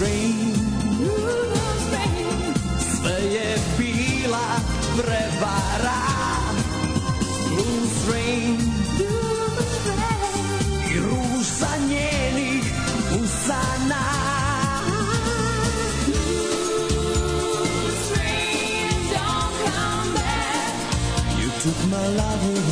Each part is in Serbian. rain, Blue rain. Sve je bila prevara Blue rain, I ruža njenih usana Blue rain, don't come back You took my love away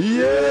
Yeah!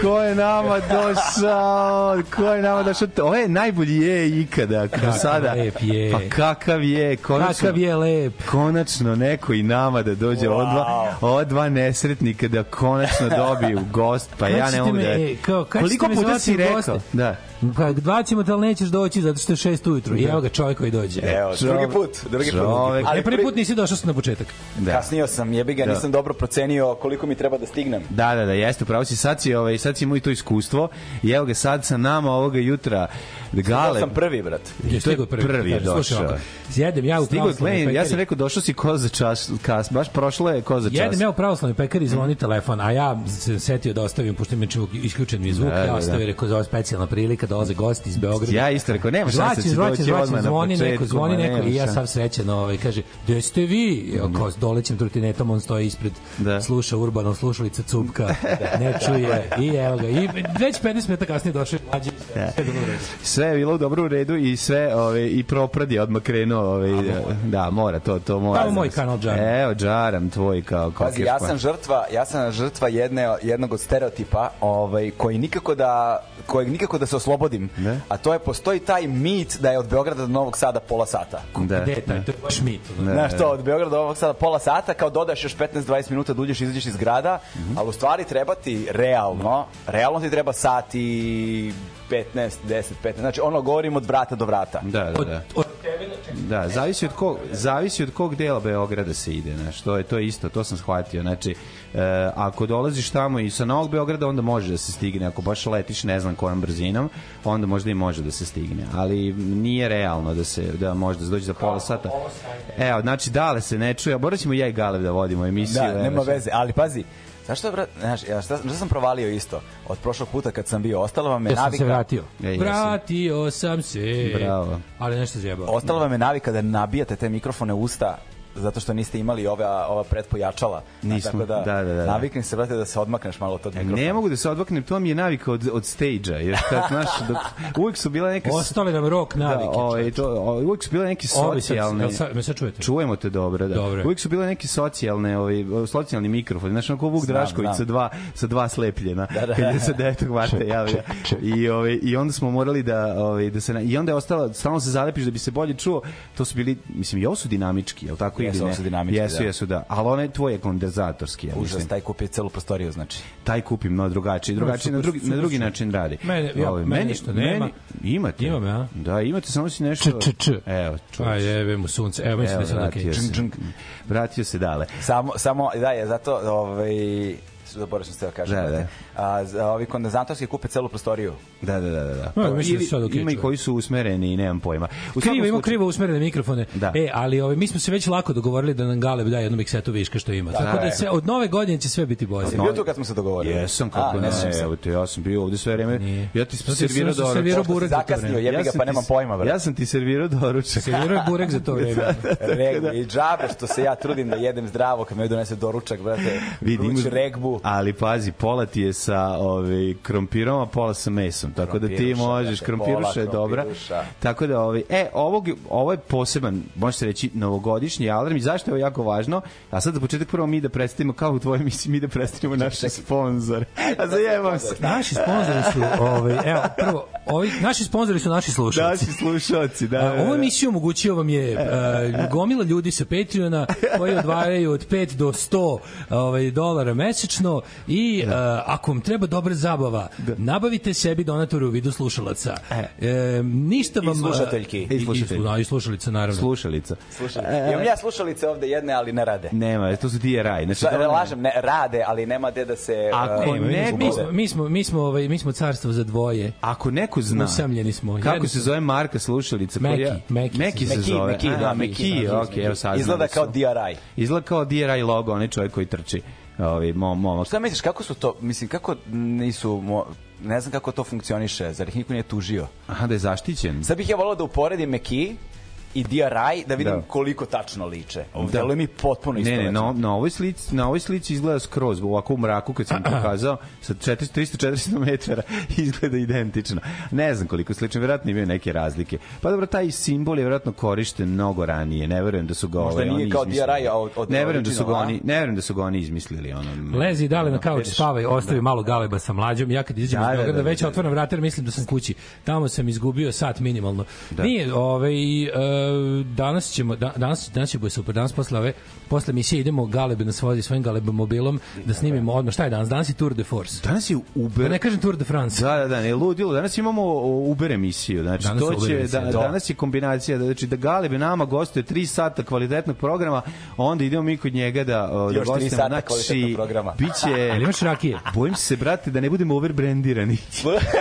Ko je nama došao? Ko je nama došao? Ovo je najbolji je ikada. Kako sada? Lep je. Pa kakav je? Konačno, kakav je lep. Konačno neko i nama da dođe wow. od dva, od dva nesretnika da konačno dobiju gost. Pa ja ne mogu da... E, kao, koliko puta si rekao? Goste? Da. Pa dva ćemo, ali da nećeš doći zato što je šest ujutru. I da. evo ga čovjek koji dođe. Evo, drugi put. Drugi put. Ali prvi put nisi došao na početak. Da. Kasnio sam, jebi ga, da. nisam dobro procenio koliko mi treba da stignem. Da, da, da, jeste, pravo si, sad si, ovaj, sad si imao i to iskustvo. I evo ga sad sa nama ovoga jutra Gale. sam prvi, brat. Je, to je prvi, prvi došao. Slušaj, jedem ja u pravoslavnoj pekari. Ja sam rekao, došao si ko za čas, kas, baš prošla je ko za čas. Jedem ja u pravoslavnoj pekari, zvoni mm. telefon, a ja se setio da ostavim, pošto mi čemu isključen mi zvuk, da, ja da, da. ostavio, da. rekao, zove specijalna prilika, dolaze da gosti iz Beograda. Ja isto rekao, nema šanse se će doći odmah na zvoni Neko, zvoni neko i ja sam srećan, ovaj, kaže, gde ste vi? Ako mhm. dolećem trotinetom, on stoji ispred, sluša urbano, slušalica cupka, ne čuje, i evo ga, i već 15 minuta kasnije došao mlađi. Da sve je bilo u dobro u redu i sve ove, i propradi odmah krenuo. Ove, da, mora to, to mora. Kao moj kanal Džaram. Evo, Džaram tvoj kao kao. ja pa. sam žrtva, ja sam žrtva jedne, jednog od stereotipa ovaj, koji nikako da kojeg nikako da se oslobodim. Ne? A to je, postoji taj mit da je od Beograda do Novog Sada pola sata. Da, Gde taj, to je baš mit. Da. Znaš to, od Beograda do Novog Sada pola sata, kao dodaš još 15-20 minuta da uđeš izađeš iz grada, mm -hmm. ali u stvari treba ti realno, realno ti treba sati 15, 10, 15. Znači, ono govorimo od vrata do vrata. Da, da, da. Od, od da, zavisi od kog, zavisi od kog dela Beograda se ide, znači to je to isto, to sam shvatio. Znači, e, ako dolaziš tamo i sa Novog Beograda onda može da se stigne, ako baš letiš ne znam kojom brzinom, onda možda i može da se stigne, ali nije realno da se da možda se dođe za pola sata. Evo, znači dale se ne čuje, boraćemo ja i Galev da vodimo emisiju. Da, nema znači. veze, ali pazi, Znaš šta, brat, znaš, ja šta, šta sam provalio isto od prošlog puta kad sam bio, ostalo vam je navika... Ja sam se vratio. E, vratio sam se. Bravo. Ali nešto zjebao. Ostalo vam je navika da nabijate te mikrofone usta zato što niste imali ove ova pretpojačala. Nismo, tako da, da, da, da, da. Naviknem se, brate, da se odmakneš malo od tog e, mikrofona. Ne mogu da se odmaknem, to mi je navika od, od stage-a, jer kad, znaš, da uvijek su bila neka... Ostale nam rok da, navike. Da, ovaj, to, o, uvijek su bile neki socijalni. Ovi, sad, me sad čujete? Čujemo te dobro, da. Dobre. Uvijek su bile neke socijalne, ovaj, socijalni mikrofon, znači onako Vuk Drašković sa dva, sa dva slepljena, da, da, kad sa 9. marta javio. I, ovaj, I onda smo morali da, ovaj, da se... I onda je ostalo, stalno se zalepiš da bi se bolje čuo, to su bili, mislim, i ovo su dinamički, je tako? tako jesu, ili ne. Jesu, dinamički. Jesu, da. jesu, da. Ali onaj tvoj je kondenzatorski, ja Užas, taj kupi celu prostoriju, znači. Taj kupim, no, drugačije, drugačije, no, na drugi, super, na drugi super. način radi. Mene, ja, Ove, ovaj, meni, ništa meni, nema. Imate. Imam, ja. Da, imate, samo si nešto... Č, č, č. Evo, čuješ. Aj, jebe mu sunce. Evo, mislim da Evo, da se vratio, se, vratio se dale. Samo, samo, da, je, zato, ovaj, zaboravio sam ste da kažem. Da, da. A, za, ovi kondenzatorski kupe celu prostoriju. Da, da, da. da. da. Pa, no, da ili, sad okay, ima i koji su usmereni, nemam pojma. U krivo, ima krivo usmerene mikrofone. Da. E, ali ove, ovaj, mi smo se već lako dogovorili da nam Galeb da jednu miksetu viška što ima. Da, Tako da, da se od nove godine će sve biti bolje. Bio tu kad smo se dogovorili. Jesam, kako A, ne, ne, evo te, ja sam bio ovde sve vreme. Nije. Ja ti sam servirao doručak. Ja sam Servirao burek zakasnio, jebi ga, pa nemam pojma, brate. Ja sam ti servirao doručak. Servirao je burek za to da, vreme. Regbi i džabe što se ja trudim da jedem zdravo kad me donese doručak, brate. Vidim, regbu. Ali pazi, pola ti je sa ovaj, krompirom, a pola sa mesom. Tako da ti možeš, krompiruša je dobra. Tako da, ovaj, e, ovog, ovo je poseban, možete reći, novogodišnji alarm i zašto je ovo jako važno? A sad za početak prvo mi da predstavimo, kao u tvojoj misli, mi da predstavimo naše sponzore. A zajemam se. Naši sponzori su, ovaj, evo, prvo, ovi, naši sponzori su naši slušalci. Naši slušalci, da. da, da. Ovo emisiju omogućio vam je uh, gomila ljudi sa Patreona koji odvajaju od 5 do 100 ovaj, dolara mesečno važno i uh, ako vam treba dobra zabava, da. nabavite sebi donatore u vidu slušalaca. E, e ništa vam... I e, slušateljki. I, i, slušatelj. Da, i, i slušalica, naravno. Slušalica. slušalica. E, Imam ja slušalice ovde jedne, ali ne rade. Nema, to su ti je raj. Znači, Sva, lažem, ne, rade, ali nema gde da se... E, ako ne, ne mi, smo, mi, smo, mi, smo, ovaj, mi smo carstvo za dvoje. Ako neko zna... Usamljeni smo. Kako se zove marka slušalica? Meki. Ja, Meki, Meki se Meki, zove. Meki, da, Meki, da, okej, evo sad. Izgleda kao DRI. Izgleda kao DRI logo, onaj čovjek koji trči ovaj mom momak. Šta misliš kako su to mislim kako nisu mo, ne znam kako to funkcioniše, zar ih niko nije tužio? Aha, da je zaštićen. Sad bih ja volao da uporedim Meki i DRI da vidim da. koliko tačno liče. Ovde da. mi potpuno isto. Ne, ne, na, na ovoj slici, na ovoj slici izgleda skroz ovako u mraku kad sam pokazao sa 400 300 metara izgleda identično. Ne znam koliko slično, verovatno imaju neke razlike. Pa dobro, taj simbol je verovatno korišten mnogo ranije. Ne verujem da su ga Možda ovaj, nije kao DRI od, od Ne verujem da su ga oni, ne verujem da su ga oni izmislili ono. Lezi dale na kauč, spavaj, da. ostavi da. malo galeba sa mlađom. Ja kad izađem da, iz da, Beograda da, da, već da, da, otvaram vrata, mislim da sam kući. Tamo sam izgubio sat minimalno. Da. Nije, ovaj uh, danas ćemo da, danas danas će bude super danas posle ove posle emisije idemo galebe na vozi svojim Galeb mobilom da snimimo odmah šta je danas danas je Tour de Force danas je Uber da ne kažem Tour de France da da da ne ludilo danas imamo Uber emisiju znači danas to će da, da, danas je kombinacija da znači da galebe nama gostuje 3 sata kvalitetnog programa onda idemo mi kod njega da da Još sata znači kvalitetnog programa biće ali imaš rakije bojim se brate da ne budemo overbrandirani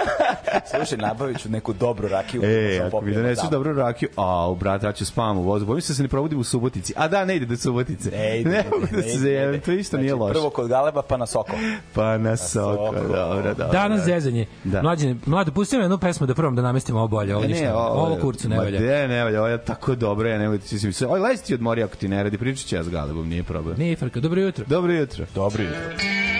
slušaj nabaviću neku dobru rakiju e ako mi donesu dobru rakiju a u brate, ja ću spavam u vozu. Bojim se da se ne probudim u Subotici. A da, ne ide do Subotice. Ne ide. Ne, ne, ne, ne, se, ne, ne, to isto znači, nije loše. Prvo kod Galeba, pa na Soko. Pa na, na Soko, dobro, dobro. Danas zezanje. Da. Mlađe, mlade, pusti jednu pesmu da prvom da namestimo ovo bolje. Ovo, ništa, ne, ovo, ovo kurcu ne valja. Ne, ne valja, ovo je tako dobro. Ja ne valja, da ti se... Oj, lezi ti odmori ako ti ne radi. Pričat ću ja s Galebom, nije problem. Nije frka. Dobro jutro. Dobro jutro. Dobro jutro. Dobro jutro.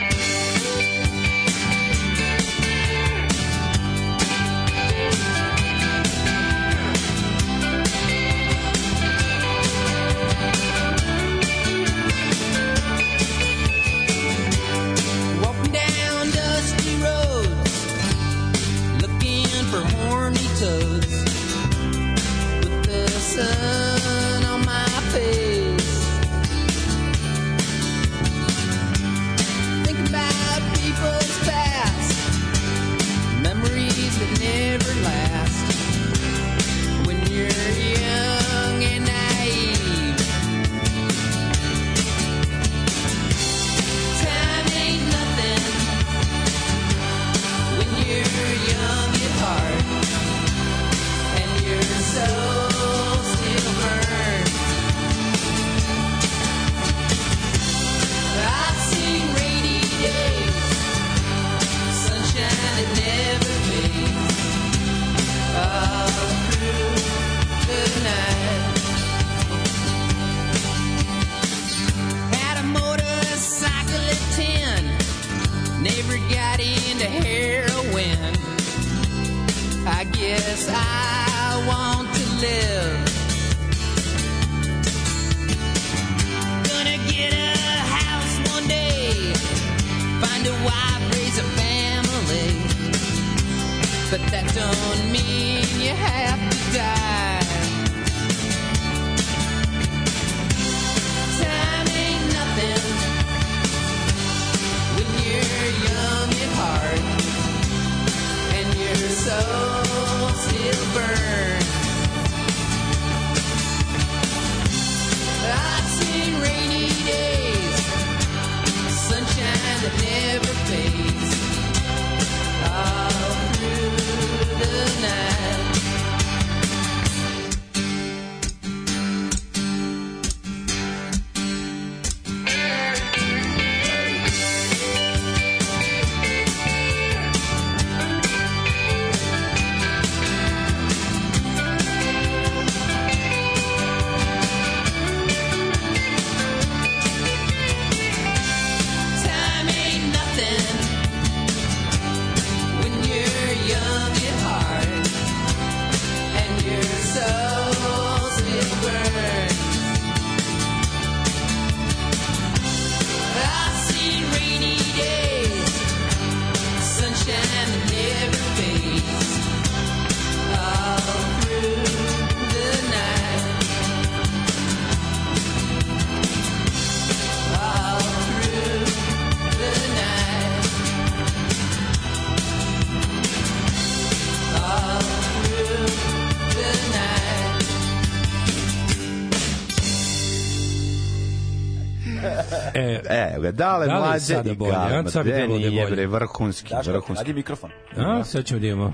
Evo ga, dale, da mlađe i galama. Ja, gde da nije, bre, vrhunski, Daško, vrhunski. Radi mikrofon. A, sad ćemo da imamo.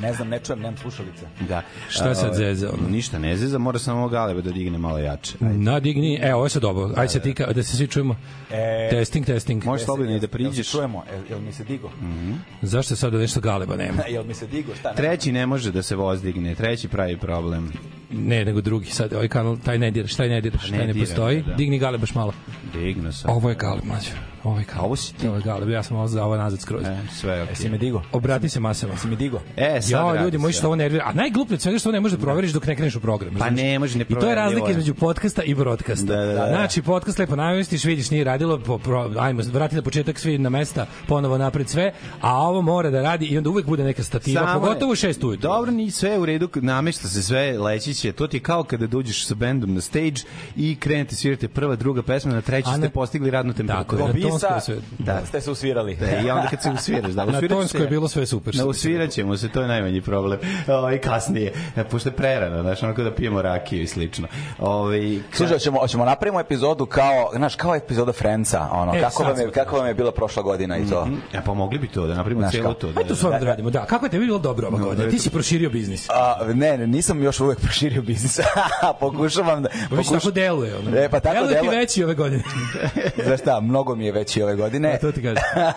Ne znam, ne čujem, nemam slušalice. Da. Šta sad ovaj, zeza? Ono? Ništa ne zeza, mora samo galebe da digne malo jače. Ajde. Na digni, e, ovo je sad dobro. Ajde da, se da, tika, da se svi čujemo. E, testing, testing. Možeš e, slobodno i da priđeš. Čujemo, jel, jel mi se digo? Mm -hmm. Zašto sad nešto galeba nema? jel mi se digo, šta? Nema? Treći ne može da se vozdigne, treći pravi problem. Ne, nego drugi, sad ovaj kanal, taj ne diraš, taj ne diraš, pa taj ne, ne postoji. Digni gale baš malo. Digno sam. Ovo je Galeb mlađe. Ovaj kao, ovo si ti. Ovo ovaj galeb, ja sam ovo za nazad skroz. E, sve je okej. Okay. E, me digo? Obrati se masama. Jesi me digo? E, sad jo, ljudi, moji što ovo nervira. A najgluplje od svega što ovo ne možeš da proveriš dok ne kreneš u program. Pa ne može, ne proveriš. I to je razlika između podcasta i broadcasta. Da, da, da, da. Znači, podcast lepo namestiš, vidiš nije radilo, po, pro, ajmo, vrati na početak svi na mesta, ponovo napred sve, a ovo mora da radi i onda uvek bude neka stativa, Samo pogotovo u 6 ujutru. Dobro, ni sve u redu, namešta se sve, leći To ti kao kada dođeš sa bendom na stage i krenete svirate prva, druga pesma, na treću ste postigli radnu temperaturu. Tako je, sa, da, da, da, ste se usvirali. Da, I onda kad se usviraš, da, usviraš Na Tonskoj je bilo sve super. Na da, usviraćemo se, to je najmanji problem. O, ovaj, kasnije, pošto je prerano, znaš, onako da pijemo rakiju i slično. Ovi, ovaj, ka... Slušaj, hoćemo, hoćemo napravimo epizodu kao, znaš, kao epizoda Frenca, ono, e, kako, vam je, kako vam je bila prošla godina i to. Mm -hmm. E, ja, pa mogli bi to, da napravimo celo to. Da, to da, da radimo, da. Kako je tebi bilo dobro ova no, godina? Ti si proširio biznis. A, ne, ne, nisam još uvek proširio biznis. Pokušavam da... Pokuš... Tako deluje. Ono. E, pa tako deluje. Deluje ti veći ove godine. Znaš šta, mnogo mi je već veći ove godine. A to ti kažem.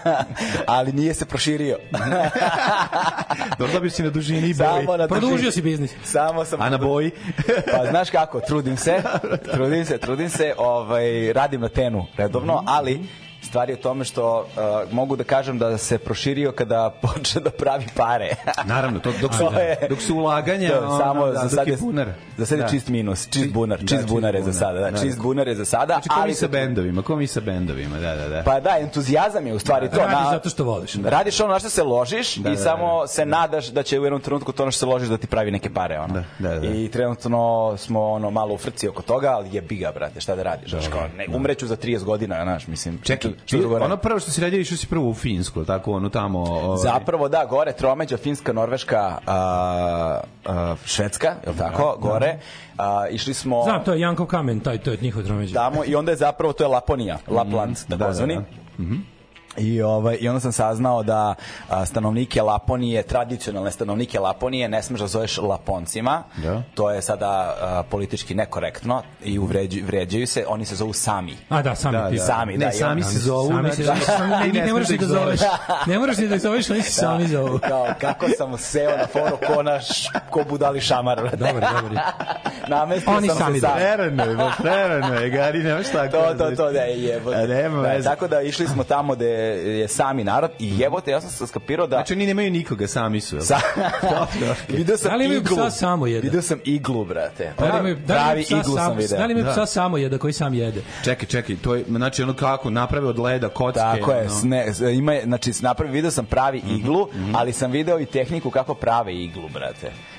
ali nije se proširio. Dobro bi si na dužini Samo boji. Na Produžio dužini. si biznis. Samo sam... A na boji? pa znaš kako, trudim se, trudim se, trudim se, ovaj, radim na tenu redovno, mm -hmm. ali stvar je tome što uh, mogu da kažem da se proširio kada počne da pravi pare. Naravno, to, dok, su, je, dok su ulaganja, to, ono, samo, da, za sad je, bunar. Za sad je da. čist minus, čist bunar, da, da, da, čist da, bunar je za sada. Da, čist bunar je za sada. Znači, ali, sa bendovima, ko mi sa bendovima, da, da, da. Pa da, entuzijazam je u stvari da, to. Radiš na, zato što voliš. Da. Radiš ono na što se ložiš da, i da, samo da, se da. nadaš da će u jednom trenutku to na što se ložiš da ti pravi neke pare. Ono. Da, da, da. I trenutno smo ono, malo u frci oko toga, ali je biga, brate, šta da radiš? Da, da, da. umreću za 30 godina, znaš, mislim. Čekaj, Što Ono prvo što si radio, išao si prvo u Finsku, tako ono tamo... Ovaj... Zapravo da, gore tromeđa, Finska, Norveška, a, a, Švedska, je li da, tako, da, gore. Da. išli smo... Znam, to je Jankov kamen, taj, to je njihov tromeđa. Tamo, i onda je zapravo, to je Laponija, Lapland, mm, da, da, da, da. Mm -hmm. I, ovaj, I onda sam saznao da stanovnike Laponije, tradicionalne stanovnike Laponije, ne smeš da zoveš Laponcima. Da. To je sada a, politički nekorektno i uvređuju, vređaju se. Oni se zovu Sami. A da, Sami. Da, da. Sami, ne, da, sami se zovu. Sami znači, se zovu. Da. Sami, ne, ne, ne moraš da, da zoveš. Ne moraš da zoveš, oni se da. sami zovu. Kao, kako sam seo na foru ko naš, ko budali šamar. Dobar, dobar. Namestio oni sam sami se sam. Prerano je, prerano je, Gari, nemaš tako. To, da to, to, da znači. je jebo. Nema da, tako da išli smo tamo gde je sami narod i jebote, ja sam se skapirao da... Znači oni nemaju nikoga, sami su. Sa... video sam da li imaju iglu. psa samo jeda? Video sam iglu, brate. Da li imaju, da li Pravi iglu sam, sam video. Da li imaju da. psa samo jeda koji sam jede? Čekaj, čekaj, to je, znači ono kako, naprave od leda, kocke. Tako je, no. ne, ima, znači napravi, video sam pravi mhm, iglu, mm -hmm. ali sam video i tehniku kako prave iglu, brate.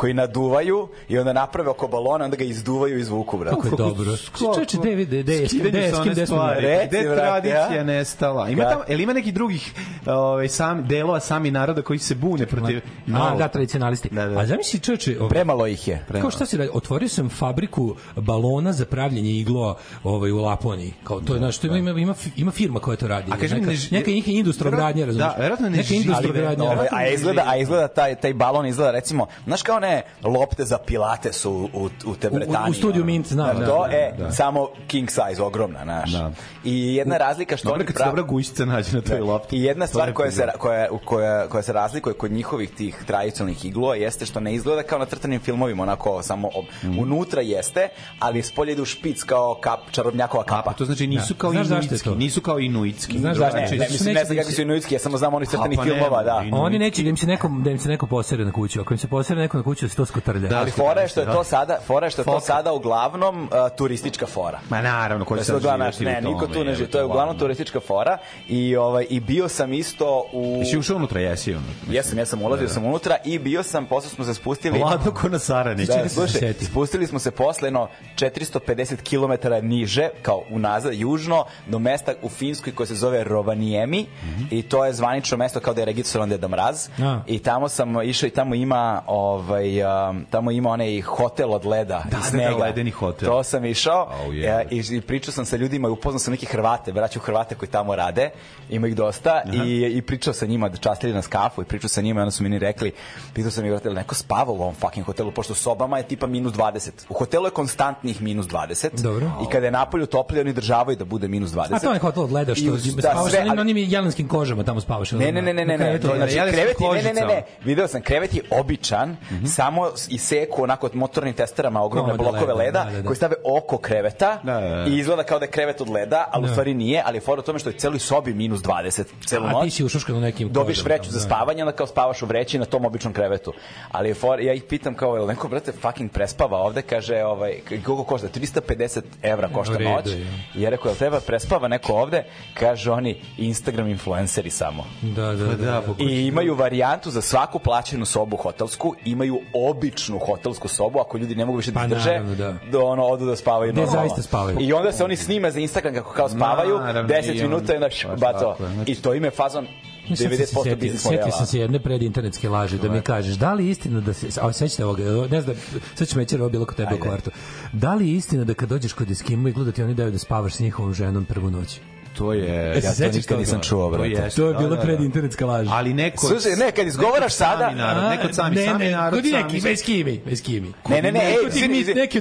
koji naduvaju i onda naprave oko balona, onda ga izduvaju iz vuku, brate. Kako je dobro. Čoče, gde vide, gde je, gde je, gde smo Gde tradicija nestala. Ima tamo, el ima nekih drugih ovaj sam delova sami naroda koji se bune protiv A, da, tradicionalisti. Da, da. A zamisli čoče, premalo ih je. Kao šta si radi? Otvorio sam fabriku balona za pravljenje iglo ovaj u Laponiji. Kao to je, znači, ima ima ima firma koja to radi. A kaži neka, neka njih industrogradnja, razumeš? Da, verovatno ne. Neka ovaj, A izgleda, a izgleda taj taj balon izgleda recimo, znaš kao ne lopte za pilate su u, u te Britanije. U, u studiju Mint, znam. Da. da, to, da, e, da. samo king size, ogromna, znaš. Da. I jedna razlika što... Dobra, kad prav... se dobra gujišća nađe na toj da. lopti. I jedna stvar koja se, koja, koja, koja se razlikuje kod njihovih tih tradicionalnih iglova jeste što ne izgleda kao na crtanim filmovima, onako samo ob... mm. unutra jeste, ali spolje ide u špic kao kap, čarobnjakova kapa. A, pa to znači da. nisu kao da. inuitski, nisu kao inuitski. Znaš zašto? Znači, ne, ne, mislim, ne znam da kako su inuitski, ja samo znam onih pa crtanih filmova, da. Pa oni neće da im se neko, da im se neko posere na kuću. Ako im se posere neko na kuću, kuću da se skotrlja. Da, ali fora je što je to da. sada, fora je što je to sada uglavnom uh, turistička fora. Ma naravno, ko da se da naš, ne, niko tu ne živi, to je uglavnom turistička fora i ovaj i bio sam isto u Jesi ušao unutra, jesi unutra. Jesam, ja sam ulazio sam unutra i bio sam, posle smo se spustili. Lado ko na Sarani. Da, slušaj, spustili smo se posle no 450 km niže, kao unazad južno do mesta u Finskoj koje se zove Rovaniemi mm -hmm. i to je zvanično mesto kao da je registrovan Deda Mraz. A. I tamo sam išao i tamo ima ovaj ovaj, um, tamo ima onaj hotel od leda da, iz snega. Da, da, da ledeni hotel. To sam išao e, oh, yeah. i, i pričao sam sa ljudima i upoznao sam neke Hrvate, braću Hrvate koji tamo rade, ima ih dosta Aha. i, i pričao sa njima da častili nas kafu i pričao sa njima i onda su mi ni rekli, pitao sam ih, vratili, neko spava u ovom fucking hotelu, pošto sobama je tipa minus 20. U hotelu je konstantnih minus 20. Dobro. I kada je napolju toplije, oni državaju da bude minus 20. A to je hotel od leda što I, da, spavaš sve, na onim jelenskim kožama tamo spavaš. Ne, ne, ne, ne, ne, ne, znači, krevet, ne, ne, ne, ne, video sam, krevet je običan, mm -hmm samo iseku onako od motornim testerama ogromne no, blokove leda, leda da, da, da. koji stave oko kreveta da, da, da. i izgleda kao da je krevet od leda, ali da. u stvari nije, ali je fora u tome što je celoj sobi minus 20 celu noć. A ti si ušuškan u nekim Dobiš kodom, vreću da, za spavanje, onda kao spavaš u vreći na tom običnom krevetu. Ali je fora, ja ih pitam kao, jel neko brate fucking prespava ovde, kaže, ovaj, koliko košta? 350 evra košta Redu, noć. Da. I ja rekao, jel treba prespava neko ovde? Kaže oni, Instagram influenceri samo. Da, da, pa da. da, da I da. imaju varijantu za svaku plaćenu sobu hotelsku, imaju običnu hotelsku sobu ako ljudi ne mogu više da pa, drže naravno, da. da ono odu da spavaju da normalno. zaista spavaju. I onda se oni snime za Instagram kako kao spavaju, naravno, 10 minuta i onda bato. I znači- to ime fazon 90% biznis modela. sam se jedne pred internetske laže da mi kažeš, da li je istina da se, a sećate ovoga, ne znam, sad ću mećer, ovo bilo kod tebe u kvartu, da li je istina da kad dođeš kod Eskimo i gledati da oni daju da spavaš s njihovom ženom prvu noć to je ja to e, nikad nisam čuo, brate. To je da, bilo da, pred da. internetska laž. Ali neko Slušaj, ne, kad izgovaraš sada, neko sami sami narod. Kod neki bez kimi, bez kimi. Ne, ne, ne, neki od tih mitskih, neki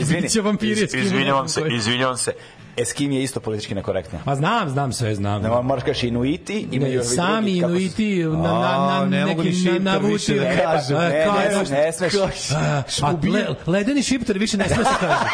od tih mitskih vampirskih. Izvinjavam se, izvinjavam se. Eskim je isto politički nekorektno. Ma znam, znam sve, znam. Ne, moraš kaš Inuiti, ima još Sami drugi, Inuiti, na, na, na, ne neki, ne na, navuti, da kažem. Ne, ne, ne, ne, ne smeš. A, le, ledeni šipter više ne smeš da kažem.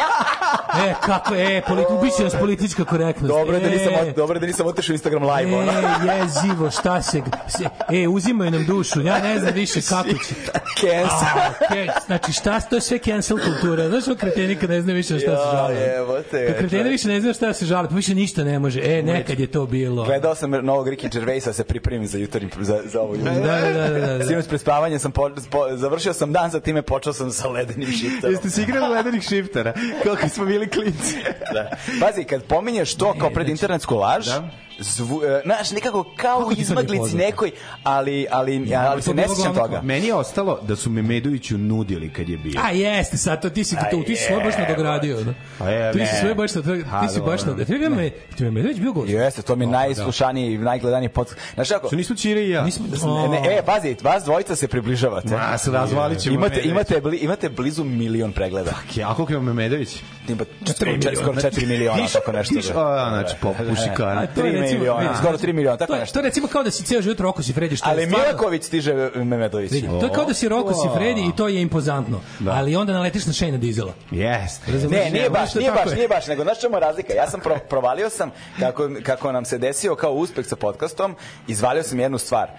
E, kako, e, politi, ubiće nas politička korektnost. Dobro je da nisam, dobro da nisam otišao Instagram live, ona. je, jezivo, šta se, se, e, uzimaju nam dušu, ja ne znam više kako će. Cancel. Ke, znači, šta, to je sve cancel kultura. Znaš, kreteni kad ne zna više šta se žali. Evo te. Kad kreteni više ne zna znaš šta se žali, pa više ništa ne može. E, nekad je to bilo. Gledao sam novog Ricky Gervaisa da se pripremim za jutarnji za za ovu jutro. Da, da, da, da. da. Sinoć pred spavanje sam po, po, završio sam dan za time počeo sam sa ledenim šiptarom. Jeste si igrali ledenih šiptara? Kako smo bili klinci. da. Pazi, kad pominješ to ne, kao pred znači- internetsku laž, da zvu, e, znaš, nekako kao u izmaglici nekoj, ali, ali, ja, ali se ne sjećam toga. Meni je ostalo da su me Medoviću nudili kad je bio. A jeste, sad to ti si, to, ti si sve baš nadogradio. Da. Pa a je, ti si sve baš, to, ti si baš nadogradio. Ti me, ti me Medović bio gost. Jeste, to mi je da. najslušaniji, najgledaniji podcast. Znaš kako? Su nismo Čire i ja. Nismo, da ne, e, pazi, vas dvojica se približavate. Ma, se razvalit ćemo. Imate, imate, imate blizu milion pregleda. Fuck, ja, koliko ima Medović? Ima 4 miliona. Skoro 4 miliona, tako nešto. Znači, popuši kara. 3 recimo, miliona, skoro 3 miliona, tako to, nešto. To recimo kao da si ceo život Roko Sifredi što Ali je stvarno, Milaković stiže Memedović. to je kao da si Roko Sifredi i to je impozantno. Da. Ali onda naletiš na Shane Dizela. Yes. Razumiješ, ne, nije baš, nije baš, nije baš, nego znaš čemu razlika? Ja sam pro, provalio sam kako, kako nam se desio kao uspeh sa podcastom, izvalio sam jednu stvar.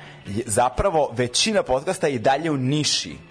Zapravo većina podcasta je dalje u niši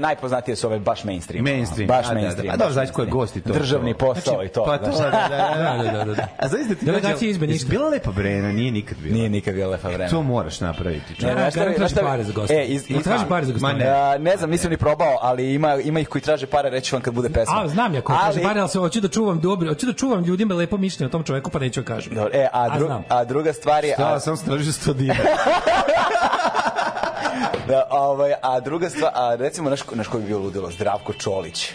najpoznatije su ove baš mainstream. Mainstream. Baš da, mainstream. Da, da, da, da, znači ko gosti to. Državni posao znači, i to. Pa da. to, da, da, da, da, da, da. da. A zaista ti delegacija izbe ništa. Bila lepa vrena, nije nikad bila. Nije nikad bila lepa vrena. E, to moraš napraviti. Ne, ne, ne, traži pare za goste. E, iz, iz, za goste. Ne, ne znam, nisam ni probao, ali ima ima ih koji traže pare, reći vam kad bude pesma. A znam ja ko traži pare, al se hoću da čuvam dobro, hoću da čuvam ljudima lepo mišljenje o tom čoveku, pa neću kažem. Dobro, e, a, dru, a, a druga stvar je... Šta, sam stražio 100 dinara. da, ovaj, a druga stvar, a recimo naš, naš koji bi bio ludilo, Zdravko Čolić.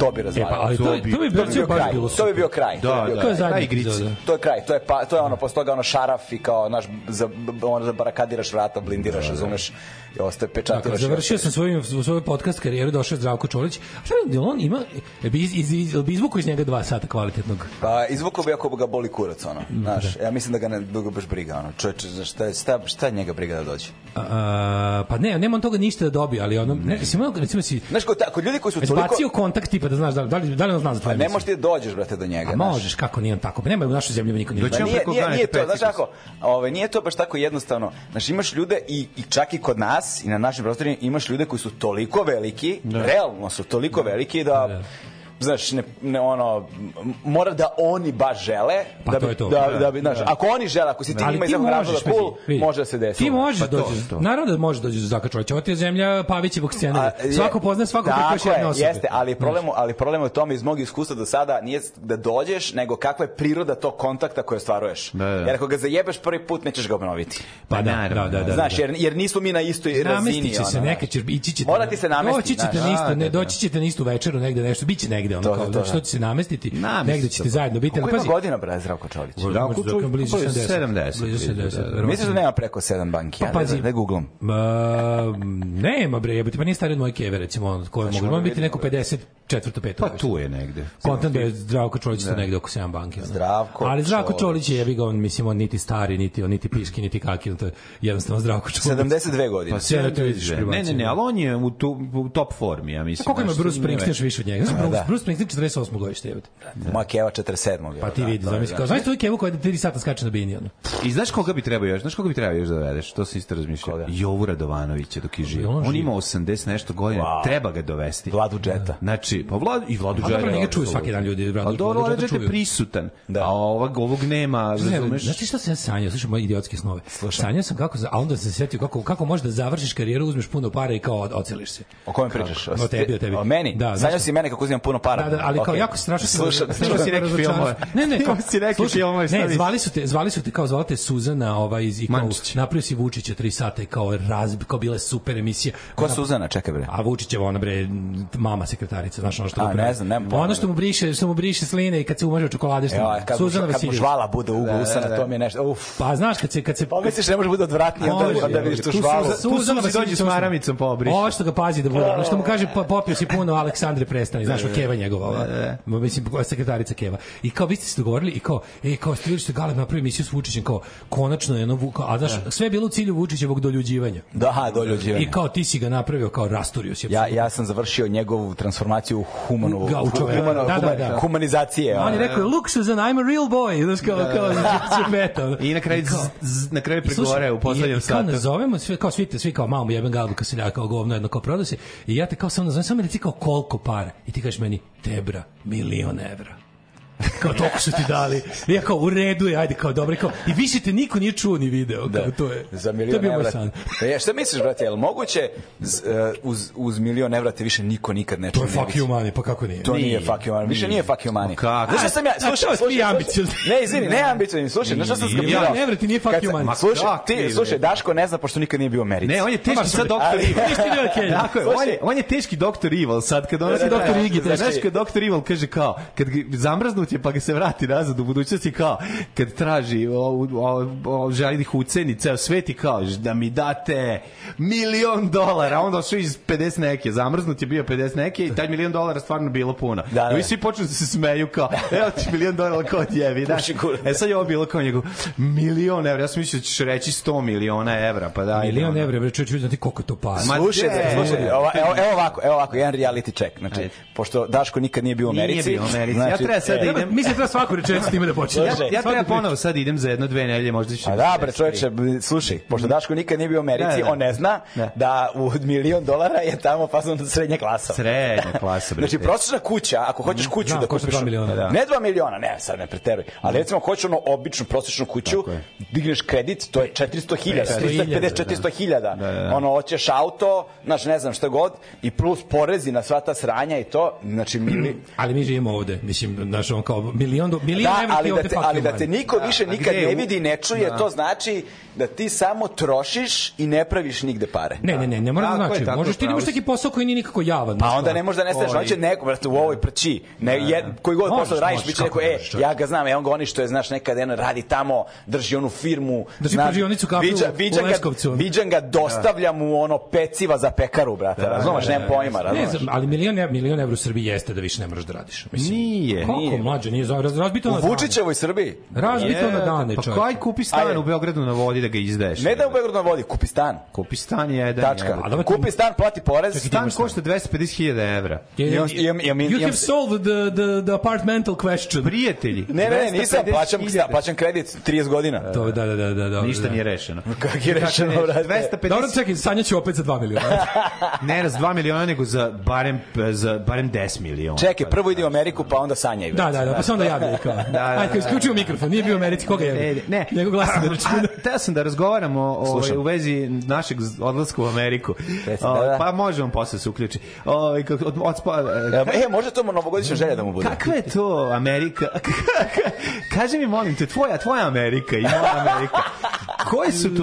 To bi razvalio. E, pa, ali to, to, bi, to, bi, to, bi bio kraj. Bilo to bi bio kraj. Da, to da, kraj. je da. to je kraj. To je, pa, to je ono, posle toga ono šaraf i kao, naš, za, ono, barakadiraš vrata, blindiraš, da, da. razumeš? Da i ostaje pečatljiv. Dakle, završio sam svoju, svoju podcast karijeru, došao Zdravko Čolić. Šta je, on ima, bi, iz, iz, bi izvukao iz njega dva sata kvalitetnog? Pa, izvukao bi ako ga boli kurac, ono, da. znaš, da. ja mislim da ga ne, da baš briga, ono, čovječe, šta, šta, šta njega briga da dođe? A, pa ne, nema on toga ništa da dobije, ali ono, ne, si imao, recimo si... Znaš, kod, kod ljudi koji su toliko... Izbacio kontakt tipa da znaš, da, da, li, da li on zna za tvoje pa Ne možeš ti da dođeš, brate, do njega. A možeš, kako nije on tako, pa nema u našoj zemlji niko nije. Nije, nije, nije to, znaš kako, ove, nije to baš tako jednostavno. Znaš, imaš ljude i, i čak i kod nas nas i na našim prostorima imaš ljude koji su toliko veliki, da. realno su toliko da. veliki da, da znaš, ne, ne ono, mora da oni baš žele, pa da, bi, to to. Da, da, da, bi, znaš, da. ako oni žele, ako da se ti njima iz nekog razloga cool, može da se desi. Ti možeš pa dođe, naravno da može dođe do zaka čoveća, ovo ti je zemlja Pavićevog scenarija. Svako pozna svako da, preko jedne osobe. Jeste, ali problem, ali problem je u tome iz mog iskustva do sada nije da dođeš, nego kakva je priroda tog kontakta koje ostvaruješ. Da, da. Jer ako ga zajebeš prvi put, nećeš ga obnoviti. Pa, pa da, da, da, da. Znaš, da. jer, jer nismo mi na istoj razini. Namestiće se, neka će, ići ćete. Morati se namestiti. Doći ćete na isto, istu večeru negde nešto, biće negde negde, ono kao, da, što se namestiti, Namestite negde ćete zajedno biti. Koliko ima godina, brez Zdravko Čolić? Zdravko Čolić, blizu 70. Blizu 70. Da Misliš da nema preko 7 banki, pa, pazi, da, da googlam. Nema, bre, jebati, pa nije stari od moje keve, recimo, koje znači, mogu biti neko 50 četvrto, peto. Pa tu je negde. Kontam da je Zdravko Čolić tu da. negde oko 7 banke. Ono. Zdravko Ali Zdravko Čolić je, jebi ga, on, mislim, on niti stari, niti, on niti piški, niti kaki, on to je jednostavno Zdravko Čolić. 72 godine. Pa sve to vidiš. Ne, ne, ne, ali on je u, tu, u top formi, ja mislim. A koliko ima Bruce Springsteen još više od njega? Znači, Bruce, da. Bruce Springsteen 48. godište, jebate. Da. Moja Keva 47. Pa ti da, vidi, zamisli, da. kao, znaš tu je Kevu koja 3 sata skače na bini, ono. I znaš koga bi trebao još? Znaš koga bi trebao još da dovedeš? To se isto razmišljao. Jovu Radovanovića dok je živ. On ima 80 nešto godina, treba ga dovesti. Vladu Džeta. Znači, čuje. Znači, pa Vlad i Vladu Đajić. Pa njega čuje svaki dan ljudi, brate. Ali dobro, Vladu da je prisutan. Da. A ovog ovog nema, znači, razumeš? Znači šta se sanja, slušaj moje idiotske snove. Slušaj. Sanja sam kako, a onda se setio kako kako možeš da završiš karijeru, uzmeš puno para i kao oceliš se. O kome pričaš? O tebi, o tebi. O meni. Da, sanjao si mene kako uzimam puno para. Da, da, ali kao jako strašno. Slušaj, slušaj si neki film. Ne, ne, kao si neki film. Ne, zvali su te, zvali su te kao zvalite Suzana, ovaj iz i kao napravio si Vučića 3 sata kao razb, kao bile super emisije. Ko Suzana, čekaj bre. A Vučićeva ona bre mama sekretarica znaš ono što A, ne znam, pa ono da što mu briše, što mu briše sline i kad se umaže u čokolade što. Suzana kad mu žvala bude u usta, da, da, da, to mi je nešto. Uf. Pa znaš kad se kad se pomisliš pa ne može bude odvratnije onda da vidiš tu žvalu. Suzana dođe s maramicom pa obriše. Ovo što ga pazi da bude, što mu da, kaže pa popio si puno Aleksandre prestani, znaš, keva njegova. Mislim sekretarica keva. I kao vi ste se dogovorili i kao ej kao striliš se na napravi emisiju s Vučićem kao konačno je novo, Vuka, a znaš, sve je bilo u cilju Vučićevog doljuđivanja. Da, doljuđivanja. I kao ti si ga napravio kao rasturio si. Ja ja sam završio njegovu transformaciju u humanu, ga, u čoveka. humano, da, da, da. humanizacije. On je rekao, look Susan, I'm a real boy. Znaš, kao, da, da, kao, da. znači, I na kraju, I na kraju pregovore u poslednjem satu. Kao nazovemo, svi, kao svite, svi kao, mamu jebem galbu kasilja, kao govno jedno, kao prodao I ja te kao sam nazovem, samo mi reci kao koliko para. I ti kažeš meni, tebra, milion evra. kao toliko su ti dali. I ja kao u redu je, ajde kao dobro, kao i više te niko nije čuo ni video, da. kao to je. Za milion to je evra. Ja e, šta misliš brate, jel moguće z, e, uz uz milion evra te više niko nikad ne čuje? To je fuck you money, pa kako nije? To nije, nije fuck you money, više nije fuck you pa money. Kako? Znaš šta sam ja, slušaj, slušaj, ambiciozni. Ne, izvini, ne ambiciozni, slušaj, znaš šta sam skapirao? Ja, evra ti nije fuck you money. slušaj, ti, slušaj, Daško ne zna pošto nikad nije bio u Americi. Ne, on je teški sad doktor Evil. on je, teški doktor Evil sad kad on se da, da, da. doktor Igi, znaš kad doktor Evil kaže kao, kad zamrznu put je pa ga se vrati nazad u budućnosti kao kad traži o, o, o, želi da ih uceni ceo svet i kao da mi date milion dolara onda su iz 50 neke zamrznut je bio 50 neke i taj milion dolara stvarno bilo puno da, da. i svi počnu da se smeju kao da. evo ti milion dolara kao ti da. e sad je ovo bilo kao njegov milion evra ja sam mislio da ćeš reći 100 miliona evra pa da milion evra bre čovječe znate koliko to para slušajte slušajte evo, evo ovako evo ovako jedan reality check znači Ajde. pošto Daško nikad nije bio u Americi nije bio u Americi znači, ja treba sad e, da idem. Mislim da svaku rečenicu time da počne. Ja, ja treba ponovo sad idem za jedno dve nedelje, možda će. A dobro, da, čoveče, slušaj, pošto Daško nikad nije bio u Americi, da, da. on ne zna da u milion dolara je tamo fazon srednja klasa. Srednja klasa. Znači prosečna kuća, ako hoćeš mm, kuću da kupiš, 2 miliona. Ne 2 miliona, ne, sad ne preteruj. Ali mm. recimo hoćeš ono običnu prosečnu kuću, digneš kredit, to je 400.000, 350, 400.000. Ono hoćeš auto, znaš, ne znam šta god i plus porezi na sva ta sranja i to, znači mi Ali mi živimo ovde, mislim, naš kao milion do milion da, ali, da te, ali da te niko da, više nikad ne vidi, ne čuje, da. to znači da ti samo trošiš i ne praviš nigde pare. Ne, ne, ne, ne mora da znači. Tako, možeš ti da imaš neki posao koji nije nikako javan. Pa onda ne možeš da nestaneš, hoće neko, brate, u ovoj prči, ne, jed, koji god posao da radiš, biće neko, e, ja ga znam, evo ga oni što je, znaš, nekad jedno radi tamo, drži onu firmu, drži pržionicu kafe viđa, u, Leskovcu. Viđam ga, da. dostavlja mu ono peciva za pekaru, brate, razumeš, nema pojma, razumeš. Ne, ali milion, milion evra u Srbiji jeste da više ne moraš da radiš. Mislim, nije, nije mlađe, nije raz, razbito na dane. U Vučićevoj Srbiji? Razbito na dane, čovječe. Pa kaj kupi stan u Beogradu na vodi da ga izdaješ? Ne da u Beogradu na vodi, kupi stan. Kupi stan je jedan. Tačka. A da kupi stan, plati porez. Stan košta 250.000 €. Ja evra. You have solved the, the, the apartmental question. Prijatelji. Ne, ne, nisam, plaćam, plaćam kredit 30 godina. To, da, da, da, da. Ništa nije rešeno. Kako je rešeno, brate? 250... Dobro, čekaj, Sanja će opet za 2 miliona. ne, raz 2 miliona, nego za barem, za barem 10 miliona. Čekaj, prvo ide u Ameriku, pa onda sanjaj. Da, da, da, pa se onda da. javlja kao. Da, da, Ajde, da. isključio mikrofon, nije bio u Americi, koga je? Ne, njegov glas ne da računa. Teo sam da razgovaramo o, ovaj, u vezi našeg odlaska u Ameriku. Pa možemo posle se uključiti. Ovaj, od, od, e, pa, e, može to novogodišnja želja da mu bude. Kakva je to Amerika? Kaži mi, molim te, tvoja, tvoja Amerika i moja Amerika. Koje su to...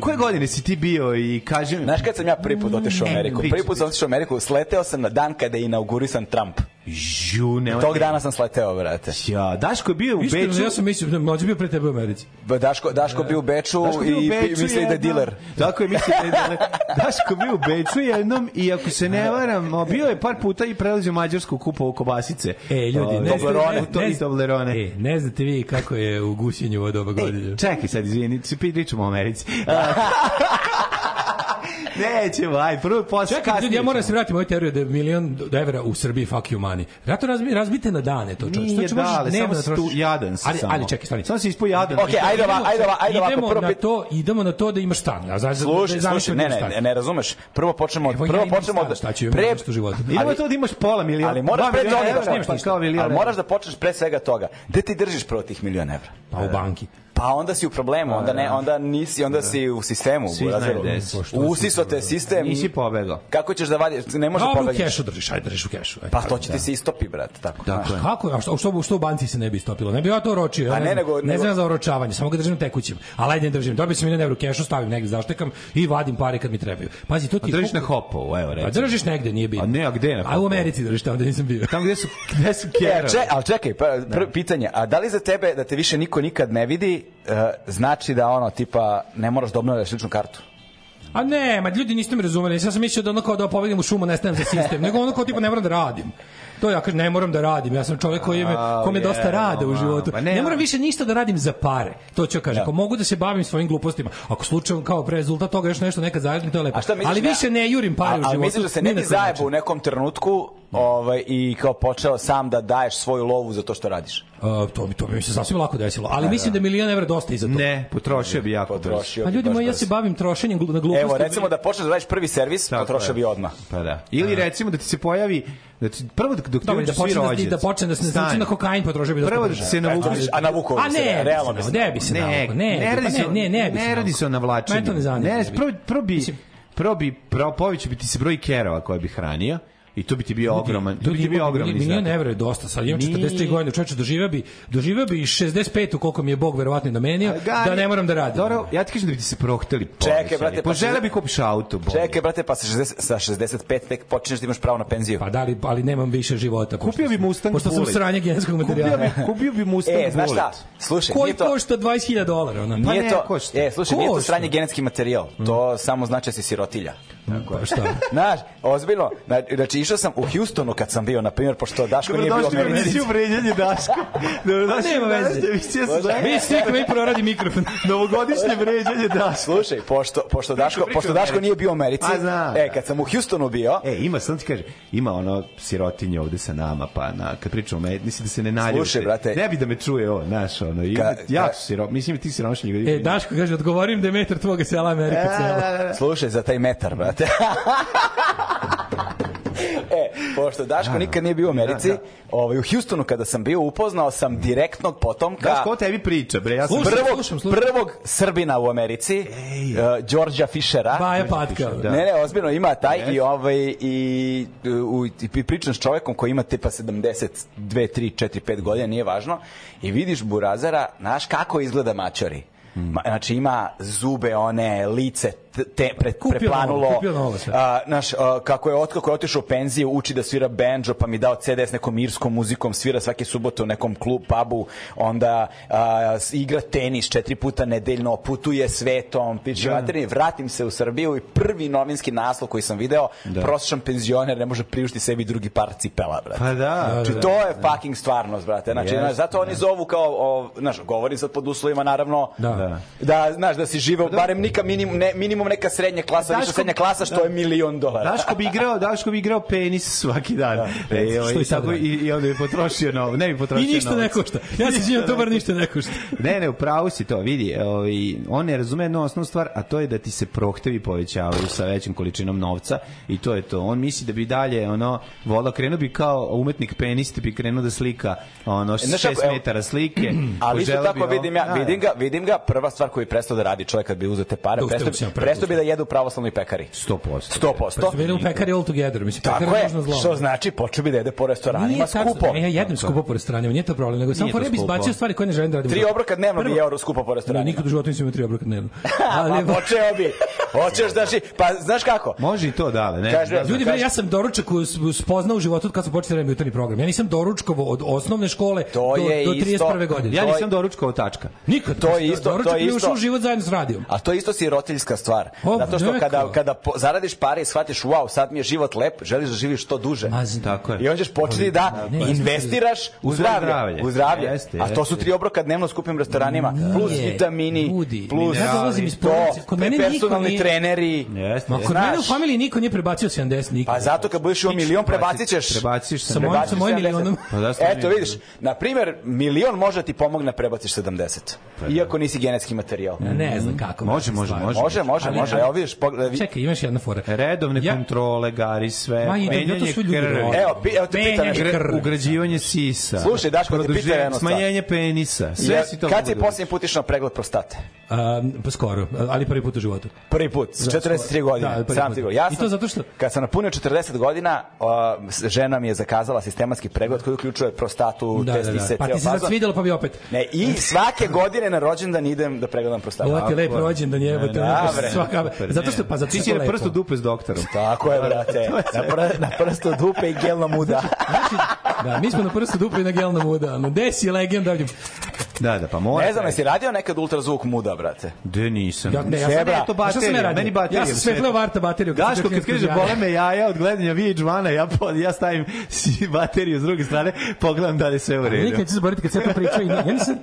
Koje godine si ti bio i kaži mi... Znaš kad sam ja prvi put otišao u Ameriku? Prvi put sam otešao u Ameriku, sleteo sam na dan kada je inaugurisan Trump. Žu, ne. Tog dana sam sleteo, brate. Ja, Daško je bio u Isto, Beču. Ja sam mislio da mlađi bio pre tebe u Americi. Ba, Daško, Daško bio u da. Beču i, i misli da, da je diler. Tako je, misli da je diler. Daško bio u Beču jednom i ako se ne varam, bio je par puta i prelazio Mađarsku kupovao kobasice. E, ljudi, o, ne, Toblerone, ne, to, ne, E, ne znate vi kako je u Gusinju od ove godine. E, čekaj sad, izvini, pričamo o Americi. Nećemo, aj, prvo posle Čekaj, kasnije. ja moram da se vratiti moju teoriju da je milion evra u Srbiji fuck you money. Ja razbi, razbite na dane to. Čovječ. Nije znači, što dale, samo da si tu jadan si ali, samo. Ali čekaj, stani. Samo si ispo jadan. Ok, ajde ovako, ajde ovako. Idemo, ajde, idemo na to, idemo na to da imaš stan. Ja, znači, slušaj, da, slušaj, da ne, ne, ne, ne razumeš. Prvo počnemo od, prvo počnemo od... Pre... Idemo to da imaš pola miliona. Ali moraš pre toga da počneš, pa kao Ali moraš da počneš pre svega toga. Gde ti držiš prvo tih milion evra? Pa u e. banki. Pa onda si u problemu, pa onda ne, da. onda nisi, onda da. si u sistemu. Svi znaju gde si. Usisvate sistem. Nisi pobegao. Kako ćeš da vadiš? Ne može pobeći. Dobro, u kešu držiš, ajde držiš u kešu. Ajde, pa to će ti da. se istopi, brate, tako. Dakle. Kako? A što, što, što u banci se ne bi istopilo? Ne bi ja to oročio. Ja ne, ne, nego, ne znam za oročavanje, samo ga držim tekućim. Ali ajde ne držim. Dobio sam 1 evro kešu, stavim negde, zaštekam i vadim pare kad mi trebaju. Pazi, to pa ti... držiš na hopu, evo, pa recimo. A držiš negde, nije bitno. A ne, a gde na hopu? A u Americi držiš, tamo gde nisam bio. Tamo gde su, gde su e, kerovi. Če, ali čekaj, pitanje, a da li za tebe da te više niko nikad ne vidi e, znači da ono tipa ne moraš da obnavljaš ličnu kartu? A ne, ma ljudi niste me razumeli. Ja sam mislio da ono kao da pobegnem u šumu, nestajem za sistem. Nego ono kao tipa ne moram da radim. To ja kažem, ne moram da radim. Ja sam čovjek koji me, kome je dosta rada u životu. Pa ne, ne moram više ništa da radim za pare. To ću kažem. Da. Ako mogu da se bavim svojim glupostima. Ako slučajno kao pre rezultat toga još nešto nekad zajedno, to je lepo. ali da- više ne jurim pare u životu. Ali mislim da se ne bi zajebo u nekom trenutku ovaj, i kao počeo sam da daješ svoju lovu za to što radiš? Uh, to mi to mi se sasvim lako desilo, ali da, mislim da, milion evra dosta i za to. Ne, potrošio bih jako potrošio. A pa ljudi moji, ja se bavim trošenjem na gluposti. Evo, recimo da počneš da radiš prvi servis, potrošio bi odmah. Pa da. Ili recimo da ti se pojavi Znači, prvo dok ti Dobre, da počne da, da počne da se znači na kokain potrošio bi da Prvo da se navučeš, a navuko se. A ne, realno bi. Ne bi se. Ne, ne, ne, ne, ne radi se o navlačenju. Ne, ne Ne, prvo prvo bi Probi, Propović bi ti se broj kerova koje bi hranio I to bi ti bio ogroman. To bi ti bio ogroman. Mi Milion evra je dosta, sad imam 43 godine, čoveče, doživio bi, doživio bi 65 u koliko mi je Bog verovatno namenio, da ne moram da radim. Dobro, ja ti kažem da bi ti se prohteli. Čekaj, brate, pa žele bi da kupiš auto. Čekaj, brate, pa sa 65 tek počinješ da imaš pravo na penziju. Pa da li, ali nemam više života. Kupio bi Mustang. Pošto sam sranje genetskog materijala. Kupio bi Mustang. E, znaš šta? Slušaj, Koji to... košta 20.000 dolara? Ona? Pa nije to, košta. E, slušaj, nije to sranje genetski materijal. To mm. samo znači da si sirotilja. Tako je. Šta? Znaš, ozbiljno, znači išao sam u Houstonu kad sam bio, na primjer, pošto Daško nije bio meni. Dobro, došli u vređanje Daško. Dobro, došli pa nema veze. Emisija se zove. Mi svi koji proradi mikrofon. Novogodišnje vređanje Daško. Slušaj, pošto, pošto Daško, pošto Daško nije bio u zna, e, da. kad sam u Houstonu bio... E, ima, sam ti kaže, ima ono sirotinje ovde sa nama, pa na, kad pričamo, o mislim da se ne naljuče. Slušaj, brate. Ne bi da me čuje ovo, znaš, ono, ima, ka, ja siro, mislim ti siromašni ljudi. E, Daško kaže, odgovorim da je metar tvoga sela Amerika e, cela. E, e, Slušaj, za taj metar, brate brate. e, pošto Daško da, nikad da. nije bio u Americi, da, da. ovaj, u Houstonu kada sam bio, upoznao sam direktnog potomka. Daško, o tebi priča, bre. Ja sam slušam, prvog, slušam, slušam. prvog Srbina u Americi, Ej. uh, Đorđa Fišera. Baja Patka. Da. Ne, ne, ozbiljno, ima taj yes. i, ovaj, i, u, i pričam s čovekom koji ima tipa 70, 2, 3, 4, 5 godina, nije važno, i vidiš Burazara, znaš kako izgleda mačori. Mm. Znači ima zube one, lice te, pre, kupio preplanulo novo, kupio novo a, naš, a, kako je otkako je otišao u penziju uči da svira banjo pa mi dao CD s nekom irskom muzikom svira svake subote u nekom klub pubu onda a, igra tenis četiri puta nedeljno putuje svetom piče da. materine vratim se u Srbiju i prvi novinski naslov koji sam video da. prosječan penzioner ne može priušti sebi drugi par cipela brate pa da, znači, da, da, to je da. fucking stvarnost brate znači yes, zato da. oni zovu kao o, znaš govorim sad pod uslovima naravno da, da znaš da si živeo pa barem nikam minimum ne minimum imamo neka srednja klasa, Daško, više srednja klasa što da, je milion dolara. Daško bi igrao, Daško bi igrao penis svaki dan. Da, e, o, i, tako, da. i, I onda bi potrošio novo, ne bi potrošio I ništa novac. ne košta. Ja se činjam, to bar ništa ne košta. ne, ne, upravo si to, vidi. ovaj on ne razume jednu osnovnu stvar, a to je da ti se prohtevi povećavaju sa većim količinom novca i to je to. On misli da bi dalje, ono, vola krenuo bi kao umetnik peniste bi krenuo da slika ono 6 e, metara slike. Ali što tako vidim ja, da, vidim da. ga, vidim ga, prva stvar koju prestao da radi čovjek kad bi uzeo te pare, prestao mesto bi da jedu pravoslavni pekari. 100%. 100%. Pa su u pekari all together, mislim, pekara Tako je, zlo. što znači, počeo bi da jede po restoranima nije skupo. Tačno, ja jedem skupo po restoranima, nije to problem, nego samo fore bi izbacio stvari koje ne želim da radim. Tri obroka dnevno bi jeo skupo po restoranima. Nikad u životu nisam imao tri obroka dnevno. Ali pa počeo bi. Hoćeš da si, pa znaš kako? Može i to da, ne. Kaže, ljudi, bre, ja sam doručak spoznao u životu kad sam počeo da radim jutarnji program. Ja nisam doručkovo od osnovne škole do, do 31. godine. Ja nisam doručkovo tačka. Nikad. To je isto, to je isto. Doručak je ušao u život zajedno s radijom. A to je isto sirotiljska stvar stvar. O, Zato što neko. kada, kada po, zaradiš pare i shvatiš, wow, sad mi je život lep, želiš da živiš što duže. Mazin. Tako je. I onda ćeš početi da ne, investiraš u zdravlje. zdravlje. U zdravlje. Jeste, jeste. A to su tri obroka dnevno skupim restoranima. Nije, plus vitamini, budi, plus ja iz Kod mene personalni nije, treneri. Jeste. Ma kod mene u familiji niko nije prebacio 70 nikad. Pa zato kad budeš u znači, milion prebacit ćeš. Prebaciš sa mojim, sa mojim milionom. Pa da, Eto vidiš, na primer, milion može da ti pomogne da prebaciš 70. Pa iako nisi genetski materijal. Ne znam kako. Može, može, može. Može, može, može, evo vidiš, pogledaj. Čekaj, imaš jedna fora. Redovne ja. kontrole, gari sve, Ma, da- da menjanje to, to krvi. Evo, pi, evo te pitam, znači, krv. ugrađivanje sisa. Slušaj, Daško, te pitam jedno Smanjenje penisa, sve ja, si to. Kad si poslednji put išao na pregled prostate? Um, pa skoro, ali prvi put u životu. Prvi put, 43 da, godine. Da, sam ja sam, I to zato što... Kad sam napunio 40 godina, uh, žena mi je zakazala sistematski pregled koji uključuje prostatu, da, testise, da, da. Pa ti se zasvidjelo, pa bi opet. Ne, i svake godine na rođendan idem da pregledam prostatu. Ovo ti lep rođendan, jebote. Da, bre kamen. Zato što, pa zato Ti si na dupe s doktorom. Tako je, brate. Na, pr, na prstu dupe i gelna muda. Znači, da, mi smo na prstu dupe i na gelna muda. No, desi legenda, ovdje Da, da, pa mora. Ne znam, jesi radio nekad ultrazvuk muda, brate? De nisam. Ja, ne, ja sam, ne, to baterija, sam ja radio? Meni baterija. Ja sam svetleo varta bateriju. Daško, kad kaže bole me jaja od gledanja VH1-a, ja, ja stavim bateriju s druge strane, pogledam da li sve u redu. Nikad ću zaboraviti kad sve to pričao. I, ja nisam,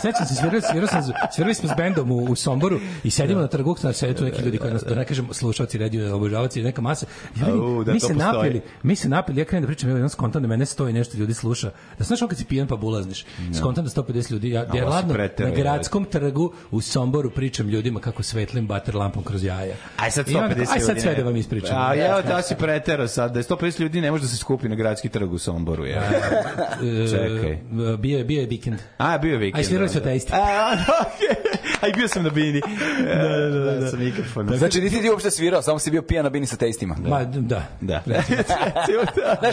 sećam se, svirali, svirali, sam, svirali smo s bendom u, u Somboru i sedimo da. na trgu, na sedetu neki ljudi koji nas, da ne kažem, slušalci, radio, obožavaci, neka masa. Ja, vidim, da, mi se napili, mi se napili, ja krenem da pričam, ja jedan skontam da mene stoji nešto ljudi sluša. Da znaš, on kad si pijan pa bulazniš, skontam da 150 da ljudi, ja, ja ladno na gradskom trgu u Somboru pričam ljudima kako svetlim bater lampom kroz jaja. Aj sad 150 ljudi. Aj sad sve da vam ispričam. A ja da si pretero sad, da 150 ljudi ne može da se skupi na gradski trg u Somboru, je. E, Čekaj. Bio je bio je vikend. A bio je vikend. Aj svirali su da, da. testi. E, a, okej. Aj bio sam na bini. Da, da, da. da. da. da, da sa mikrofonom. Znači, nisi ti uopšte svirao, samo si bio pijan na bini sa testima. Ma, da. Da. Znači,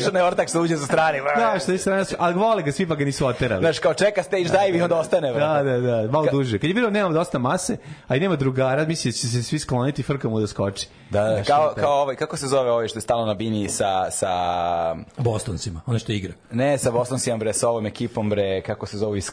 znaš, onaj ortak se uđe sa strane. Da, što je strane, ali vole ga svi pa ga nisu oterali. Znaš, kao čeka stage dive i onda ostane. Da, da, da, malo duže. Kad je bilo nemam dosta mase, a i nema drugara, misli da će se svi skloniti frka mu da skoči. Da, kao, kao ovaj, kako se zove ovaj što je stalo na bini sa... sa... Bostoncima, ono što igra. Ne, sa Bostoncima, bre, sa ovom ekipom, bre, kako se zove, iz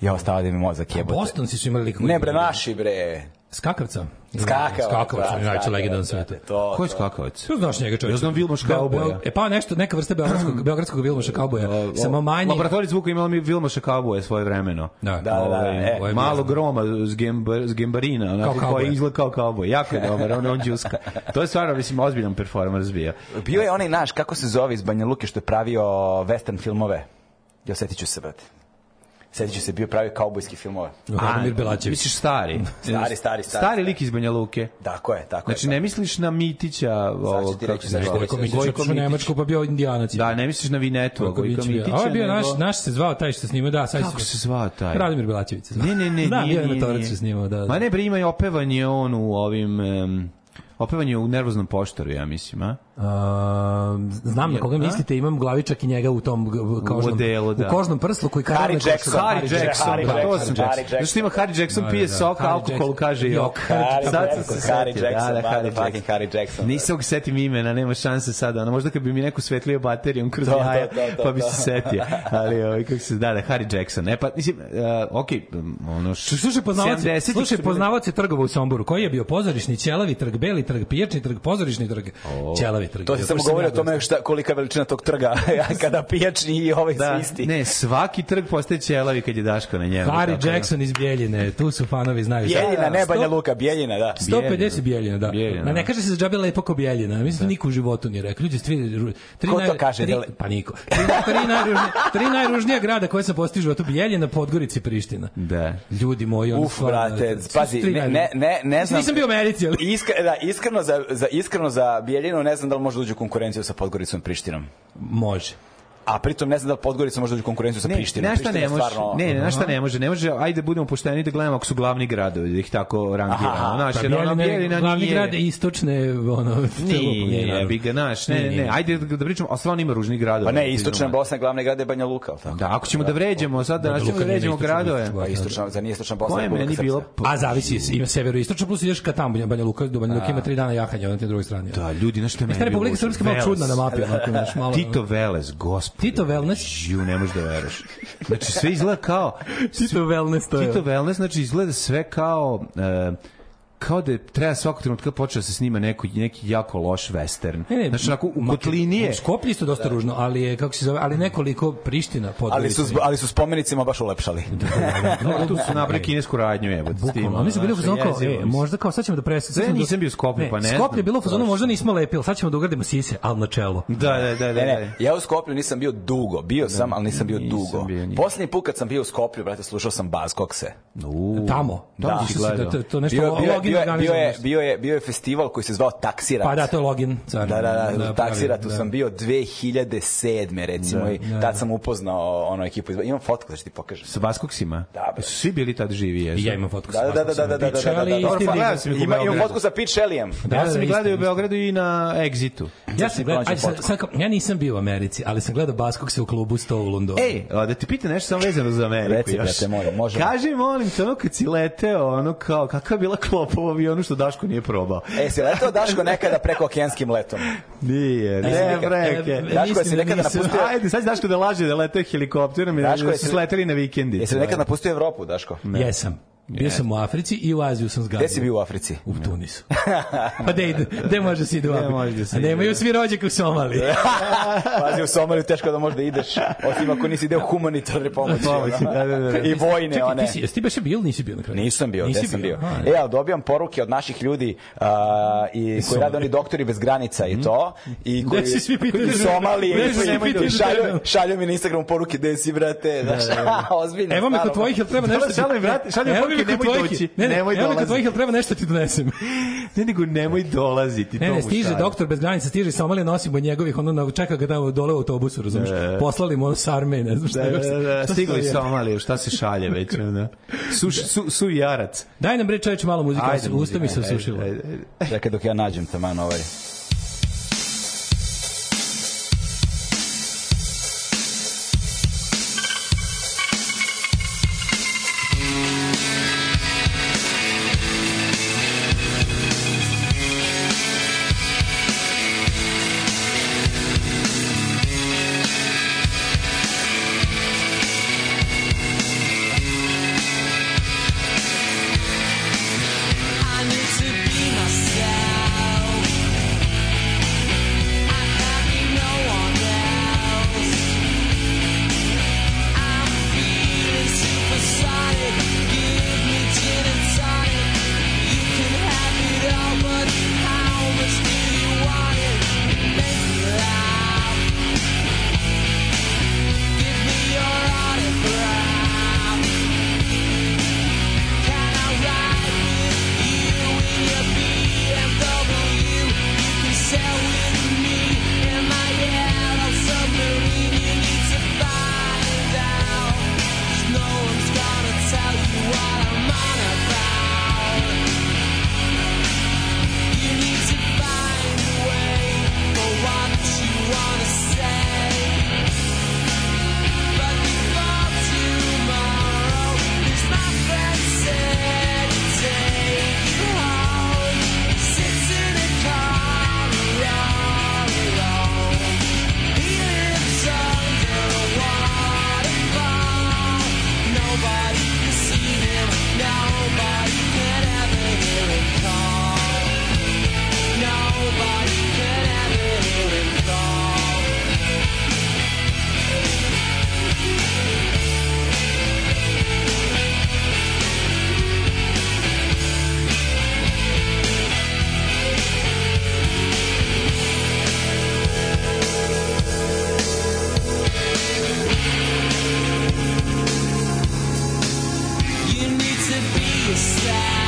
Ja ostao da mi mozak jebote. Bostonci su imali lika. Ne bre, naši bre. Skakavca. Skakavac. Skakavac, da, najveća legenda na svetu. Ko je Skakavac? Ti znaš njega, čovjek. Ja znam Vilmoš Kauboja. E pa nešto, neka vrsta beogradskog, mm. beogradskog Vilmoša Kauboja. Samo manji. Laboratorij zvuka imala mi Vilmoša Kauboja svoje vremeno. Da, da, da. Ovaj, da e, ovaj malo groma s, gembar, s gembarina, onako kao koji izgleda kao kauboj. Jako je dobar, on, on džuska. To je stvarno, mislim, ozbiljan performans bio. Bio je onaj naš, kako se zove iz Banja Luke, što je pravio western filmove. Ja setit se, brate. Setit ću se, bio pravio kaubojski filmove. Da, Radomir Belačević. Misliš stari? Stari, stari, stari. Stari lik iz Banja Luke. Tako je, tako je. Znači, ne misliš na Mitića, ovo, kako se zove? Gojko Mitić, Gojko Mitić. Nemačko, pa bio indijanac. Da, ne misliš na Vinetu, Gojko, Gojko Mitića. Ovo je bio naš, naš se zvao taj što snima, da, sad Kako se zvao taj? Radomir Belačević. Ne, ne, ne, ne, ne, ne, nije. Da, bio je na Torac snimao, da, da. Ma ne, bre, ima i opevanje on u ovim... Um, Opevanje u nervoznom poštaru, ja mislim, a? Uh, znam na koga a? mislite, imam glavičak i njega u tom kožnom, u, odelu, da. u kožnom prslu koji kaže Harry da, da, Jackson. Harry Jackson, Harry Jackson, to sam Jackson. Zašto ima Harry Jackson, pije da, da. sok, alkohol, kaže jok. Sad sam se Harry Jackson, Harry Jackson. Harry Jackson Nisam ga setim imena, nema šanse sada. Ono, možda kad bi mi neku svetlio baterijom kroz jaja, pa bi se setio. Ali, ovaj, kako se, da, da, Harry Jackson. E, pa, mislim, ok, e, okej, okay, ono... Slušaj, poznavac, slušaj, poznavac je trgova u Somboru. Koji je bio pozorišni, ćelavi trg, beli trg, pijačni trg, pozorišni trg, oh. ćelavi trg. To se samo govori o tome šta, kolika veličina tog trga, kada pijačni i ovaj da, isti. Ne, svaki trg postaje ćelavi kad je Daško na njemu. Harry da. Jackson iz Bjeljine, tu su fanovi znaju. Bjeljina, ne Banja Luka, Bjeljina, da. 150 Bjeljina, da. Bjeljina, da. Ne kaže se za džabe lepo ko Bjeljina, mislim da. niko u životu nije rekao. Ljudi, tri, tri Ko to kaže? Tri, pa niko. Tri, tri, najružnija, tri najružnija grada koje se postižu, a to Bjeljina, Podgorica i Priština. Da. Ljudi moji, on Uf, brate, pazi, ne, ne, ne, ne znam. Nisam bio u Americi, ali. Iskra, da, iskra, iskreno za, za, iskreno za Bijeljinu, ne znam da li može da uđe u konkurenciju sa Podgoricom i Prištinom. Može a pritom ne znam da Podgorica može da u konkurenciju sa Prištinom. Ne, šta ne može. Stvarno... Ne, ne, šta ne može. Ne može. Ajde da budemo pošteni da gledamo ako su glavni gradovi, da ih tako rangiramo. Znaš, pa, ono Bjelina glavni nije. grad istočne ono nije, bi ga naš. Ne, ne, ajde da, da pričamo, a stvarno ima ružnih gradova. Pa ne, istočna Bosna glavni grad je Banja Luka, tako. Da, ako ćemo da, da. vređemo, sad da nastavimo da vređamo gradove. Pa istočna, za nije istočna Bosna. je meni bilo? A zavisi, ima severoistočna plus ideš ka tamo Banja Luka, do Banja Luka ima 3 dana jahanja na te drugoj strani. Da, ljudi, znači što je meni. Republika Srpska malo čudna na mapi, onako, malo. Tito Veles, gospod Tito Wellness? Ju, ne možeš da veruješ. Znači, sve izgleda kao... Tito Wellness to je. Tito Wellness, znači, izgleda sve kao... Uh, kao da je treba svakog trenutka počeo da se snima neko, neki jako loš western. Ne, ne, znači, onako, u Kotlinije... Je... U Skoplji isto dosta da. ružno, ali je, kako se zove, ali nekoliko Priština podelica. Ali su, ali su spomenicima baš ulepšali. da, da, da, da, tu su napravili kinesku radnju, evo, s tim. Oni su bili u fazonu kao, e, možda kao, sad ćemo da pres... Sad da- nisam bio u ne, pa ne Skoplje je bilo u fazonu, možda nismo lepili, sad ćemo da ugradimo sise, ali na čelo. Da, da, da. Da, da, ja u Skoplju nisam bio dugo, bio da, sam, ali nisam bio dugo. Poslednji put kad sam bio u Skoplju, brate, slušao sam Baz Kokse. Tamo? Da, to nešto bio, je, bio, je, bio, je, bio je festival koji se zvao Taksirat. Pa da, to je login. Car. Da, da, da, da tu da. sam bio 2007. recimo da, i da, tad da. sam upoznao ono ekipu. Imam fotku da ću ti pokažem. Sa Baskoksima? Da, bre. Su svi bili tad živi, jesu? Ja imam fotku sa da, da, da, da, da, da, da, da, da, Dobro, pa, ja sam ima, imam fotku sa Pete Shelleyem. Da, ja sam ih gledao u Beogradu i na Exitu. Ja sam gledao, ajde, sad, ja nisam bio u Americi, ali sam gledao Baskokse u klubu 100 u Londonu. Ej, da ti pita nešto samo vezano za Ameriku. Reci, brate, molim, možemo. Kaži, molim, to kad si leteo, ono kao, kakva je bila klopa po avionu što Daško nije probao. E, si letao Daško nekada preko okeanskim letom? Nije, ne, breke. Daško, si nekada napustio... Ajde, sad Daško da laže da letao helikopterom i da su sleteli na vikendi. Jesi nekada napustio Evropu, Daško? Jesam. Bio sam u Africi i u Aziju sam zgazio. Gde si bio u Africi? U Tunisu. pa gde, gde može da si ide u Afriku? Može da si nemaju svi rođak u Somaliji. Pazi, u Somaliju teško da možda ideš, osim ako nisi deo humanitarne pomoći. Da, pomoći da, da, da. I vojne Čekaj, one. Ti si, jesi ti baš bio ili nisi bio na kraju? Nisam bio, nisi gde sam bio. bio. E, ali dobijam poruke od naših ljudi uh, i koji rade oni doktori bez granica i to. I koji, gde si svi pitaju? Iz Somalije. Šalju, šalju mi na Instagram poruke, gde si, brate? Znaš, da, da, da. ozbiljno. Evo me kod tvojih, jel treba nešto? Šalju mi, brate, šalju mi čekaj, nemoj tvojih, doći. Ne, ne, nemoj evo dolaziti. tvojih, jel treba nešto ti donesem? ne, nego nemoj dolaziti. Ne, ne, stiže doktor bez granica, stiže Somalija nosi nosimo njegovih, ono na, čeka ga tamo dole u autobusu, razumiješ? Da, da, da. Poslali mu ono s Armeje, ne znam šta. Da, da, da, šta stigli Somaliju, šta se šalje već. Da. Su, su, su jarac. Daj nam bre čoveče malo muzike, usta mi se osušila. Čekaj dok ja nađem taman ovaj. to be a star.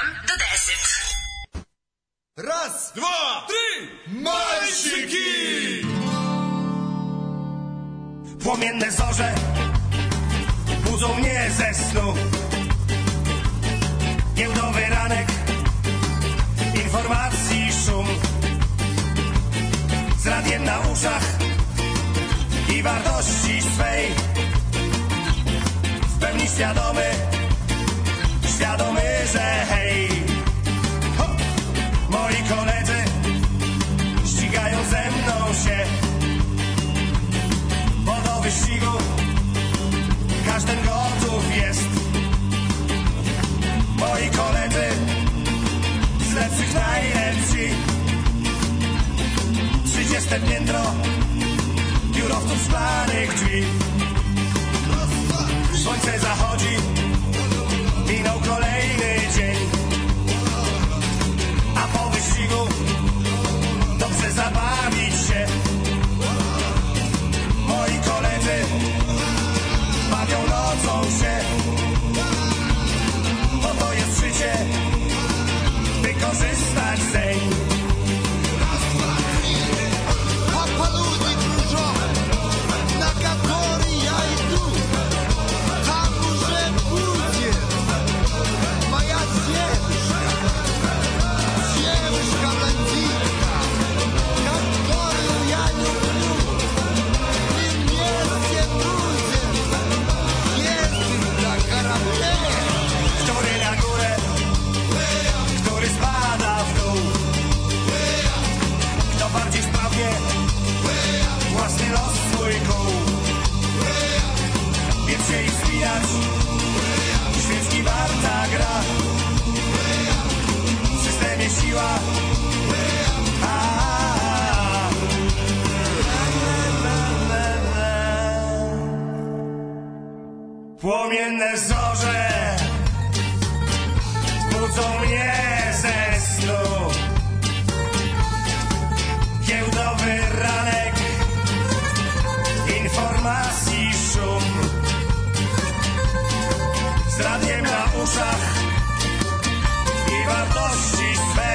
Zdravljem na ušah I vardoši sve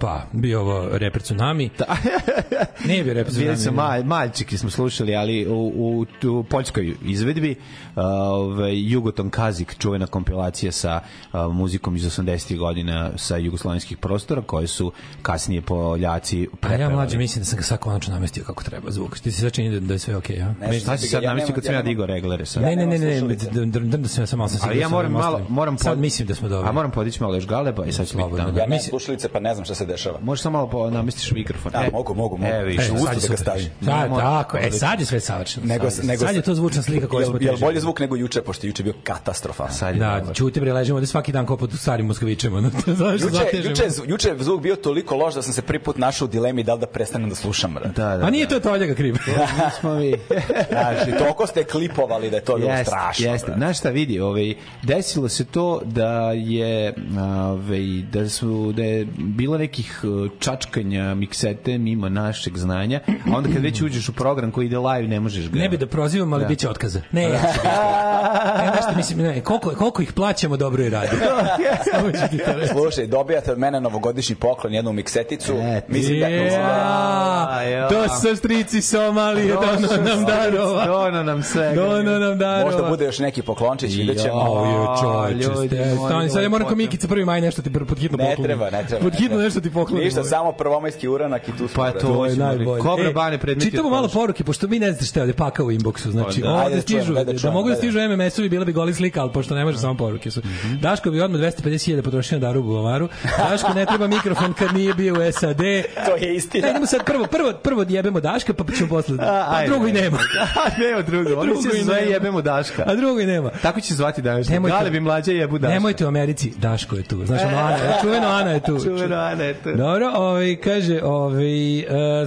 opa, bio ovo reper tsunami. Da. Nije bio reper tsunami. Bili mal, malčiki smo slušali, ali u, u, u poljskoj izvedbi uh, Jugoton Kazik, čuvena kompilacija sa uh, muzikom iz 80. godina sa jugoslovenskih prostora, koje su kasnije Poljaci preprevali. A ja mlađe mislim da sam ga sad konačno namestio kako treba zvuk. Ti se začini da, je sve okej, okay, ja? Ne, šta si sad namestio kad sam ja digao reglere sad? Ne, ne, ne, ne, drm da sam ja sam malo sam Ali ja moram malo, moram... Sad mislim da smo dobri. A moram podići malo još galeba i sad ću biti tamo. Da. Ja ne slušalice, pa ne znam šta se dešava. Možeš samo malo po, namestiš mikrofon. Da, e, mogu, mogu, mogu. Evo, vidiš, e, usta da ga stavim. da, tako, da, e, da sad je sve savršeno. Nego, sad, nego, sad je to zvučna slika koju smo težili. Jel bolje zvuk nego juče, pošto juče bio katastrofa. Sad je da, čuti bre, ležimo ovde svaki dan kao pod starim Moskovićima. Znaš, juče, juče, juče je zvuk bio toliko loš da sam se prvi put našao u dilemi da li da prestanem da slušam. Da, da, pa da. A nije to Toljaga kriv. Da, smo mi. Znači, toliko ste klipovali da je to bilo strašno. Jeste, znaš šta vidi, ovaj, desilo se to da je, ovaj, da su, da je bilo neki nekih e, čačkanja miksete mimo našeg znanja, a onda kad već uđeš u program koji ide live, ne možeš ga. Ne bi da prozivam, ali da. biće otkaza. Ne, ja ću ne, nešto mislim, ne, koliko, koliko ih plaćamo, dobro i radi. Samo ću Slušaj, dobijate od mene novogodišnji poklon, jednu mikseticu. E, mislim da... Ja, To da sa strici Somalije, da dono nam darova. Dono nam sve. Dono nam darova. Možda bude još neki poklončić, vidjet ćemo. Jo, čovječe, stani, sad ja moram ko Mikica prvi maj nešto ti pod hitno poklon. Ne treba, ne treba. Pod hitno nešto ti ti poklonim. Ništa, samo prvomajski uranak i tu smo. Pa to je najbolje. Kobra e, bane predmeti. Čitamo malo poruke, pošto mi ne znate šta je ovde pakao u inboxu. Znači, da, ovde stižu, da, da, da mogu da stižu MMS-ovi, bila bi goli slika, al pošto ne može samo poruke su. Mhm. Daško bi odmah 250.000 potrošio na Daru Bubamaru. Daško ne treba mikrofon kad nije bio u SAD. To je istina. Idemo sad prvo, prvo, prvo jebemo Daška, pa ćemo posle. Pa drugo i nema. nema drugo. Oni se zove jebemo Daška. A drugo i nema. Tako će zvati danas. Galebi mlađe jebu Daška. Nemojte u Americi, Daško je tu. Znaš, ono Ana, čuveno Ana je tu. Čuveno Ana je Dobro, ovaj, kaže, ovaj, uh,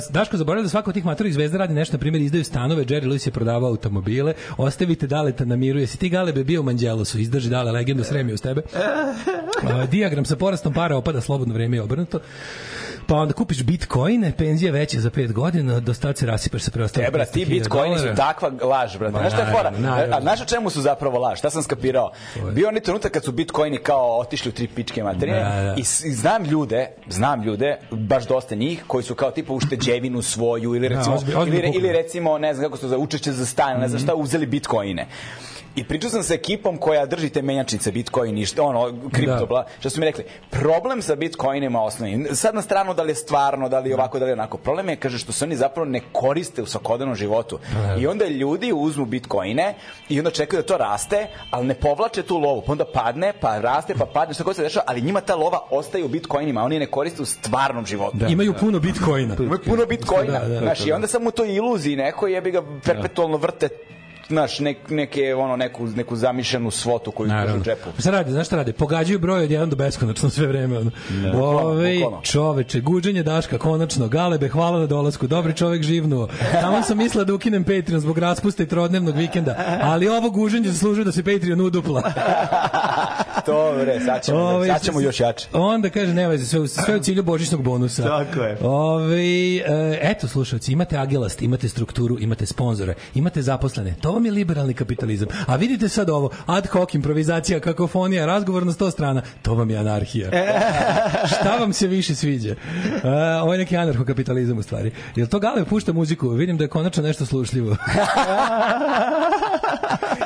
Daško zaboravio da svako od tih matorih zvezda radi nešto, na primjer, izdaju stanove, Jerry Lewis je prodavao automobile, ostavite Daleta na miru, jesi ti Galebe bio u Manđelosu, izdrži Dale, legendu sremi uz tebe. Uh, ovaj, diagram sa porastom para opada, slobodno vreme je obrnuto pa onda kupiš bitcoine, penzija veća za 5 godina, do stad se rasipaš sa preostalih. E, brat, ti bitcoini su takva laž, brate. Znaš šta je fora? A znaš o čemu su zapravo laž? Šta sam skapirao? Bio onaj trenutak kad su bitcoini kao otišli u tri pičke materine da, da. I, i znam ljude, znam ljude, baš dosta njih, koji su kao tipa ušteđevinu svoju ili da, recimo, da, ozbilj, ozbilj, ili, ili recimo, ne znam kako su za učešće za stan, ne znam mhm. šta, uzeli bitcoine. I pričao sam sa ekipom koja drži te menjačnice, bitcoin i što, ono, kripto, da. bla, što su mi rekli, problem sa bitcoinima osnovni, sad na stranu da li je stvarno, da li je ovako, da li je onako, problem je, kaže, što se oni zapravo ne koriste u svakodnevnom životu. Da. da. I onda ljudi uzmu bitcoine i onda čekaju da to raste, ali ne povlače tu lovu, pa onda padne, pa raste, pa padne, što god se dešava, ali njima ta lova ostaje u bitcoinima, oni ne koriste u stvarnom životu. Da. Imaju puno bitcoina. Imaju puno da, da, bitcoina. Da, da, da, Znaš, da, da. i onda samo to iluziji neko jebi ga perpetualno vrte znaš, nek, neke, ono, neku, neku zamišljenu svotu koju drže u džepu. Pa šta rade, znaš šta rade? Pogađaju broj od 1 do beskonačno sve vreme. Ono. Ove, čoveče, guđenje Daška, konačno. Galebe, hvala na dolasku. Dobri čovek živnuo. Tamo sam mislila da ukinem Patreon zbog raspusta i trodnevnog vikenda. Ali ovo guženje zaslužuje da se Patreon udupla. to bre, sad ćemo, Ove, sad ćemo još jače. Onda kaže, nema veze, sve, sve u cilju božićnog bonusa. Tako je. Ove, e, eto, slušalci, imate agilast, imate strukturu, imate sponzore, imate zaposlene. To ovo mi je liberalni kapitalizam. A vidite sad ovo, ad hoc improvizacija, kakofonija, razgovor na sto strana, to vam je anarhija. Šta vam se više sviđa? Uh, ovo je neki anarcho-kapitalizam u stvari. Jel to Gale pušta muziku? Vidim da je konačno nešto slušljivo.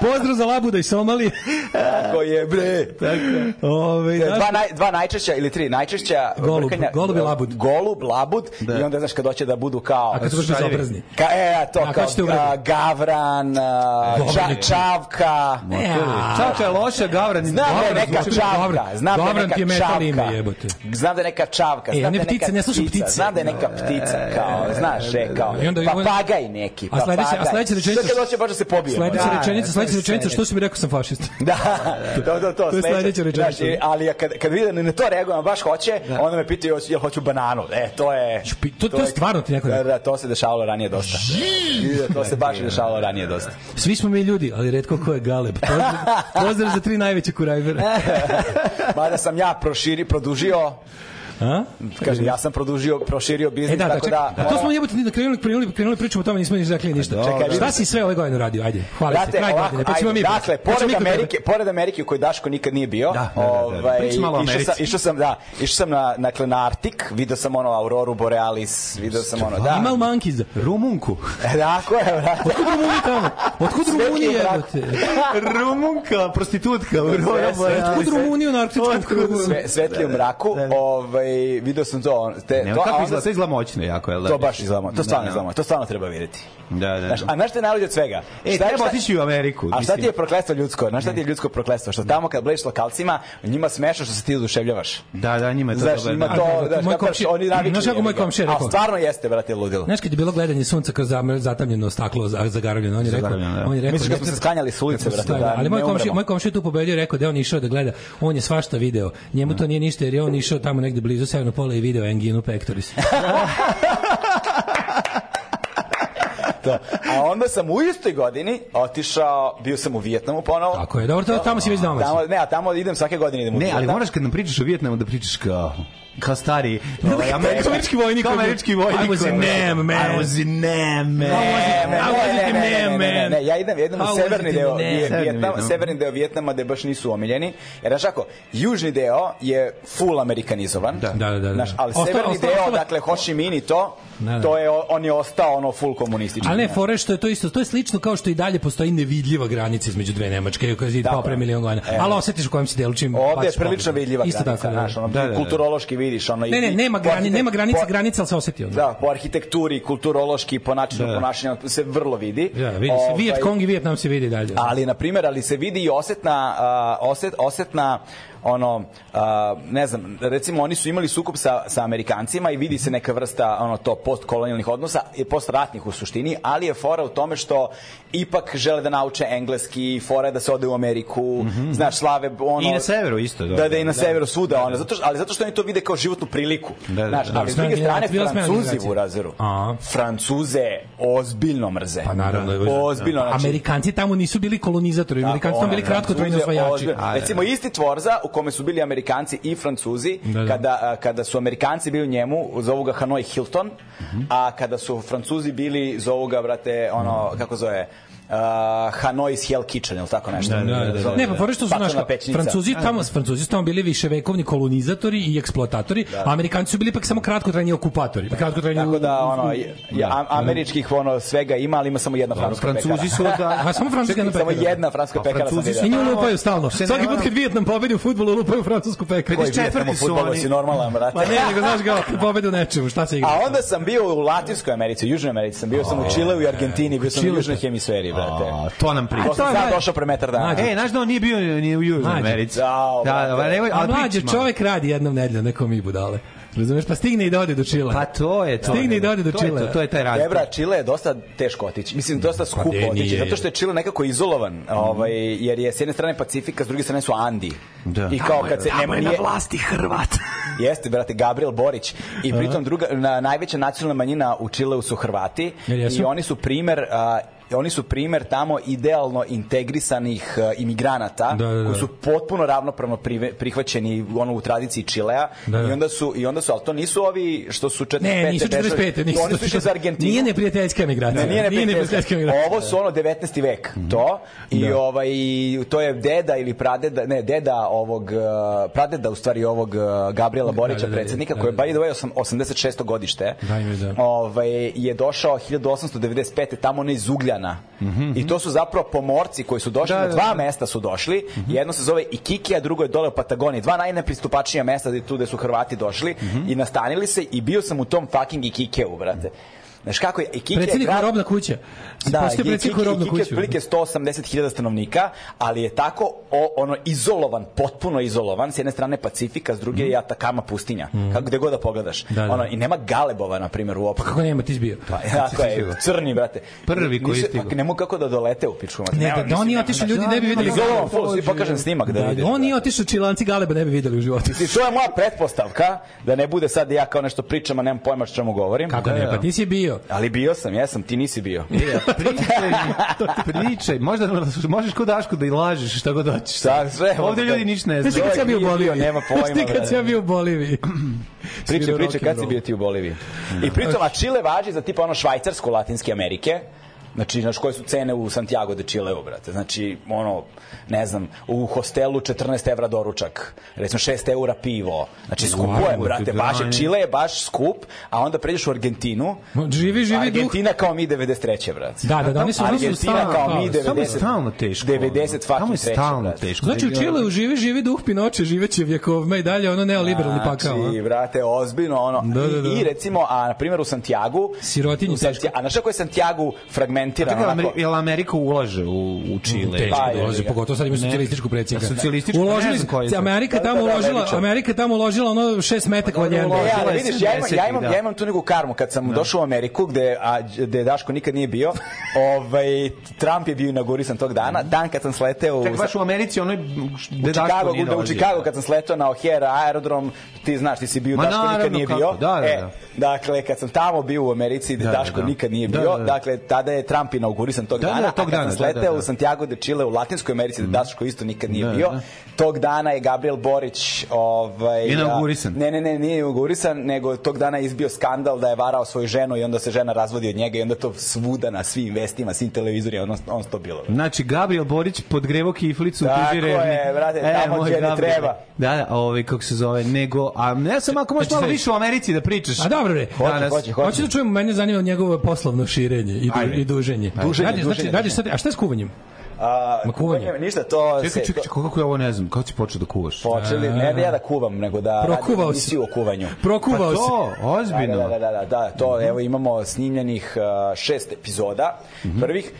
Pozdrav za Labuda i Somali. Tako je, bre. Tako. Ove, dva, naj, dva najčešća ili tri najčešća golub, vrkanja, golub i labud. Golub, labud da. i onda znaš kad hoće da budu kao... A kad su baš bezobrazni. Ka, e, to a, kao, kao da gavran, ča, čavka. Ne, čavka je loša, Gavran. Znam da je neka čavka. E, znam da je neka čavka. Znam da je neka čavka. Znam da je neka ne slušam ptice. Znam da je neka ptica, e, kao, znaš, je, e, kao, papagaj neki. A sledeća, a sledeća rečenica... Sve kad baš da se pobije. Sledeća da, rečenica, da, sledeća rečenica, što si mi rekao da sam fašist. Da, to, to, to. To je sledeća rečenica. Ali kad, kad vidim da ne to reagujem, baš hoće, onda me pitaju, jel hoću bananu. E, to je... To, to, je stvarno ti neko... Da, da, to se dešavalo ranije dosta. To se baš dešavalo ranije dosta. Svi smo mi ljudi, ali redko ko je Galeb. Pozdrav, pozdrav za tri najveće kurajvera. Mada sam ja proširi, produžio A? Kaže, ja sam produžio, proširio e, biznis, e, da, da, tako čekaj, da... A to smo jebote ni krenuli, krenuli, krenuli pričamo o tome, nismo ni rekli ništa. Dobro. Čekaj, šta si sve ove godine radio? Ajde, hvala Date, se, kraj ovako, godine, pa ćemo mi... Dakle, pored, Amerike, pored Amerike, pored Amerike u kojoj Daško nikad nije bio, da, da, da, da. Ovaj, išao, sam, išao sam, da, išao sam na, dakle, na Artik, video sam ono Auroru Borealis, video sam ono, da. Animal Monkeys, Rumunku. E, tako je, brate. Otkud Rumuni tamo? Otkud Rumuni jebote? Rumunka, prostitutka, Aurora Borealis. Otkud Rumuniju na Arktičkom krugu? Svetli u mraku, da, da, da. ovaj, ovaj, video sam to. Te, ne, to, kako izgleda, to izgleda moćno jako, jel da? To baš izgleda to stvarno izgleda to stvarno treba videti. Da, da. Znaš, da. a znaš te narod od svega? E, šta, treba otići u Ameriku. A šta ti je prokletstvo ljudsko? Znaš šta ti je ljudsko prokletstvo? Što tamo kad blejiš lokalcima, njima smeša što se ti oduševljavaš. Da, da, njima to znaš, dobro. Njima da. to, znaš, moj komši, oni navikli. Znaš kako moj komšija rekao? A stvarno jeste, brate, ludilo. Znaš kad je bilo gledanje sunca kroz zatamljeno staklo, zagaravljeno, on je rekao, on je rekao, Misliš smo se sklanjali s ulice, brate, da, ali moj komšija, moj komšija tu pobedio, rekao da on išao da gleda, on je svašta video. Njemu to nije ništa jer je on išao tamo negde blizu severnog pola i video Enginu pectoris. Pa to. Da. A onda sam u istoj godini otišao, bio sam u Vijetnamu ponovo. Tako je, dobro, to, tamo si već domaći. Tamo, ne, a tamo idem svake godine idem u Ne, ali moraš kad nam pričaš o Vijetnamu da pričaš kao kao stari ovaj, američki vojnik. Kao američki vojnik. I was a nam, man. I was a nam, man. I was a nam, man. ja idem, idem u severni deo Vjetnama, severni deo Vjetnama gde baš nisu omiljeni. Jer, znaš ako, južni deo je full amerikanizovan. Da, da, da. da, da. Znaš, ali severni deo, dakle, Ho Chi Minh i to, da, to je, on je ostao ono full komunistički. Ali ne, fore što je to isto, to je slično kao što i dalje postoji nevidljiva granica između dve Nemačke, koja je pao pre milion godina. E. Ali osetiš u kojem si delu čim Ovde je prilično vidljiva granica, znaš, ono, kulturološki vidljiva vidiš ono ne ne nema grani nema granica po, granica al se oseti ono. da po arhitekturi kulturološki po načinu da. ponašanja se vrlo vidi da vidi se Viet ovaj, Kong i Vijetnam se vidi dalje ali na primjer ali se vidi i osetna uh, oset osetna ono, a, ne znam, recimo oni su imali sukup sa, sa Amerikancima i vidi se neka vrsta ono, to postkolonijalnih odnosa, je postratnih u suštini, ali je fora u tome što ipak žele da nauče engleski, fora je da se ode u Ameriku, mm -hmm. znaš, slave ono... I na severu isto. Dobro. Da, da, da i na da. da. severu svuda, da, da. ono, zato, što, ali zato što oni to vide kao životnu priliku. Da, da, znaš, da, da. ali s druge strane, Francuzi u razeru. A. Francuze ozbiljno mrze. Pa naravno. Da, da. ozbiljno. Da. Znači, Amerikanci tamo nisu bili kolonizatori, Amerikanci tamo bili kratko kratkotrojni osvajači. Recimo, isti tvorza u kome su bili Amerikanci i Francuzi, da, da. Kada, kada su Amerikanci bili u njemu, zovu ga Hanoi Hilton, uh mhm. -huh. a kada su Francuzi bili, zovu ga, brate, ono, mhm. kako zove, uh, Hanoi's Hell Kitchen, ili tako nešto? Da, da, da. da. da. Ne, pa prvo što su, znaš, da. Francuzi tamo, Francuzi su tamo bili više vekovni kolonizatori i eksploatatori, da. a Amerikanci su bili pak samo kratkotrajni okupatori. Pa kratkotrajni tako da, ono, ja, da, američkih ono, svega ima, ali ima samo jedna francuska pekara. Francuzi su da... a samo francuska jedna pekara. Samo jedna francuska pa pekara sam vidio. I nju lupaju stalno. Svaki put kad Vijetnam pobedi u futbolu, lupaju francusku pekaru. Koji Vijetnam u futbolu si normalan, brate. Pa ne, nego znaš ga, pobedu nečemu, šta se igra? A onda sam bio u Latinskoj Americi, u Južnoj Americi, sam bio sam u Čileu i Argentini, bio sam u Južnoj hemisferi brate. to nam priča. A to je došao pre metar dana. Ej, E, znaš da on nije bio ni u Južnoj Americi. Da, da, da nemoj, a mlađe čovek radi jednom nedeljom, neko mi budale. Razumeš, pa stigne i dođe da do Čile. Pa to je to. Stigne i dođe da do Čile. To, je to, to je taj razlog. Debra, Čile je dosta teško otići. Mislim, dosta pa skupo pa otići, zato što je Čile nekako izolovan, mm. ovaj, jer je s jedne strane Pacifika, s druge strane su Andi. Da. I kao kad se nema nije... na vlasti Hrvat. Jeste, brate, Gabriel Borić. I pritom druga, na, najveća nacionalna manjina u Čileu su Hrvati. I oni su primer uh, oni su primer tamo idealno integrisanih uh, imigranata da, da, da. koji su potpuno ravnopravno prive, prihvaćeni ono u tradiciji Čilea da, da. i onda su i onda su al to nisu ovi što su 45 ne, nisu 45 nisu oni su išli za nije neprijateljska migracija ne, nije, neprijateljska. nije neprijateljska migracija ovo su ono 19. vek mm -hmm. to i da. ovaj to je deda ili pradeda ne deda ovog eh, pradeda u stvari ovog eh, Gabriela da, da, Borića da, da, predsednika da, da, da. koji je by the way 86 godište da, da. ovaj je došao 1895 tamo ne iz uglja Kikijana. Mm -hmm. I to mhm. su zapravo pomorci koji su došli, da, na da, dva da, da. mesta su došli. Mm -hmm. Jedno se zove i Kikija, drugo je dole u Patagoniji. Dva najnepristupačnija mesta gde tu gde su Hrvati došli mm -hmm. i nastanili se i bio sam u tom fucking Ikikeu, brate. Mm Znaš kako je, i Kik je grad... robna kuća. Da, Kik, Kik, Kik, Kik je otprilike 180.000 stanovnika, ali je tako o, ono izolovan, potpuno izolovan, s jedne strane Pacifika, s druge mm. je Atakama pustinja, mm. kako gde god da pogledaš. Da, da. Ono, I nema Galebova, na primjer, u pa Kako nema, ti izbio. Pa, tako je, crni, brate. Prvi koji je Pa, nemo kako da dolete u pičku. Da, ne, da, da oni otišu, ljudi ne bi videli. Izolovan, full, svi pokažem snimak da, da, da Oni otišu, čilanci Galeba ne bi videli u životu. To je moja pretpostavka, da ne bude sad ja kao nešto pričam, a nemam pojma što čemu govorim. Kako ne, pa da. ti si bio. Ali bio sam, ja sam, ti nisi bio. Ja, e, pričaj, pričaj, možda da- možeš kod Dašku da i lažeš šta god hoćeš. Sa, sve. Ovde ljudi da- ništa ne znaju. Znaš kad sam bio u Boliviji? Nema pojma. Znaš kad sam bio u Boliviji? Pričaj, pričaj, kad si bio ti u Boliviji. I pritom, a Čile važi za tipa ono Švajcarsku Latinske Amerike, Znači, znaš, koje su cene u Santiago de Chileu, brate? Znači, ono, ne znam, u hostelu 14 evra doručak, recimo 6 eura pivo. Znači, skupo je, brate, baš je, Chile je baš skup, a onda pređeš u Argentinu. Živi, živi Argentina duh. kao mi 93. brate. Da, da, da, oni su Argentina kao mi 90. Tamo je stalno teško. 90 fucking Tamo je stalno teško. Znači, u Chileu živi, živi duh Pinoče, živeće vjekovima i dalje, ono neoliberalni znači, pakao. Znači, brate, ozbiljno, ono. Da, da, da. I, recimo, a na primjer u Santiagu... Sirotinju teško. A znaš kako je Santiago fragment cementira. Tako, onako... Jel Amerika ulaže u, u Čile? Teško da pa, ulaže, pogotovo sad ima socijalističku predsjednika. Socijalističku, Uložili, je. Amerika tamo uložila, Amerika tamo uložila ono šest metaka od e, njega. Ja, ali vidiš, ja imam, ja imam, da. ja imam tu neku karmu. Kad sam da. došao u Ameriku, gde, a, gde Daško nikad nije bio, ovaj, Trump je bio inaugurisan tog dana. Mhm. Dan kad sam sleteo... Tako baš u Americi, onoj gde Daško nije dolazio. U Čikagu, kad sam sleteo na O'Hare aerodrom, ti znaš, ti si bio, Daško nikad nije bio. Da, da, e, da. Dakle, kad sam tamo bio u Americi, da, Daško nikad nije bio. Dakle, tada je Trump inaugurisan tog da, da dana, da, tog a dana, sleteo da, da, da. u Santiago de Chile u Latinskoj Americi, da mm. da Daško isto nikad nije da, bio, da. tog dana je Gabriel Borić ovaj, inaugurisan. ne, ne, ne, nije inaugurisan, nego tog dana je izbio skandal da je varao svoju ženu i onda se žena razvodi od njega i onda to svuda na svim vestima, svim televizorima, on, on to bilo. Znači, Gabriel Borić podgrevo kiflicu u tuži revni. Tako je, brate, e, tamo gdje ne treba. Da, da, ovaj, kako se zove, nego, a ne sam ako možeš znači, malo više u Americi da pričaš. A dobro, bre. Hoće, hoće, hoće. da čujemo, mene zanima njegovo poslovno širenje i, du, i duže duženje. Duženje, radi, duženje. Znači, radiš sad, a šta je s kuvanjem? A, kuvanje. Ništa, to čekaj, se... Čekaj, čekaj, kako ja ovo ne znam, kako si počeo da kuvaš? Počeli, ne da ja da kuvam, nego da Prokuvao radim emisiju o kuvanju. Prokuvao si. Pa to, ozbiljno. Da, da, da, da, da, to, mm -hmm. evo imamo snimljenih uh, šest epizoda, mm -hmm. prvih,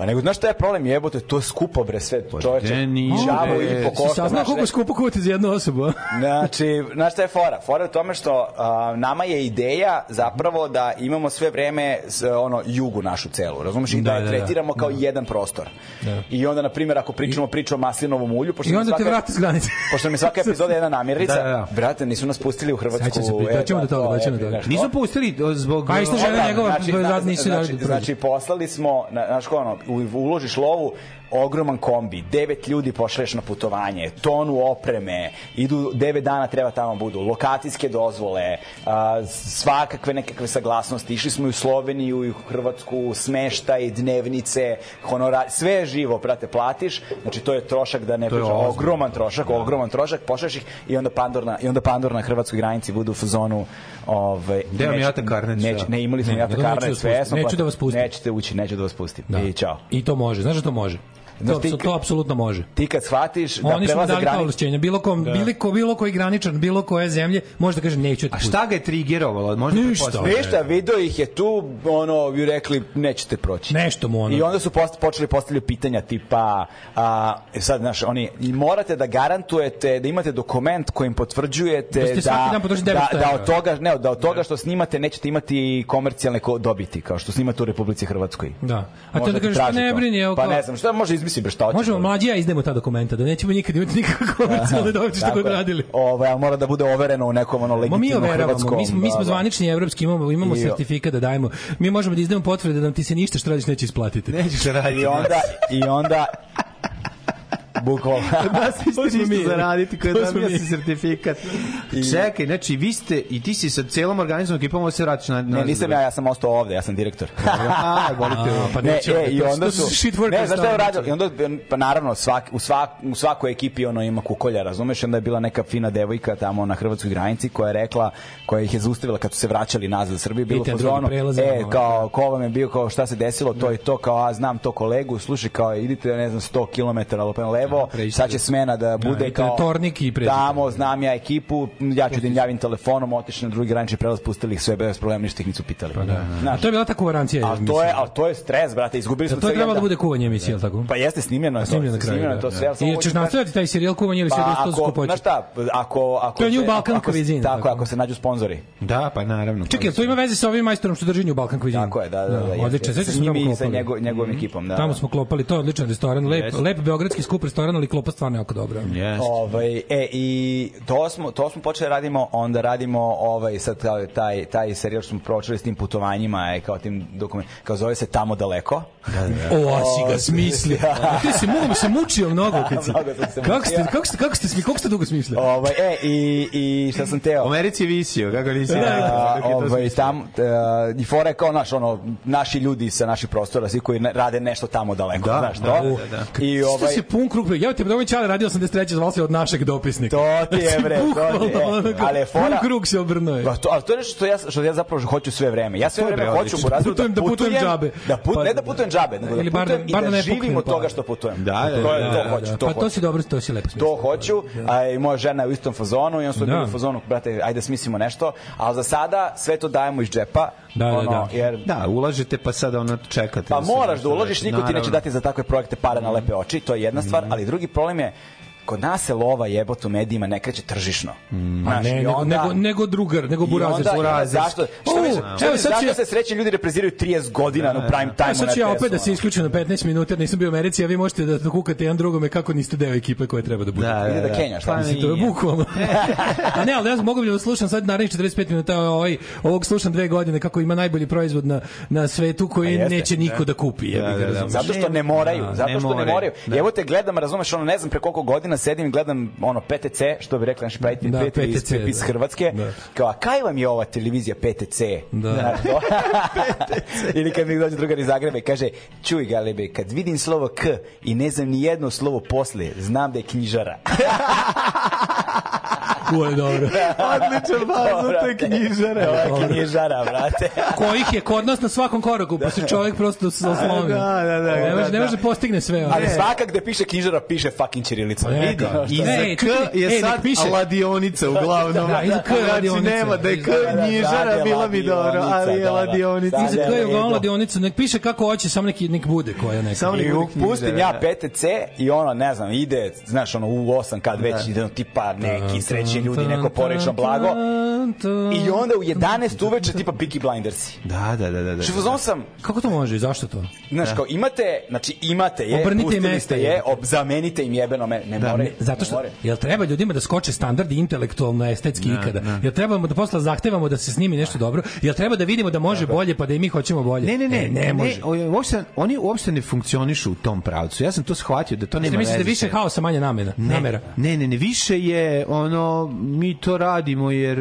Pa nego, znaš šta je problem, jebote, to je skupo, bre, sve, pa čoveče. Žavo i po košta. Sazna koliko skupo kuti za jednu osobu. znači, znaš šta je fora? Fora je tome što uh, nama je ideja zapravo da imamo sve vreme s, ono, jugu našu celu, razumeš? I da, da je da, da. tretiramo kao da. jedan prostor. Da. I onda, na primjer, ako pričamo priču o maslinovom ulju, pošto I onda svaka, te vrati s granice. pošto mi svaka epizoda je jedna namirnica, da, da, da. brate, nisu nas pustili u Hrvatsku. Sad ćemo se pričati, do toga, da ćemo do toga. Nisu pustili e, zbog... Pa isto žena njegova, znači, nisu znači, znači, poslali smo, znaš ko ono, uložiš lovu ogroman kombi, devet ljudi pošalješ na putovanje, tonu opreme, idu devet dana treba tamo budu, lokacijske dozvole, a, svakakve nekakve saglasnosti, išli smo i u Sloveniju i u Hrvatsku, smešta i dnevnice, honorar, sve je živo, prate, platiš, znači to je trošak da ne to ogroman trošak, da. ogroman trošak, pošalješ ih i onda Pandor na, i onda Pandor na hrvatskoj granici budu u zonu ovaj, Gde vam Jata Karnec? Neće, da. ne, imali smo Jata Karnec, sve jesmo. Neću da, da vas pustim. Nećete ući, neću da vas pustim. Da. I čao. I to može, znaš da to može? Znači, to, ti, to apsolutno može. Ti kad shvatiš da Oni prelaze granice... bilo, kom, da. bilo, ko, bilo koji graničan, bilo koje zemlje, može da kaže neću te A šta ga je trigirovalo? Možda Ništa. Ništa, video ih je tu, ono, vi rekli nećete proći. Nešto mu ono. I onda su post, počeli postavljati pitanja tipa, a, sad, znaš, oni, morate da garantujete, da imate dokument kojim potvrđujete da, da, da, da, od toga, ne, da od da. toga što snimate nećete imati komercijalne ko dobiti, kao što snimate u Republici Hrvatskoj. Da. A da ti onda kažeš, pa ne brini, Pa ne znam, šta može izmisliti si bre šta Možemo mlađi ja izdemo ta dokumenta, da nećemo nikad imati nikakve komercijalne da dobiti što god radili. Ovo, ovaj, a mora da bude overeno u nekom ono legitimnom mi mi smo, mi smo da, da. zvanični evropski, imamo, imamo sertifikat da dajemo. Mi možemo da izdemo potvrde da nam ti se ništa što radiš neće isplatiti. Nećeš raditi. I onda, i onda, Bukvalno. da se ćeš ništa mi. zaraditi da mi se sertifikat. I... Čekaj, znači vi ste, i ti si sa celom organizmom ekipom, ovo se vratiš na... ne, nisam ja, ja sam ostao ovde, ja sam direktor. a, volite. pa ne, e, i onda su... Shit workers. Ne, znaš šta je uradio? I onda, pa naravno, svak, u, svak, u svakoj ekipi ono ima kukolja, razumeš? Onda je bila neka fina devojka tamo na hrvatskoj granici koja je rekla, koja ih je zaustavila kad su se vraćali nazad u Srbiju, bilo po E, kao, ko vam je bio, kao šta se desilo, to i to, kao, a znam to kolegu, slušaj, kao, idite, ne znam, 100 km lepo evo, da, sad će smena da, da bude ja, kao... Tornik i prezident. Tamo, znam ja ekipu, ja ću da im telefonom, otišli na drugi granični prelaz, pustili ih sve bez problema, ništa ih nisu pitali. Pa da. Znaš, to je bila ta kuvarancija. A to je, a to je stres, brate, izgubili da, smo sve. To je trebalo da bude kuvanje emisije, al tako? Pa jeste snimljeno je pa to. Snimljeno, snimljeno to sve. I ćeš nastaviti taj serijal kuvanje ili pa se dosta skupo. Znaš šta, ako ako To je New Balkan Cuisine. Tako, ako se nađu sponzori. Da, pa naravno. Čekaj, to ima veze sa ovim majstorom što drži New Balkan Cuisine. Tako je, da, da, Odlično, sve smo tamo i Sa njegovom mhm. ekipom, da. Tamo smo klopali, to je odličan restoran, lep, lep beogradski skup restoran restoran, ali klopa stvarno jako dobra. Yes. Ovaj, e, i to smo, to smo počeli radimo, onda radimo ovaj, sad kao taj, taj serijal što smo pročeli s tim putovanjima, e, kao tim dokument, kao zove se Tamo daleko. Da, da. O, si ga smislio. Ti si mnogo se mučio mnogo, kad si. mnogo sam se kako ste, kako ste, kako ste, smi, kako ste dugo smislio? Ovaj, e, i, i šta sam teo? U Americi visio, kako nisi? Da, ovaj, tam, uh, i fora je kao naš, ono, naši ljudi sa naših prostora, svi koji rade nešto tamo daleko, da, znaš, da, to? Da, da, da. I ovaj, se pun krug Dobro, ja ti Dogović Čale radio 83. zvao se od našeg dopisnika. To ti je znači, bre, to ti je. Ali je fora. krug se obrnuo. Pa to, al to je nešto što ja što ja zapravo hoću sve vreme. Ja pa sve vreme hoću u razredu da putujem, da, da putujem džabe. Da put, pa ne da putujem džabe, nego da putujem da- i da, da živim od toga pa. što putujem. Da, to da, da. Pa to si dobro, to si lepo smislio. To hoću, a i moja žena je u istom fazonu i on su bili u fazonu, brate, ajde smislimo nešto, al za sada sve to dajemo iz džepa. Da, ono, da, da. Jer... Da, ulažete pa sada ono čekate. Pa moraš da uložiš, niko ti neće dati za takve projekte pare na lepe oči, to je jedna stvar, mhm. ali ali drugi problem je kod nas se lova jebote u medijima ne kreće tržišno. Mm. Znaš, ne, nego, onda, nego, nego drugar, nego burazer, burazer. Zašto? Šta o, već, da, da, da. evo, sad zašto se srećni ljudi repreziraju 30 godina na prime time. Sad ću ja opet da se isključim na 15 minuta, nisam bio u Americi, a vi možete da kukate jedan drugome kako niste deo ekipe koja treba da bude. Da, da, da, Kenja, šta pa mislim, to je bukvalno. a ne, ali ja mogu bi da slušam sad narednih 45 minuta ovaj, ovog slušam dve godine kako ima najbolji proizvod na, na svetu koji neće niko da kupi. Da, da, da, zato što ne moraju, zato što ne moraju. Evo te gledam, razumeš, ono ne znam pre koliko godina sedim i gledam ono PTC, što bi rekla naši pravitelji da, PTC, iz, iz da. Hrvatske, da. kao, a kaj vam je ova televizija PTC? Da. Znaš, PTC. Ili kad mi dođe drugar iz Zagreba i kaže, čuj Galebe, kad vidim slovo K i ne znam ni jedno slovo posle, znam da je knjižara. Ko je dobro. Odličan bazo, to je knjižara. knjižara, brate. Kojih je kod nas na svakom koraku, pa se čovjek prosto zaslomi. Da, da, da. Ne može, da, ne da. može postigne sve. Ali svaka gde piše knjižara, piše fucking čirilica. Vidi, iza e, K je e, sad ladionica uglavnom. Da, iza K je znači, ladionica. Nema da je K knjižara, bila bi dobro, ali je ladionica. Da, iza K je uglavnom ladionica. Nek piše kako hoće, samo neki nek bude koja neka. Samo nek pustim ja PTC i ono, ne znam, ide, znaš, ono u 8 kad već ide tipa, ne neki srećni ljudi, neko porečeno blago. I onda u 11 uveče tipa Peaky Blindersi. Da, da, da, da. da. Što znači, da, da. sam... Kako to može i zašto to? Znaš, da. kao imate, znači imate je, Obrnite pustili ste je, ob, zamenite im jebeno me, ne da, more. zato što, more. jel treba ljudima da skoče standardi intelektualno, estetski ne, ikada? Ne. Jel trebamo da posle zahtevamo da se snimi nešto dobro? Jel treba da vidimo da može Tako. bolje pa da i mi hoćemo bolje? Ne, ne, ne, e, ne, ne može. Ne, uopšte, oni uopšte ne funkcionišu u tom pravcu. Ja sam to shvatio da to nema veze. Mislim da više haosa manje namera. Ne, namera. ne, ne, ne, više je ono, mi to radimo jer,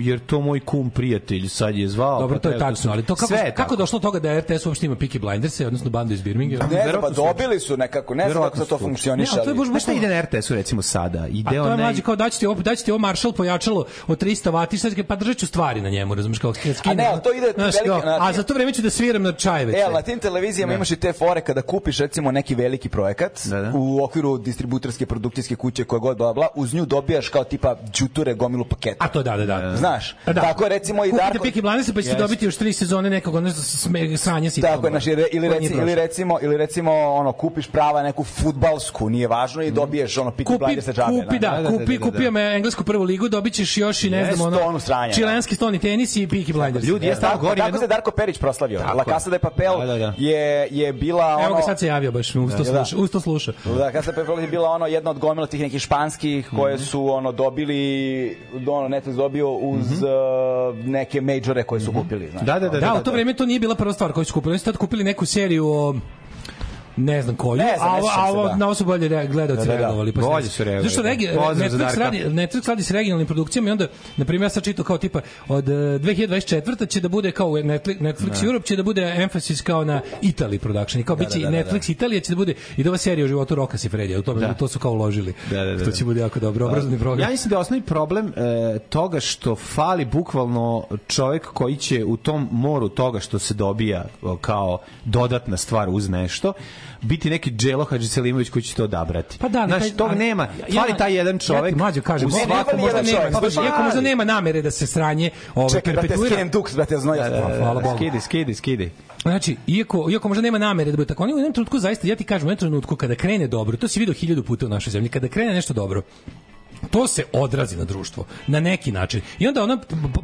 jer to moj kum prijatelj sad je zvao. Dobro, pa to je tačno, ali to kako, sve kako došlo do toga da RTS uopšte ima Peaky Blinders, odnosno bandu iz Birminghama? Ne, pa dobili su nekako, ne znam kako to funkcioniše. ali to je baš, baš ide na rts recimo sada? Ide A to je onaj... mlađe kao daćete ovo, daćete ovo Marshall pojačalo od 300 vati, sad pa držaću stvari na njemu, razumeš kao skinu. A ne, ali to ide veliki velike, A za to vreme ću da sviram na čajeve. E, na tim televizijama da. imaš i te fore kada kupiš recimo neki veliki projekat da, da. u okviru distributorske produkcijske kuće koja god bla bla, uz nju dobijaš kao tipa đuture gomilu paketa. A to da, da, da. Znaš, da. da. tako recimo i Darko. Kupite Piki Blanese pa ćete dobiti još tri sezone nekog ono sme, sanja si. Tako je, znaš, ili, reci, ili, recimo, ili recimo ono, kupiš prava neku fudbalsku, nije važno, i mhm. dobiješ ono Piki Blanese džabe. Kupi, da, da, da kupi, kupi me englesku prvu ligu, dobićeš još i ne znam, ono, čilenski stoni tenis i Piki Blinders. Ljudi, je tako gori. Tako se Darko Perić proslavio. La Casa de Papel je, je bila ono... Evo ga sad se javio baš, usto sluša. Usto sluša. Da, Casa de Papel je bila ono jedna od gomila tih nekih španskih koje mhm su ono dobili ono Netflix dobio uz mm -hmm. neke majore koje su mhm. kupili znači. Da, da, da. Da, da, da, da u to da, da, vreme da. to nije bila prva stvar koju su kupili. Oni su tad kupili neku seriju o ne znam koju, a, a, na da. ovo bolje rea, gledalci da, da, da. reagovali. Pa bolje su reagovali. Zašto regi, Netflix, radi, Netflix radi s regionalnim produkcijama i onda, na primjer, ja sam čitao kao tipa od 2024. E, će da bude kao Netflix, Netflix da. Europe će da bude emphasis kao na Italy production. I kao da, biće da, da, da, Netflix da. Italija će da bude i da ova serija o životu Roka Sifredija. U tome, da. da to su kao uložili. Da, da, da, to će bude jako dobro pa, obrazovni program. Ja mislim da je osnovni problem e, toga što fali bukvalno čovjek koji će u tom moru toga što se dobija kao dodatna stvar uz nešto biti neki Đelo Hadži Selimović koji će to odabrati. Pa da, znači tog nema. Fali taj jedan čovjek. Ja mlađe kažem, svako možda nema, pa iako možda nema namere da se sranje ove perpetuira. Čekaj, da duks, brate, znoja. Hvala Bogu. Skidi, skidi, skidi. Znači, iako, iako možda nema namere da bude tako, oni u jednom trenutku zaista, ja ti kažem, u jednom trenutku kada krene dobro, to si video hiljadu puta u našoj zemlji, kada krene nešto dobro, to se odrazi na društvo na neki način. I onda ona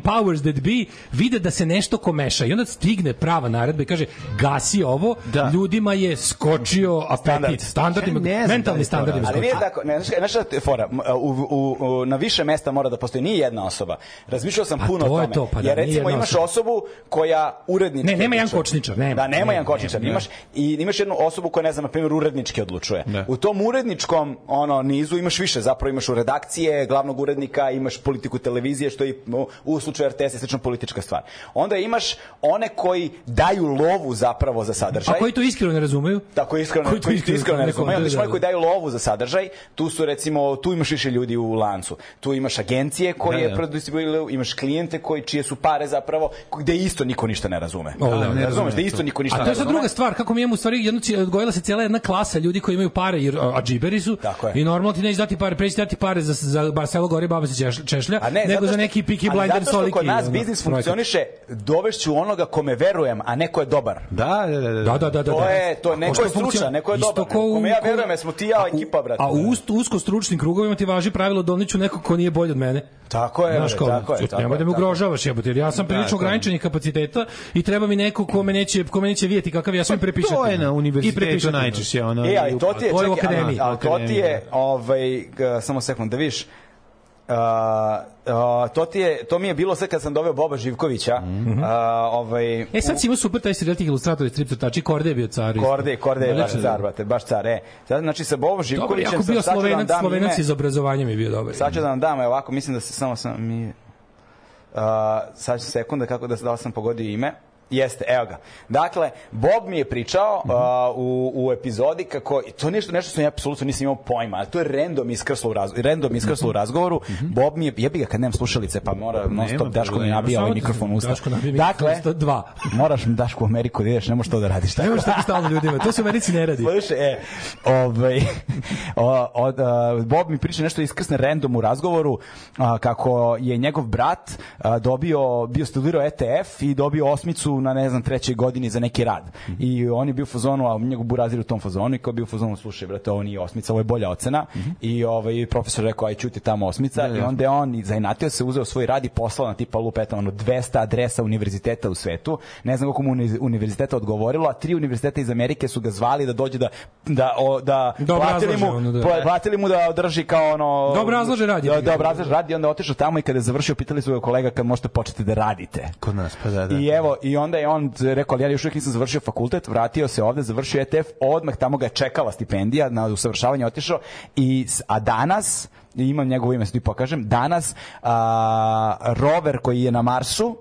powers that be vide da se nešto komeša i onda stigne prava naredba i kaže gasi ovo, da. ljudima je skočio apetit, standardima, ja mentalni da standardi. Ali nije tako, ne, znaš šta fora, e, u, u, u, na više mesta mora da postoji, nije jedna osoba. Razmišljao sam pa puno o tome. To, pa da, jer recimo imaš osobu koja urednički... Ne, nema jedan kočničar. Nema, da, nema, jedan kočničar. Imaš, I imaš jednu osobu koja, ne znam, na primer urednički odlučuje. Da. U tom uredničkom ono, nizu imaš više, zapravo imaš u redakciji redakcije, glavnog urednika, imaš politiku televizije, što je u slučaju RTS je slično politička stvar. Onda imaš one koji daju lovu zapravo za sadržaj. A koji to iskreno ne razumeju? Da, koji iskreno, koji to iskreno, koji iskreno ne razumeju. Onda da, imaš da, da. koji daju lovu za sadržaj, tu su recimo, tu imaš više ljudi u lancu. Tu imaš agencije koje da, da. produciruju, imaš klijente koji čije su pare zapravo, gde isto niko ništa ne razume. O, da, ne razumeš, da isto niko ništa ne razume. A to je druga stvar, kako mi imamo u stvari, jedno, odgojila se cijela jedna klasa ljudi koji imaju pare, jer, a, a džiberi su, i normalno ti neće dati pare, preći dati pare za, za Barcelo gori baba se češlja, ne, nego za neki Peaky Blinder soliki. Ali kod nas biznis funkcioniše, dovešću onoga kome verujem, a neko je dobar. Da da da, da, da, da. da, da, To je, to je, neko je stručan, neko je dobar. kome ja verujem, smo ti ja ekipa, brate. A u usko stručnim krugovima ti važi pravilo doniću neko ko nije bolji od mene. Tako je, Znaš, kao, tako je. Tako nemoj da me ugrožavaš, jebote, jer ja sam prilično ograničenih kapaciteta i treba mi neko kome neće, kome neće vidjeti kakav ja pa sam prepišati. To je na univerzitetu najčešće, ono. E, ali to ti je, čekaj, to ti je, ovaj, samo sekund, da vidiš vidiš Uh, uh, to, ti je, to mi je bilo sve kad sam doveo Boba Živkovića. Mm -hmm. uh, ovaj, e, sad si imao super taj serijal tih ilustratora i strip stripcrtači, Korde je bio car. Korde, Korde je baš car, brate, baš car, e. Sad, znači, sa Bobom Živkovićem... Dobar, ako bio da slovenac, da slovenac iz obrazovanja mi je bio dobar. Sad ću da vam dam, evo, ovako, mislim da se samo sam... Mi, uh, sad sekunda kako da, da sam pogodio ime. Jeste, evo ga. Dakle, Bob mi je pričao mm -hmm. uh, u, u epizodi kako, to nešto, nešto sam ja apsolutno nisam imao pojma, ali to je random iskrslo u, razgo, random iskrslo u mhm. razgovoru. Mm -hmm. Bob mi je, jebi ga kad nemam slušalice, pa mora non stop Daško mi nabija ovaj mikrofon usta. Daško nabija dakle, usta dva. moraš Daško u Ameriku da ideš, ne možeš to da radiš. Ne možeš da stalno ljudima, to se u Americi ne radi. Slušaj, e, ovaj, o, od, uh, Bob mi priča nešto iskrsne random u razgovoru, a, kako je njegov brat a, dobio, bio studirao ETF i dobio osmicu tu na ne znam trećoj godini za neki rad. Mm -hmm. I on je bio u fazonu, a njegov burazir u tom fazonu i kao bio u fazonu, slušaj brate, ovo nije osmica, ovo je bolja ocena. Mm -hmm. I ovaj profesor rekao, aj čuti tamo osmica da, da, i onda je on zainatio se, uzeo svoj rad i poslao na tipa lupeta ono 200 adresa univerziteta u svetu. Ne znam koliko mu univerziteta odgovorilo, a tri univerziteta iz Amerike su ga zvali da dođe da da o, da Dobro da platili mu ono, da. platili mu da održi kao ono Dobro razlože radi. Da, da, da obrazlaže radi, onda otišao tamo i kada je završio pitali su ga kolega kad možete početi da radite. Kod nas, pa da, da. I evo i on onda je on rekao, ali ja još uvijek nisam završio fakultet, vratio se ovde, završio ETF, odmah tamo ga je čekala stipendija, na usavršavanje otišao, i, a danas, imam njegovo ime, sad ti pokažem, danas a, rover koji je na Marsu,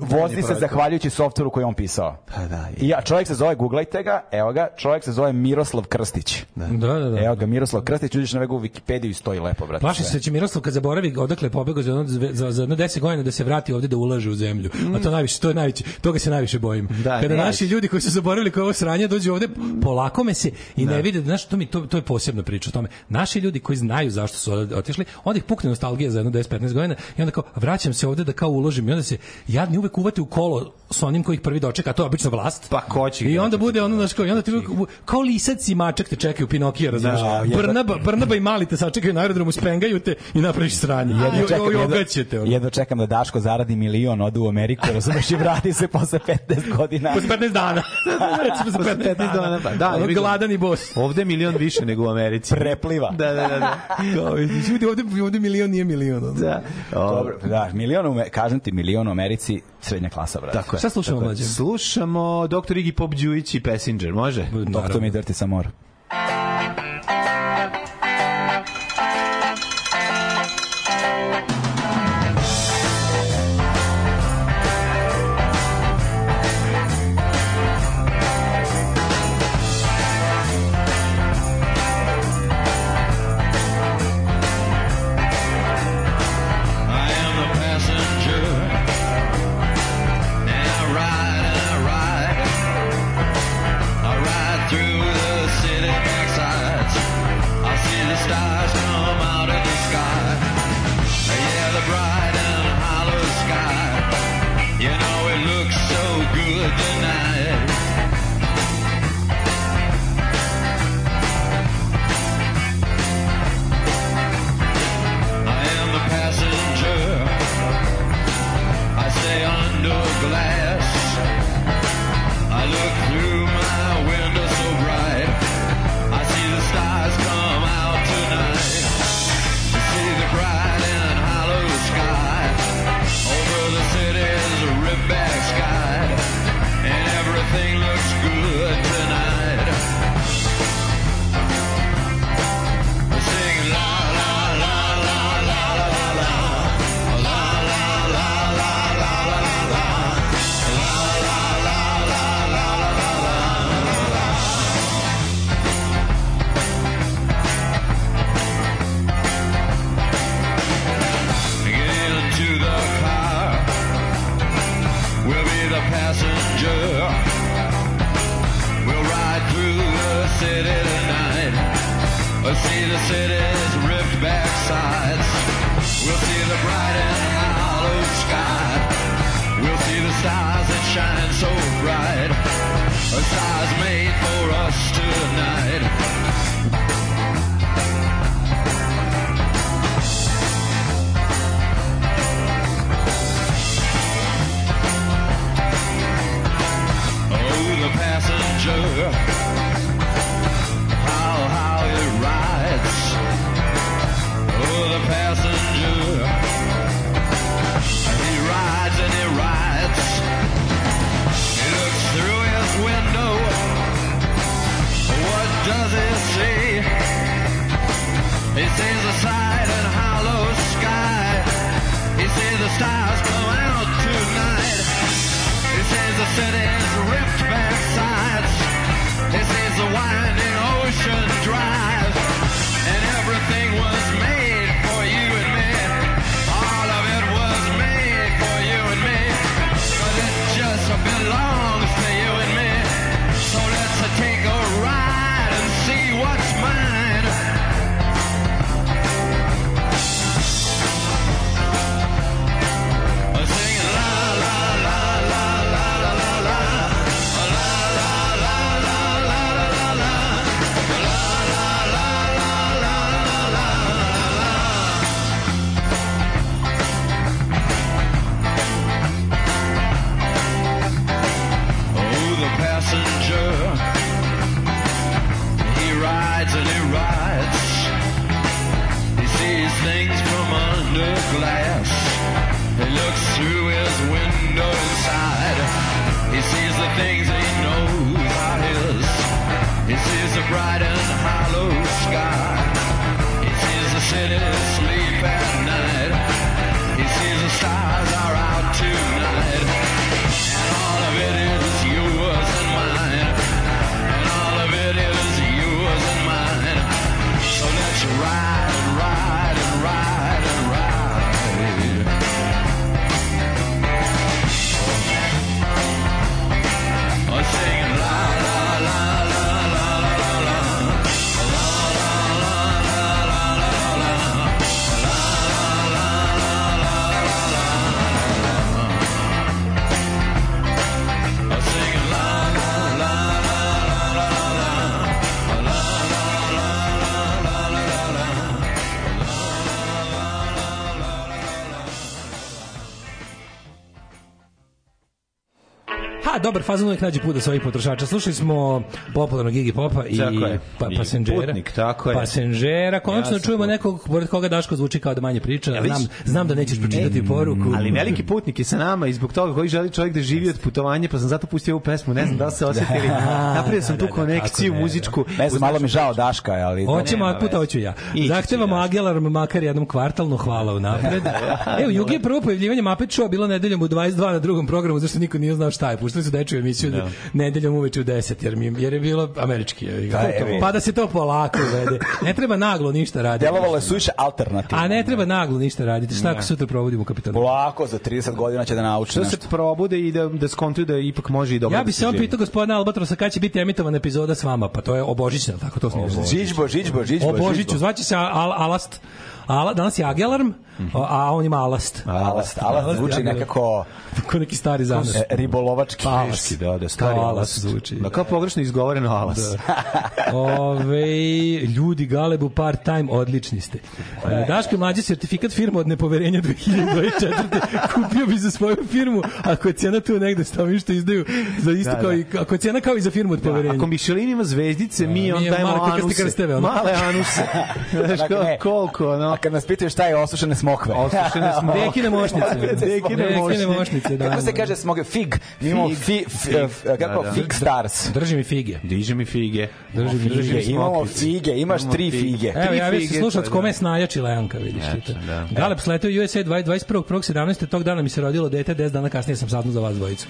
Vozi se zahvaljujući softveru koji on pisao. Pa da, da, I ja, čovjek se zove, googlajte ga, evo ga, čovjek se zove Miroslav Krstić. Da, da, da. da. Evo ga, Miroslav Krstić, uđeš na njegovu Wikipediju i stoji lepo, brate. Plaši se će Miroslav kad zaboravi odakle pobegao za, za, za jedno 10 godina da se vrati ovde da ulaže u zemlju. Mm. A to najviše, to je najviše, toga se najviše bojim. Da, Kada da, naši ljudi koji su zaboravili koje ovo sranje dođu ovde, polako me se i ne da. vide, znaš, to mi to, to je posebna priča o tome. Naši ljudi koji znaju zašto su otišli, onda ih pukne nostalgija za jedno 10-15 godina i onda kao vraćam se ovde da kao uložim i onda se ja jadni uvek uvate u kolo sa onim ih prvi dočeka, to je obično vlast. Pa ko će? I onda bude ono znači i onda ti kao lisac i mačak te čekaju Pinokija, da, razumeš? Da, Brnaba, Brnaba i mali te sačekaju na aerodromu, spengaju te i napraviš sranje. Jedno čekam, jo, jedno, jedno čekam da Daško zaradi milion, od u Ameriku, razumeš, i vrati se posle 15 godina. Posle 15 dana. Da, da, posle 15, 15 dana. dana. Da, ono gladan i bos. Ovde milion više nego u Americi. Prepliva. Da, da, da. da. Kao, ljudi, ovde, ovde milion nije milion. Da. Dobro, da, milion, kažem ti, milion u Americi si srednja klasa, brate. Tako je. Šta slušamo, mlađe? Slušamo Dr. Iggy Pop Đujić i Passenger, može? Naravno. Dr. Mi Dirty Samora. He sees the side and hollow sky. He sees the stars come out tonight. He sees the city's ripped back sides. He sees the winding. the glass. He looks through his window inside. He sees the things he knows are his. He sees the bright and hollow sky. He sees the city sleep at night. He sees the stars are out tonight. dobar fazon uvek nađe put da svojih potrošača. Slušali smo popularnog Iggy Popa i pa, Pasenđera. Putnik, tako je. Pasenđera. Konačno ja čujemo nekog pored koga Daško zvuči kao da manje priča. Ja, znam, znam da nećeš pročitati ne, poruku. Ali veliki putnik je sa nama i zbog toga koji želi čovjek da živi od putovanja, pa sam zato pustio ovu pesmu. Ne znam da se da, osjetili. Da, da, Napravio sam tu konekciju muzičku. Ne znam, malo mi žao Daška, ali... Hoćemo, a puta hoću ja. Zahtevamo Agelarm makar jednom kvartalno hvala u napred. Evo, Jugi je prvo pojavljivanje Muppet Show bilo nedeljom u 22 na drugom programu, zašto niko nije znao šta je. Puštali Netflixu dečju emisiju da. nedeljom uveče u 10, jer, mi, jer je bilo američki. Je, da, je, pa da se to polako uvede. Ne treba naglo ništa raditi. Delovalo je suviše alternativno. A ne treba naglo ništa raditi. Šta ako sutra provodimo kapitan? Polako, za 30 godina će da nauči Da se probude i da, da skontuju da ipak može i dobro. Ja da bih se on pitao gospodina Albatrosa kada će biti emitovana epizoda s vama, pa to je obožićna, tako to smo. Žižbo, žižbo, žižbo. Obožiću, zvaće se Al Alast. Ala, danas je Agelarm, mhm. a on ima Alast. Alast, Alast, Alast zvuči nekako... Kao neki stari zanus. E, ribolovački alast. da, da, stari Alast. alast zvuči. Da, kao pogrešno izgovoreno Alast. Da. Ove, ljudi Galebu part-time, odlični ste. E, Daško mlađi sertifikat firma od nepoverenja 2024. Kupio bi za svoju firmu, ako je cena tu negde stavim što izdaju, za isto da, da. kao i, ako je cena kao i za firmu od pa, poverenja. Da, ako Michelin ima zvezdice, mi e, on dajemo anuse. Male anuse. Znaš, dakle, koliko, no kad nas pitaju šta je osušene smokve. Osušene smokve. Dekine mošnice. Dekine mošnice. mošnice da, da. da, kako se da. kaže smokve? Fig. Mi imamo fi, fi, kako? Da, da. Fig stars. Drži mi fige. Diži mi fige. Drži mi fige. Imamo fige. Imaš tri fige. Evo, ja se slušat, kome je snajači Lejanka, vidiš. Galeb sletao USA 21.1.17. Tog dana mi se rodilo dete, 10 dana kasnije sam saznao za vas dvojicu.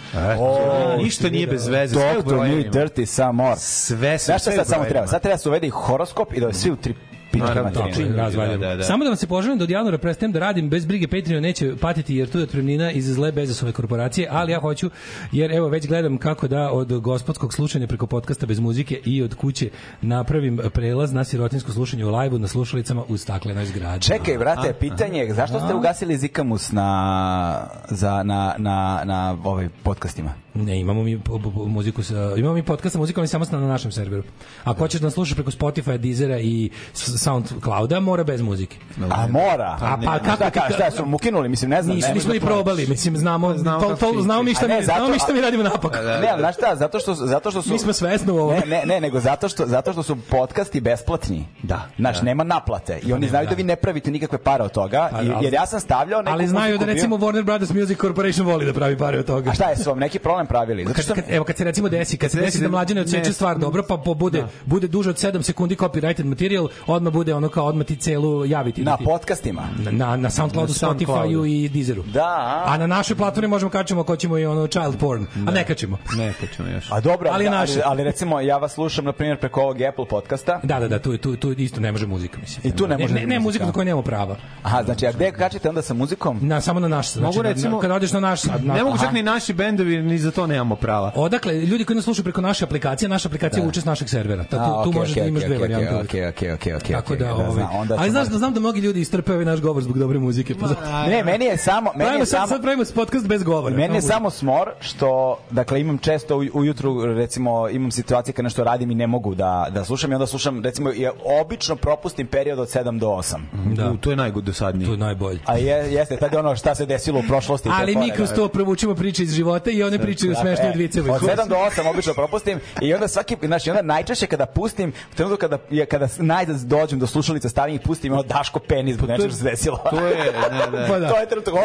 Ništa nije bez veze. Doktor, mi dirty, some Sve se. Znaš šta sad samo treba? Sad treba se uvedi horoskop i da svi u tri Naravno, to, da, čim razvaljamo. Da, da, samo da vam se poželim da od januara prestajem da radim bez brige Patreon neće patiti jer tu je otpremnina iz zle bezasove korporacije, ali ja hoću jer evo već gledam kako da od gospodskog slušanja preko podcasta bez muzike i od kuće napravim prelaz na sirotinsko slušanje u lajvu na slušalicama u staklenoj zgradi. Čekaj, brate, pitanje je zašto ste ugasili Zikamus na, za, na, na, na ovaj podcastima? Ne, imamo mi muziku sa, imamo mi podcast sa muzikom i samo na našem serveru. Ako hoćeš da nas slušaš preko Spotify, Deezera i sound SoundClouda mora bez muzike. A mora. A pa kako šta, šta su mu ukinuli, mislim ne znam. Nismo, nismo ni probali, mislim znamo, pa znamo to, to znamo mi šta mi, znamo mi šta mi radimo napak. Da, da, ne, al da. znaš šta, zato što zato što su Mi smo svesni ovo. Ne, ne, ne, nego zato što zato što su podkasti besplatni. Da. Znaš, nema naplate i oni znaju da vi ne pravite nikakve pare od toga pa jer ja sam stavljao neku Ali znaju da recimo Warner Brothers Music Corporation voli da pravi pare od toga. A šta je s vam neki problem pravili? Zato što evo kad se recimo desi, kad se desi da mlađi ne ocenjuje stvar dobro, pa bude bude duže od 7 sekundi copyrighted material, odmah odmah bude ono kao odmah ti celu javiti. Na podcastima? Na, na, Soundcloudu, na Spotify-u i Deezeru. Da. A, a na našoj platformi možemo kačemo ko ćemo i ono child porn. Ne. A ne kačemo. Ne kačemo još. A dobro, ali, da, ali, ali recimo ja vas slušam na primjer preko ovog Apple podcasta. Da, da, da, tu, tu, tu isto ne može muzika. Mislim. I tu ne može ne, ne, ne muzika do koje nemamo prava. Aha, znači, a gde kačete onda sa muzikom? Na, samo na naš. Znači, mogu recimo, na, kada odeš na naš... Na, ne mogu čak ni naši bendovi, ni za to nemamo prava. Odakle, ljudi koji nas slušaju preko naše aplikacije, naša aplikacija da. uče s našeg servera. Ta, tu, a, okay, tu možeš okay, da imaš okay, dve okay, varijante. Okej, okej, okej, okej. Tako da, da, ovaj. Zna, Ali znaš da-, da znam da mnogi ljudi istrpe ovaj naš govor zbog dobre muzike, pa zato. Ne, meni je samo meni pravimo je samo sad, sad pravimo podcast bez govora. Meni je samo smor što dakle imam često ujutru recimo imam situacije kad nešto radim i ne mogu da da slušam i onda slušam recimo ja obično propustim period od 7 do 8. Mm, da. U, to je najgodosadnije. To je najbolje. A je, jeste, tad je ono šta se desilo u prošlosti. Ali mi kroz to provučimo priče iz života i one priče da, smešne od viceva. Od 7 do 8 obično propustim i onda svaki znači onda najčešće kada pustim, u trenutku kada je kada najzad dođem do slušalice, stavim i pustim, ono Daško penis, bude nešto da se desilo. To je, da, da. to je pa da. trenutak 8,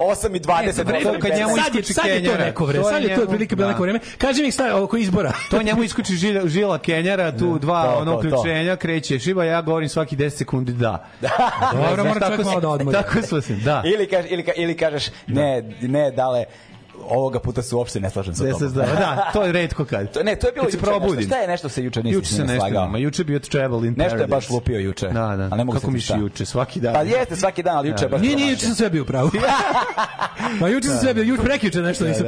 8 i 20. Ne, to, kad njemu iskuči sad, Kenjara. Sad je to neko vreme, sad je to otprilike bilo da. neko vreme. Kaži mi šta oko izbora. to njemu iskuči žila, žila Kenjera, tu dva to, ono uključenja, kreće šiba, ja govorim svaki 10 sekundi da. Dobro, mora čovjek malo da odmori. Tako slušam, da. Ili kažeš, ili, ili kažeš, ne, ne, dale, ovoga puta se uopšte ne slažem sa tobom. Da, da, to je redko kad. to, ne, to je bilo juče. Probudim. Šta je nešto se juče nisi juče se nešto, slagao? Ma juče bio Travel in Paradise. Nešto je baš lupio juče. Da, da. A ne mogu Kako miš juče, svaki dan. Pa jeste svaki dan, ali juče da, da, baš. Nije, nije, juče sam sve bio pravo. Da, Ma juče sam da. sve bio, juče prekjuče nešto nisam.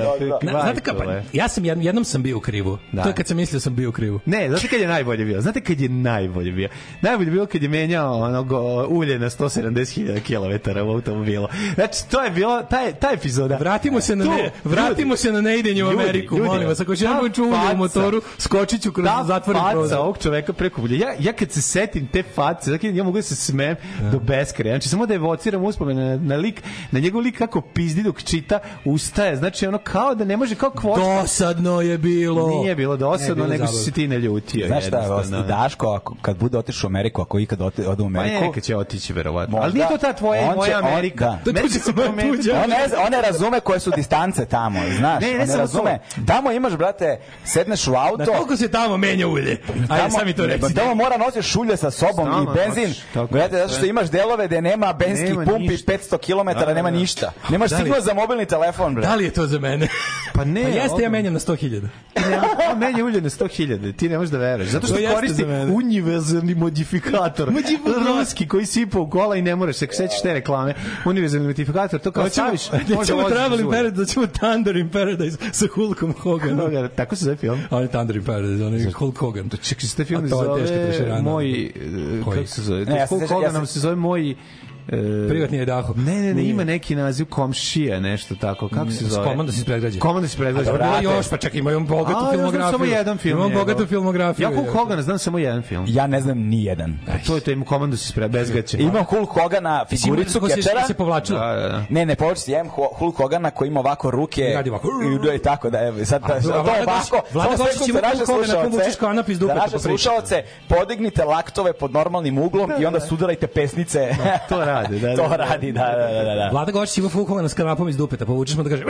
Znate kako, pa, ja sam jednom sam bio u krivu. To je kad sam mislio sam bio u krivu. Ne, znate kad je najbolje bio? Znate kad je najbolje bio? Najbolje bio kad je menjao onog ulje na 170.000 km u automobilu. Znači, to je bilo, taj, taj epizoda. Vratimo se na, ne, vratimo se na neidenju u Ameriku, ljudi, molim vas. Ako će jednom čuvati u motoru, skočit ću kroz zatvoren prozor. Ta faca ovog čoveka preko bulja. Ja, ja kad se setim te face, znači, ja mogu da se smem ja. Da. do beskraja. Znači, samo da evociram uspomene na, na lik, na njegov lik kako pizdi dok čita, ustaje. Znači, ono kao da ne može, kao kvočka. Dosadno je bilo. Nije bilo dosadno, bilo nego si ti ne ljutio. Znaš šta, da, Daško, ako, kad bude otišao u Ameriku, ako ikad ode, ode u Ameriku... Pa neka će otići, verovatno. Ali nije to ta tvoja, moja Amerika. Da, Amerika se promeniti. On ne, one razume koje su distance tamo, znaš, ne, ne, ne razume. Tamo. tamo imaš, brate, sedneš u auto. Na koliko se tamo menja ulje? Ajde, tamo, sam to reci. Tamo mora nosiš šulje sa sobom Sama, i pa benzin. Tako, brate, zato što imaš delove gde nema benzinskih pumpi ništa. 500 km, da, da, nema da. ništa. Da Nemaš da signal za mobilni telefon, brate. Da li je to za mene? Pa ne. Pa jeste, ja menjam na 100.000. Ja menjam ulje na 100.000, ti ne možeš da veruješ. Zato što koristi univerzalni modifikator. Ruski koji sipa u kola i ne moraš se sećaš te reklame. Univerzalni modifikator, to kao pa staviš. Hoćemo traveling period, da ćemo Thunder in Paradise sa Hulkom Hoganom. Hogan, tako se zove film. On je Thunder in Paradise, on je znači, Hulk Hogan. To čekaj, se taj film zove... Moj... Eh, Koji? Kako se zove? Ne, ja Hulk Hoganom se zove moj E, Privatni je daho. Ne, ne, ne, ima neki naziv komšija, nešto tako. Kako se zove? Komanda da se predgrađe. Komanda da se predgrađe. Pa još, pa čekaj, ima on bogatu A, filmografiju. Ja znam samo jedan film. Ima bogatu filmografiju. Ja Hulk Hogana znam samo jedan film. Ja ne znam ni jedan. to je to im komanda da se predgrađe. Imam Hulk Hogana figuricu kečera. Se povlačila. Da, da, da. Ne, ne povlači, ja imam Hulk Hogana koji ima ovako ruke. Radi ovako. I da tako da evo sad to je ovako. Vlada Gošić ima Hulk Hogana, pomoćiš kanap iz dupe. Naše pa slušaoce, podignite laktove pod normalnim uglom i onda sudarajte pesnice. To je rade, da, da. to da, da. radi, da, da, da. da. Vlada Gošić ima Fukovana s kanapom iz dupeta, povučeš mu da kaže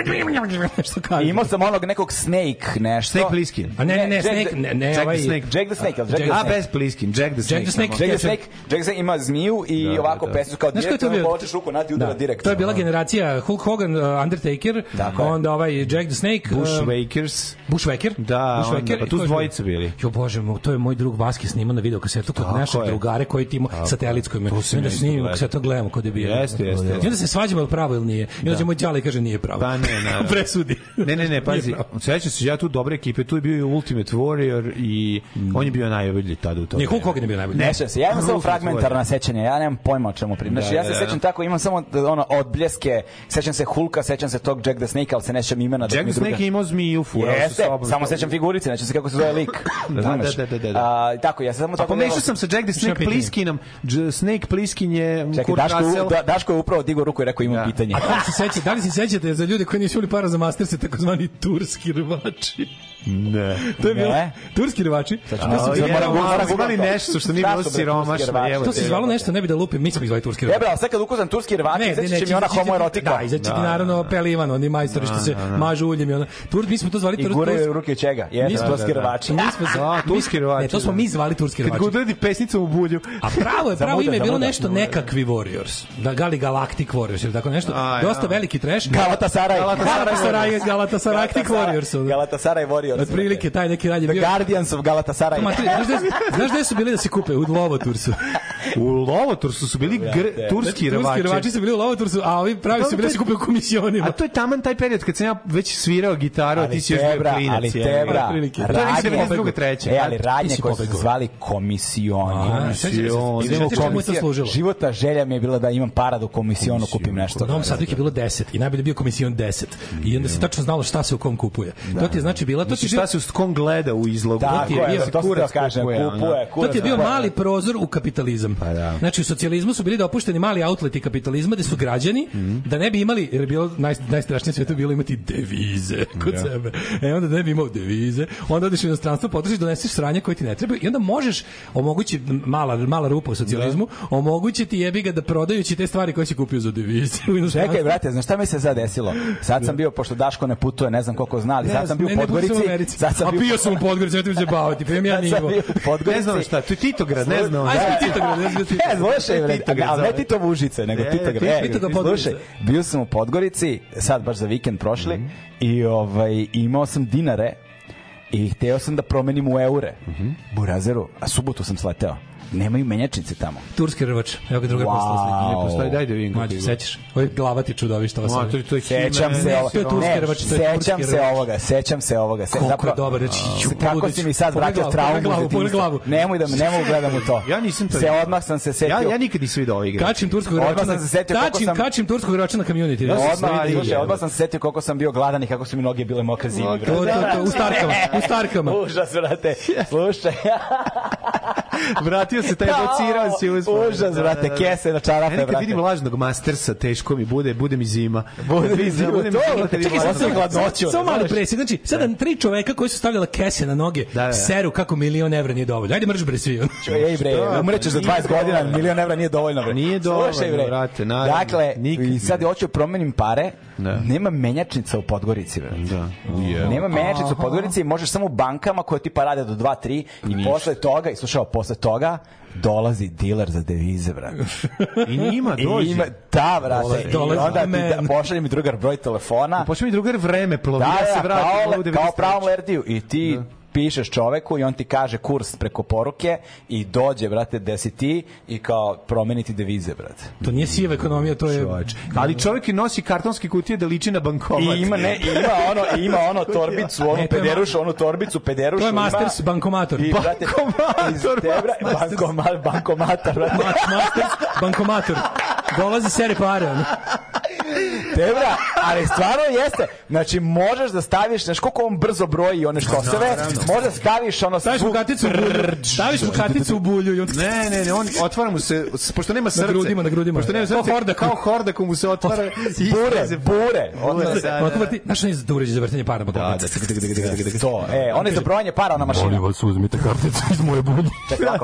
nešto kaže. Imao sam onog nekog Snake, nešto. Snake Plissken. A ne, ne, ne, Snake, ne, ne, Jack ovaj... the Snake, Jack the Snake, Jack, Jack the Snake. A, bez Plissken, Jack the Snake. Jack the Snake, Jack the Snake, Jack the Snake ima zmiju i da, ovako da, da. pesmu kao direktno mu poločeš ruku, nati udara da. direktno. To je bila generacija Hulk Hogan, uh, Undertaker, onda ovaj Jack the Snake. Um, Bushwakers. Uh, Bushwaker. Da, Bushwaker. Pa tu dvojice bili. Jo, bože, to je moj drug Vaske snima na videokasetu kod našeg drugare koji ti satelitskoj. To se da snimimo kasetu, gledamo kod je bio. Jeste, jeste. I onda se svađamo je pravo ili nije. I onda da. moj đale kaže nije pravo. Pa ne, ne. Presudi. Ne, ne, ne, pazi. Sećam se ja tu dobre ekipe, tu je bio i Ultimate Warrior i mm. on je bio najbolji tada u tome. Nije Hulk Hogan bio najbolji. Ne, se. Ja imam samo fragmentarna sećanja. Ja nemam pojma o čemu pričam. Znači, ja da, se da, sećam tako, imam samo ono odbljeske. Sećam se Hulka, sećam se tog Jack the Snake, al se ne sećam imena. Jack the Snake imao zmiju furao sa sobom. Samo sećam figurice, znači se kako se zove lik. da, da, da, da, da. A, tako, ja se samo tako. A pomešao sam sa Jack the Snake Pliskinom. Snake Pliskin je Čekaj, Daško, da, Daško je upravo digao ruku i rekao imam da. pitanje. A da li se sećate, da li se sećate za ljude koji nisu imali para za masterse, takozvani turski rvači? Ne. To je bilo turski rivači. Sad ćemo se mora mora gugali nešto što nije bilo siromašno. Evo. To se zvalo nešto, ne bi da lupim, mi smo izvali turski rivači. Jebela, sad kad ukozam turski rivači, znači mi ona homoerotika. Da, izaći ti da, naravno da, da. Peli Ivan, oni majstori što se mažu uljem i ona. Tur mi smo to zvali turski. I gure ruke čega? Jeste turski rivači. Mi smo za turski rivači. Ne, to smo mi zvali turski rivači. Kad gudredi pesnicom u bulju. A pravo je, pravo ime je bilo nešto nekakvi Warriors. Da Gali Galactic Warriors ili tako nešto. Dosta veliki trash. Galatasaray. Galatasaray. Galatasaray Warriors. Galatasaray Warriors. Otprilike taj neki radi. The Guardians of Galatasaray. Ma, znaš gde su bili da se kupe? U Lovotursu. u Lovotursu su bili gr... Znači, turski rvači. Turski rvači su bili u Lovotursu, a ovi pravi su bili da se kupe u komisionima. A to je taman taj period kad sam ja već svirao gitaru, a ti si još bio klinac. Ali tebra, radnje, treće. E, ali radnje koje su zvali komisioni. Komisioni. Života želja mi je bila da imam para da u komisionu kupim nešto. U Novom Sadu je bilo 10 i najbolje bio komision 10. I onda se tačno znalo šta se u kom kupuje. To ti je znači bila, to Vučić, znači, šta se u kom gleda u izlogu. Tako znači, je, je, da, to kurac da kaže, kupuje, kurac. To ti je bio mali prozor u kapitalizam. Pa da. Znači u socijalizmu su bili dopušteni mali outleti kapitalizma gde su građani mm. da ne bi imali, jer je bilo naj, najstrašnije svetu bilo imati devize kod da. sebe. E onda da ne bi imao devize, onda odeš u inostranstvo, potrošiš, doneseš sranje koje ti ne treba i onda možeš omogući mala mala rupa u socijalizmu, da. omogućiti jebi ga da prodajući te stvari koje si kupio za devize. Čekaj, brate, znaš šta mi se sad desilo? Sad sam da. bio pošto Daško ne putuje, ne znam koliko znali, sad sam bio u Podgorici Americi. Sad sam A bio sam u Podgorici, ja ti uđe baviti. pa imam ja nivo. Ne znam šta, tu da. je Titograd, ne znam. Ajde, Titograd, ne znam. Ne, slušaj, bre, a ne Tito Užice, nego Titograd. Titograd Slušaj, bio sam u Podgorici, sad baš za vikend prošli, mhm. i ovaj, imao sam dinare i hteo sam da promenim u eure. Mm -hmm. Burazeru, a subotu sam sleteo. Nemaju menjačnice tamo. Turski rvač. Evo ga druga wow. postala slika. Ne postoji, daj da vidim. Mađo, sećaš? Ovo glava ti čudovišta. Ovo Mađo, to je Sećam se ovoga. To je turski rvač. Sećam se ovoga, sećam se ovoga. Se, Koliko je dobar. Znači, kako si mi sad vratio traumu za tim. glavu. Nemoj da me, nemoj gledam u to. Ja nisam to. Se odmah sam se setio. Ja, ja nikad nisam video ove igre. Kačim turskog rvača. Odmah sam se setio kako sam... Kačim turskog rvača na community. Odmah, sam se setio koliko sam bio gladan i kako su mi noge bile mokre zimi. To, to, to, u starkama. U starkama. Užas, vrate. Slušaj. Vrati vratio se taj bocirao si usmo. Užas, da, brate, da, da. kese na čarape, brate. Kad vidim lažnog mastersa, teško mi bude, bude mi zima. Bude mi zima, to, čekaj, sad sam Samo mali presjek, znači, sada tri čoveka koji su stavljala kese na noge, seru kako milion evra nije dovoljno. Ajde, mrš bre svi. Ej bre, umrećeš za 20 godina, milion evra nije dovoljno, bre. Nije dovoljno, brate, naravno. Dakle, i sad hoću promenim pare, nema menjačnica u Podgorici, brate. Da. Nema menjačnica u Podgorici, možeš samo u bankama koje ti pa rade do 2 3 i posle toga, i slušao, posle toga dolazi dealer za devize, brate. I njima dođe. I ima, ta, da, brate. Dolazi, onda ti da, pošalje mi drugar broj telefona. Pošalje mi drugar vreme, plovira da, ja, se da, vrati. Kao, kao pravom lerdiju. I ti da pišeš čoveku i on ti kaže kurs preko poruke i dođe, brate, gde si ti i kao promeniti devize, brate. To nije siva ekonomija, to je... Čovječ. Ali čovjek i nosi kartonske kutije da liči na bankomat. I ima, ne, ima ono, ima ono torbicu, onu e, pederušu, onu torbicu pederušu. To je Masters ima, bankomator. I, brate, bankomator! Tebra, bankoma, bankomator, brate. Masters bankomator. Dolazi sere pare, ono. Debra, ali stvarno jeste. Znači, možeš da staviš, znaš koliko on brzo broji one štoseve, možeš da staviš ono... Staviš mu katicu u bulju. Staviš mu katicu u bulju. Ne, ne, ne, on otvara mu se, pošto nema srce. Na grudima, na grudima. Pošto nema srce, kao horda, kao horda ko mu se otvara. Bure, bure. Da, da. Otvara znaš on je za uređaj za vrtenje para. Pa da, da, da, to, e, on je za brojanje para na mašina. Molim vas, uzmite karticu iz moje bulje. Čekaj,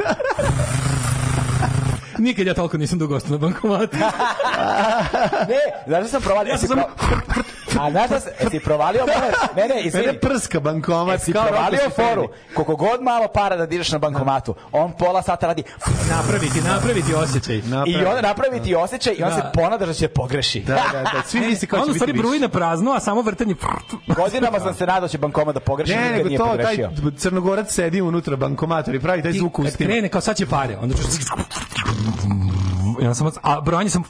nikad ja toliko nisam dugo ostao na bankomatu. ne, znaš da sam provadio... Ja sam... A znaš da si provalio moje... Ne, ne, izvini. Mene prska bankomat. Jesi provalio foru. Koliko god malo para da diraš na bankomatu, on pola sata radi... Napraviti, napraviti osjećaj. Napravi. I onda napraviti da. osjećaj i on da. da. se ponada da će pogreši. Da, da, da. Svi misli kao će biti stvari bruji na prazno, a samo vrtanje... Godinama sam se nadao da će bankomat da pogreši. Ne, nego to, taj crnogorac sedi unutra bankomator i pravi taj zvuk ustima. Krene kao sad će pare. Onda čuš ja sam, a brojanje sam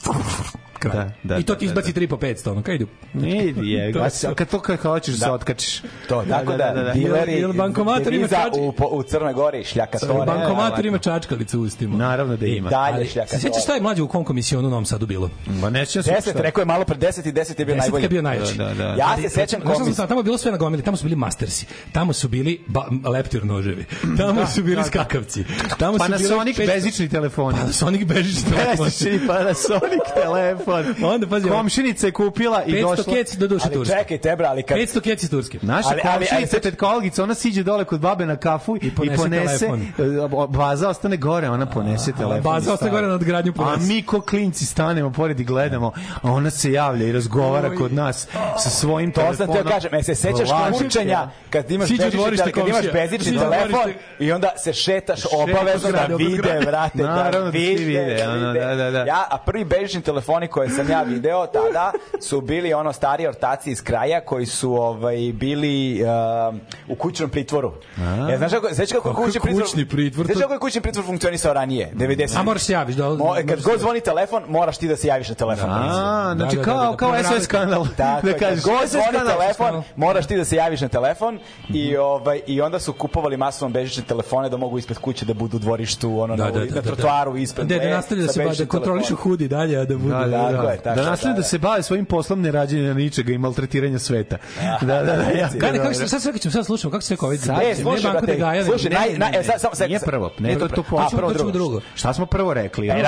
kraj. Da, da, I to da, ti da, izbaci da, 3 po 500, ono, kaj idu? Ne, je, glas, a kad to kad hoćeš da. se otkačiš. To, da, tako da, da, da, da. dileri, jel bankomator ima čačka? U, u Crnoj Gori šljaka to. Bankomator ima čačkalice u ustima. Naravno da ima. I dalje šljakatore. Sećaš šta je mlađe u kom komisionu u Novom Sadu bilo? Ma ne sećam se. 10 rekao je malo pre 10 i 10 je bio najbolji. 10 je bio najjači. Ja se sećam komis. Tamo bilo sve na gomili, tamo su bili mastersi. Tamo su bili leptir noževi. Tamo su bili skakavci. Tamo su bili Panasonic bezični telefoni. Panasonic bezični telefoni. Panasonic telefoni kod. Onda pazi. Komšinica je kupila i došla. 500 keci do duše turske. Čekaj te bre, ali kad 500 keci turske. Naša komšinica tet kolgica, ona siđe dole kod babe na kafu i ponese, i ponese telefon. E, baza ostane gore, ona ponese a, telefon. Baza ostane gore na odgradnju ponese. A mi ko klinci stanemo pored i gledamo, a ona se javlja i razgovara kod nas sa svojim to telefonom. To znam te kažem, e se sećaš kurčenja kad imaš bezični, kad imaš bezični telefon i onda se šetaš obavezno da vide, vrate, da, da vide. Da, da, da, Ja, a prvi bezični telefoni koji koje sam ja video tada su bili ono stari ortaci iz kraja koji su ovaj bili uh, u kućnom pritvoru. A, ja, e, znaš kako, znaš kako kućni pritvor, kućni pritvor znaš kako je kućni pritvor funkcionisao ranije, 90. A moraš se javiš, da? Mo, kad god zvoni telefon, moraš ti da se javiš na telefon. A, znači da, da, kao, da, kao SOS kanal. Tako, da kažeš, god zvoni telefon, moraš ti da se javiš na telefon i, mhm. ovaj, i onda su kupovali masovno bežične telefone da mogu ispred kuće da budu u dvorištu, ono, da, na, da, da, na trotoaru ispred. Pa da, da, nastavlja da se, da kontrolišu hudi dalje, da budu. Da, da, tako da, je, tako da nastave da, da, da, se bave svojim poslom ne rađenja ničega i maltretiranja sveta. Da, da, da. ja, Kada, kako se, sad sve ćemo sad slušamo, kako se rekao, vidi, ovaj e, slušaj, ne, brate, da slušaj, ne, ne, ne, sad, sad, nije prvo, ne, to, to, to, prvo, drugo. Šta smo prvo rekli? E,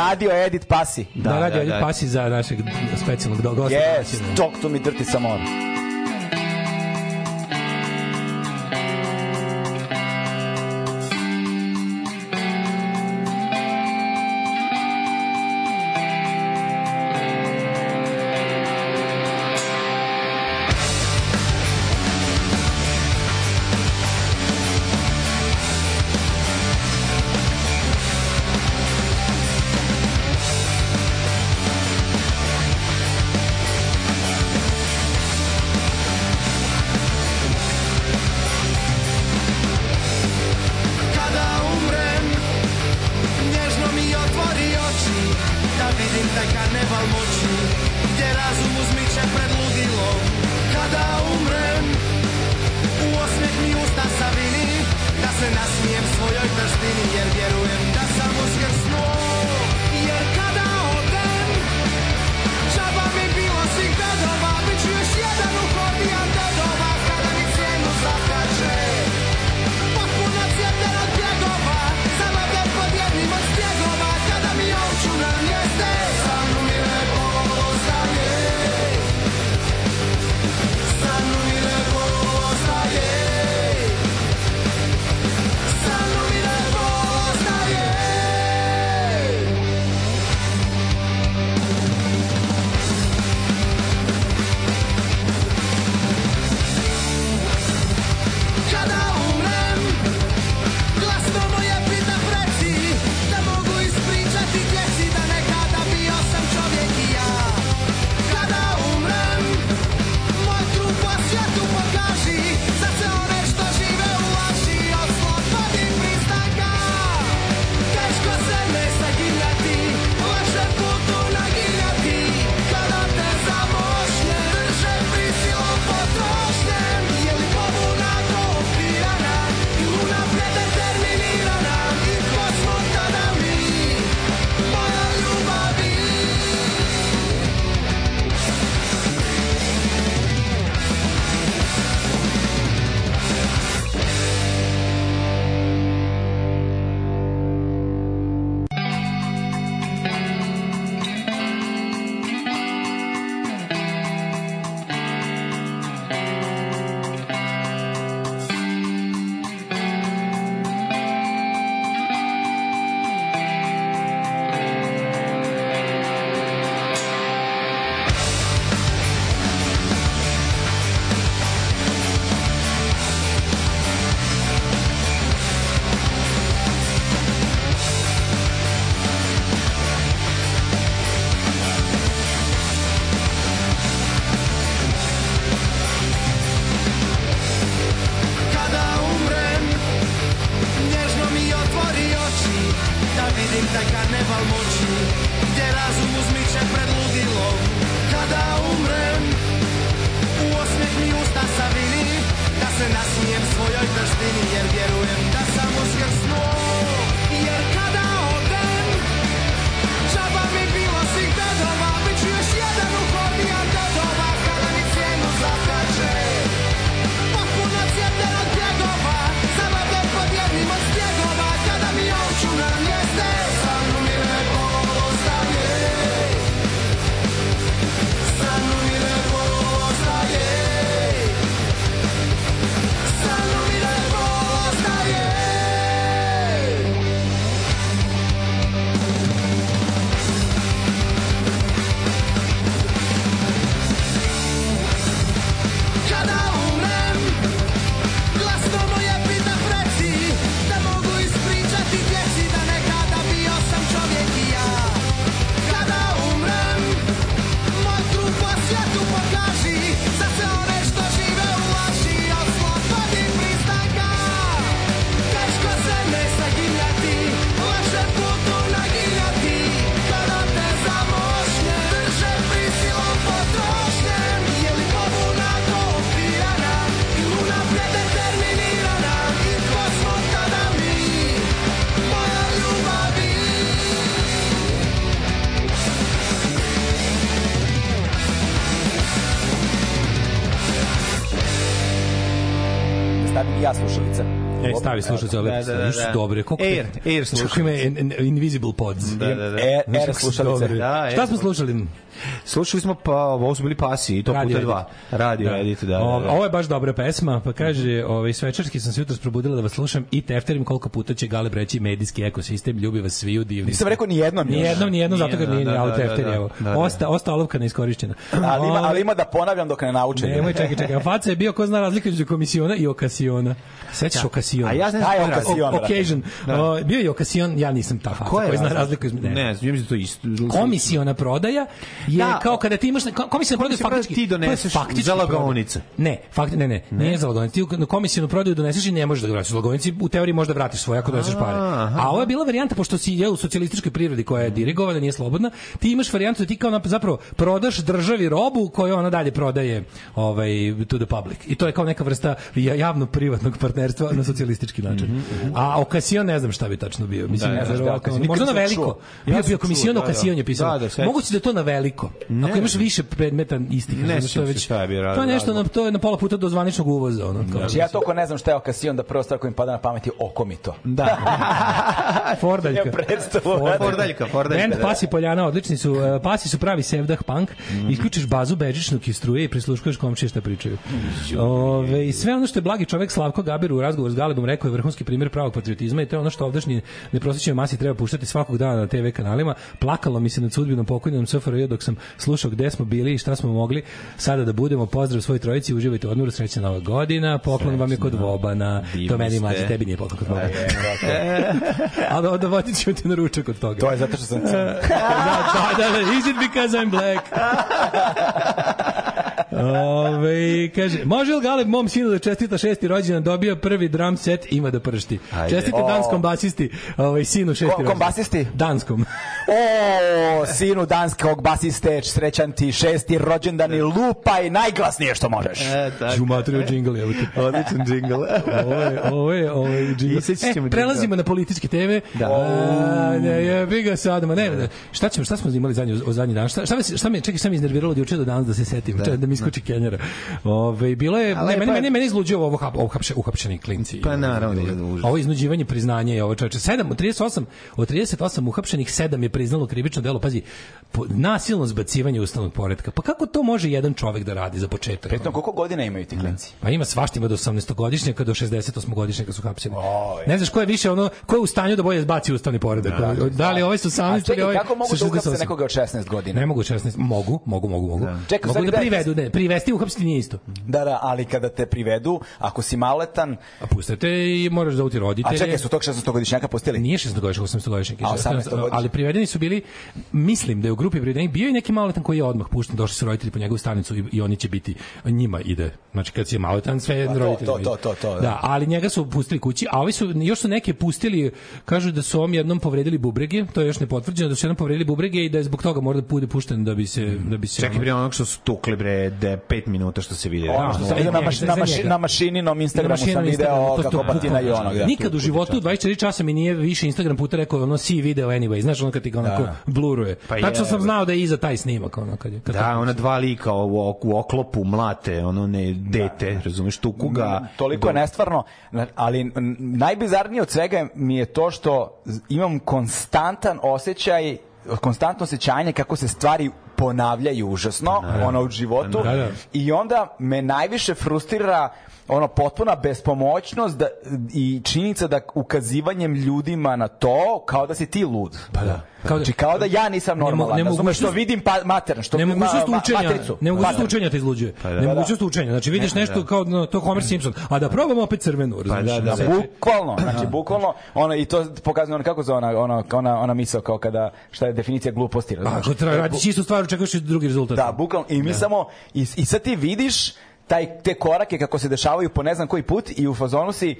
radio, edit, Pasi. Da, da radio Edit Pasi za našeg specijalnog gosta. Yes, talk to me dirty some more. stavi da, slušac ove da, da, da, da, da. dobre. Koliko Air, Air slušalice. Kako ima Invisible Pods. Da, da, da. Air, air da slušalice. Da, Šta smo slušali? Slušali smo pa ovo su bili pasi i to radio puta edit. dva. Radio da. edit, da, da, da. Ovo je baš dobra pesma, pa kaže, ovaj svečarski sam se jutros probudila da vas slušam i tefterim koliko puta će Gale breći medijski ekosistem ljubi vas sviju divni. Nisam rekao ni jednom. Ni jednom, da, ni jednom zato ga nije da, ni auto da, tefter evo. Osta osta olovka neiskorišćena. Ali ima ovaj- ali ima da ponavljam dok ne naučim. Nemoj čekaj, čekaj. Faca je bio ko zna razliku između komisiona i okasiona. Sećaš okasiona? A ja znam taj okasion. Occasion. Bio je okasion, ja nisam ta faca. Ko zna razliku između? Ne, znam to isto. Komisiona prodaja je kao kada ti imaš komisionu da prodaju da faktički. Ti doneseš faktički za lagaonice. Ne, fakt ne, ne, ne, nije za Ti na komisionu da prodaju doneseš i ne možeš da ga vratiš. Lagaonici u teoriji možeš da vratiš svoje ako doneseš pare. A ovo je bila varijanta pošto si je u socijalističkoj prirodi koja je dirigovana, nije slobodna, ti imaš varijantu da ti kao zapravo prodaš državi robu koju ona dalje prodaje ovaj to the public. I to je kao neka vrsta javno privatnog partnerstva na socijalistički način. Mhm, mhm. A okasion ne znam šta bi tačno bio. Mislim, da, ne znam, možda na veliko. Bio bio komisiono okasion je pisao. Moguće da to na veliko. Mhm. Ne, Ako imaš više predmeta istih, ne znam što je već. Šta je bilo, to je nešto na to je na pola puta do zvaničnog uvoza, ono. Kao. Znači, ja toko ne znam šta je okasion da prva stvar koja mi pada na pameti oko mi to Da. Fordaljka. Fordaljka, Fordaljka. Fordaljka Band da. Pasi Poljana, odlični su. E, Pasi su pravi sevdah punk. Mm. Isključiš bazu bežičnog kistruje i prisluškuješ komšije šta pričaju. Ove, i sve ono što je blagi čovek Slavko Gaber u razgovoru s Galebom rekao je vrhunski primjer pravog patriotizma i to je ono što ovdašnji neprosečnoj masi treba puštati svakog dana na TV kanalima. Plakalo mi se nad sudbinom pokojnom SFRJ dok sam slušao gde smo bili i šta smo mogli sada da budemo. Pozdrav svoj trojici, uživajte odmor, srećna nova godina, poklon Srećno. vam je kod Vobana, Divno to meni mlađe, tebi nije poklon kod Vobana. Ali onda vodit ćemo te na ručak od toga. To je zato što sam crn. da, da, da, is it because I'm black? Ove, kaže, može li Galeb mom sinu da čestita šesti rođendan, dobio prvi drum set, ima da pršti. Ajde. Čestite o. danskom basisti, ovaj, sinu šesti rođendan. basisti? Danskom. o, sinu danskog basiste, srećan ti šesti rođendan i lupaj najglasnije što možeš. E, tako. Jumatrio e. džingl, evo te. Odličan džingl. ovo je, ovo je, e, prelazimo na političke teme. Da. A, ne, jebi ga sad, ma ne, da. ne, šta ćemo, šta smo imali zadnji, o zadnji dan? Šta, šta, me, šta me, čekaj, šta me iznerviralo od juče do danas da se setim, da, da mi iskoči Kenjera. Ove, bilo je, ne, meni, meni, meni izluđio ovo hap, uhapše, uhapšeni klinci. Pa naravno da je užas. Ovo iznuđivanje priznanja je ovo čoveče. 7 od 38, od 38 uhapšenih 7 je priznalo krivično delo. Pazi, po, nasilno zbacivanje ustavnog poretka. Pa kako to može jedan čovek da radi za početak? Pritom, koliko godina imaju ti klinci? Pa ima svašta, ima do 18-godišnjaka, do 68-godišnjaka su hapšeni. Ne znaš ko je više ono, ko je u stanju da bolje zbaci ustavni poredak. Da, da li ovaj su 18 ili ovaj kako mogu da uhapse nekoga od 16 godina? Ne mogu 16, mogu, mogu, mogu, mogu. Da. Čekaj, mogu da privedu, ne, ne, privesti uhapsiti nije isto. Da, da, ali kada te privedu, ako si maletan... A pustite i moraš da uti roditelje. A čekaj, su tog 16-godišnjaka pustili? Nije 16-godišnjak, 18-godišnjak. A 18 Ali privedeni su bili, mislim da je u grupi privedenih bio i neki maletan koji je odmah pušten, došli su roditelji po njegovu stanicu i, i oni će biti, njima ide. Znači kad si maletan, sve je pa roditelji. To, to, to, to, da. da. ali njega su pustili kući, a ovi su, još su neke pustili, kažu da su ovom jednom povredili bubrege, to je još ne potvrđeno, da su jednom povredili bubrege i da je zbog toga mora da bude pušten da bi se... Da bi se čekaj, ono... bre, onog što su tukli, bre, de 5 minuta što se vidi. Ono što na, maš, na, maš, na mašininom Instagramu sam video kako batina i onog. Da. Nikad u životu 24 časa mi nije više Instagram puta rekao ono si video anyway, znaš ono kad ti ga onako da. bluruje. Pa Tačno sam znao da je iza taj snimak. Ono, kad, kad da, ona dva lika u, u oklopu mlate, ono ne, dete, da. razumeš, tuku ga. Mm, toliko je nestvarno, ali najbizarnije od svega mi je to što imam konstantan osjećaj konstantno osjećanje kako se stvari ponavljaju užasno, ono u životu. Da, da. I onda me najviše frustrira ono potpuna bespomoćnost da, i činjenica da ukazivanjem ljudima na to kao da si ti lud. Pa da. Znači, kao da, znači kao da ja nisam normalan. Ne, ne razumeš što vidim pa matern, što ne mogućnost ma, učenja, matricu. Ne mogućnost pa da. učenja te izluđuje. Pa da, ne pa mogućnost da. učenja. Znači vidiš nešto kao no, to Homer Simpson, a da probamo opet crvenu, pa razumeš? Pa da, da, bukvalno, znači bukvalno ona i to pokazuje ona kako za ona ona ona, ona misao kao kada šta je definicija gluposti, razumeš? Pa, ako e, radiš istu stvar, očekuješ drugi rezultat. Da, bukvalno i mi da. samo i, i sad ti vidiš taj, te korake kako se dešavaju po ne znam koji put i u fazonu si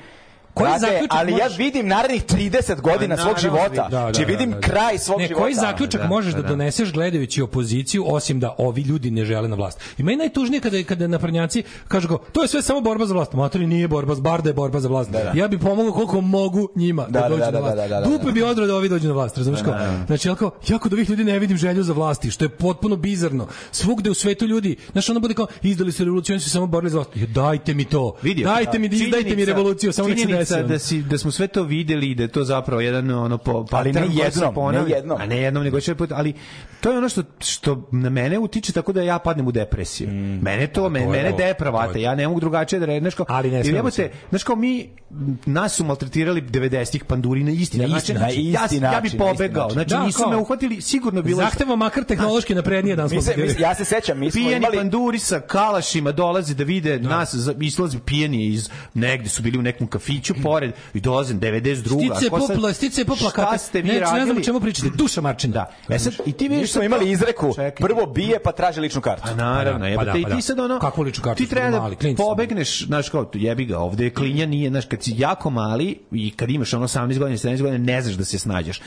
koji Brate, zaključak ali možeš... ja vidim narednih 30 godina da, svog života. Da, da, či vidim da, da, kraj svog ne, života. Koji zaključak da, možeš da, da, da doneseš gledajući opoziciju osim da ovi ljudi ne žele na vlast? ima I najtužnije kada kada naprednjaci kažu go, to je sve samo borba za vlast. Matori nije borba, barda je borba za vlast. Da, da. Ja bih pomogao koliko mogu njima da, da, da dođu na vlast. Dupe bi odro da ovi dođu na vlast, razumeš kao? Da, da. Znači, alko, ja kod ovih ljudi ne vidim želju za vlasti, što je potpuno bizarno. Svugde u svetu ljudi, znači ono bude kao izdali su revoluciju, oni samo borili za vlast. Dajte mi to. dajte mi, dajte mi revoluciju, samo nek da, da, si, da smo sve to videli i da je to zapravo jedan ono po, ali ne jednom, ponavlja, ne jednom. A ne jednom, nego četiri puta, ali to je ono što, što na mene utiče tako da ja padnem u depresiju. Mm. Mene to, pa mene, mene depravate, ja ne mogu drugačije da redneš ali ne smemo se. Znaš kao mi, nas su maltretirali 90-ih panduri na isti, na isti, na isti način. Ja, ja bi pobegao, znači da, nisu me uhvatili, sigurno bilo... Zahtemo makar tehnološki naprednije dan smo Ja se sećam, mi smo imali... panduri sa kalašima dolazi da vide da. nas, izlaze pijeni iz negde su bili u nekom kafiću, pored i dolazim 92. Stice popla, stice popla kakate. ste vi ne, radili? Ne znam o čemu pričate. Duša Marčin. Da. E sad, i ti vidiš smo imali izreku. Čekaj. Prvo bije pa traži ličnu kartu. Pa naravno, pa da, jebote. Pa da, pa da. I ti sad ono Kako ličnu kartu? Ti treba da pobegneš, znaš kao jebi ga, ovde je klinja nije, znaš kad si jako mali i kad imaš ono 18 godina, 17 godina, ne znaš da se snađeš.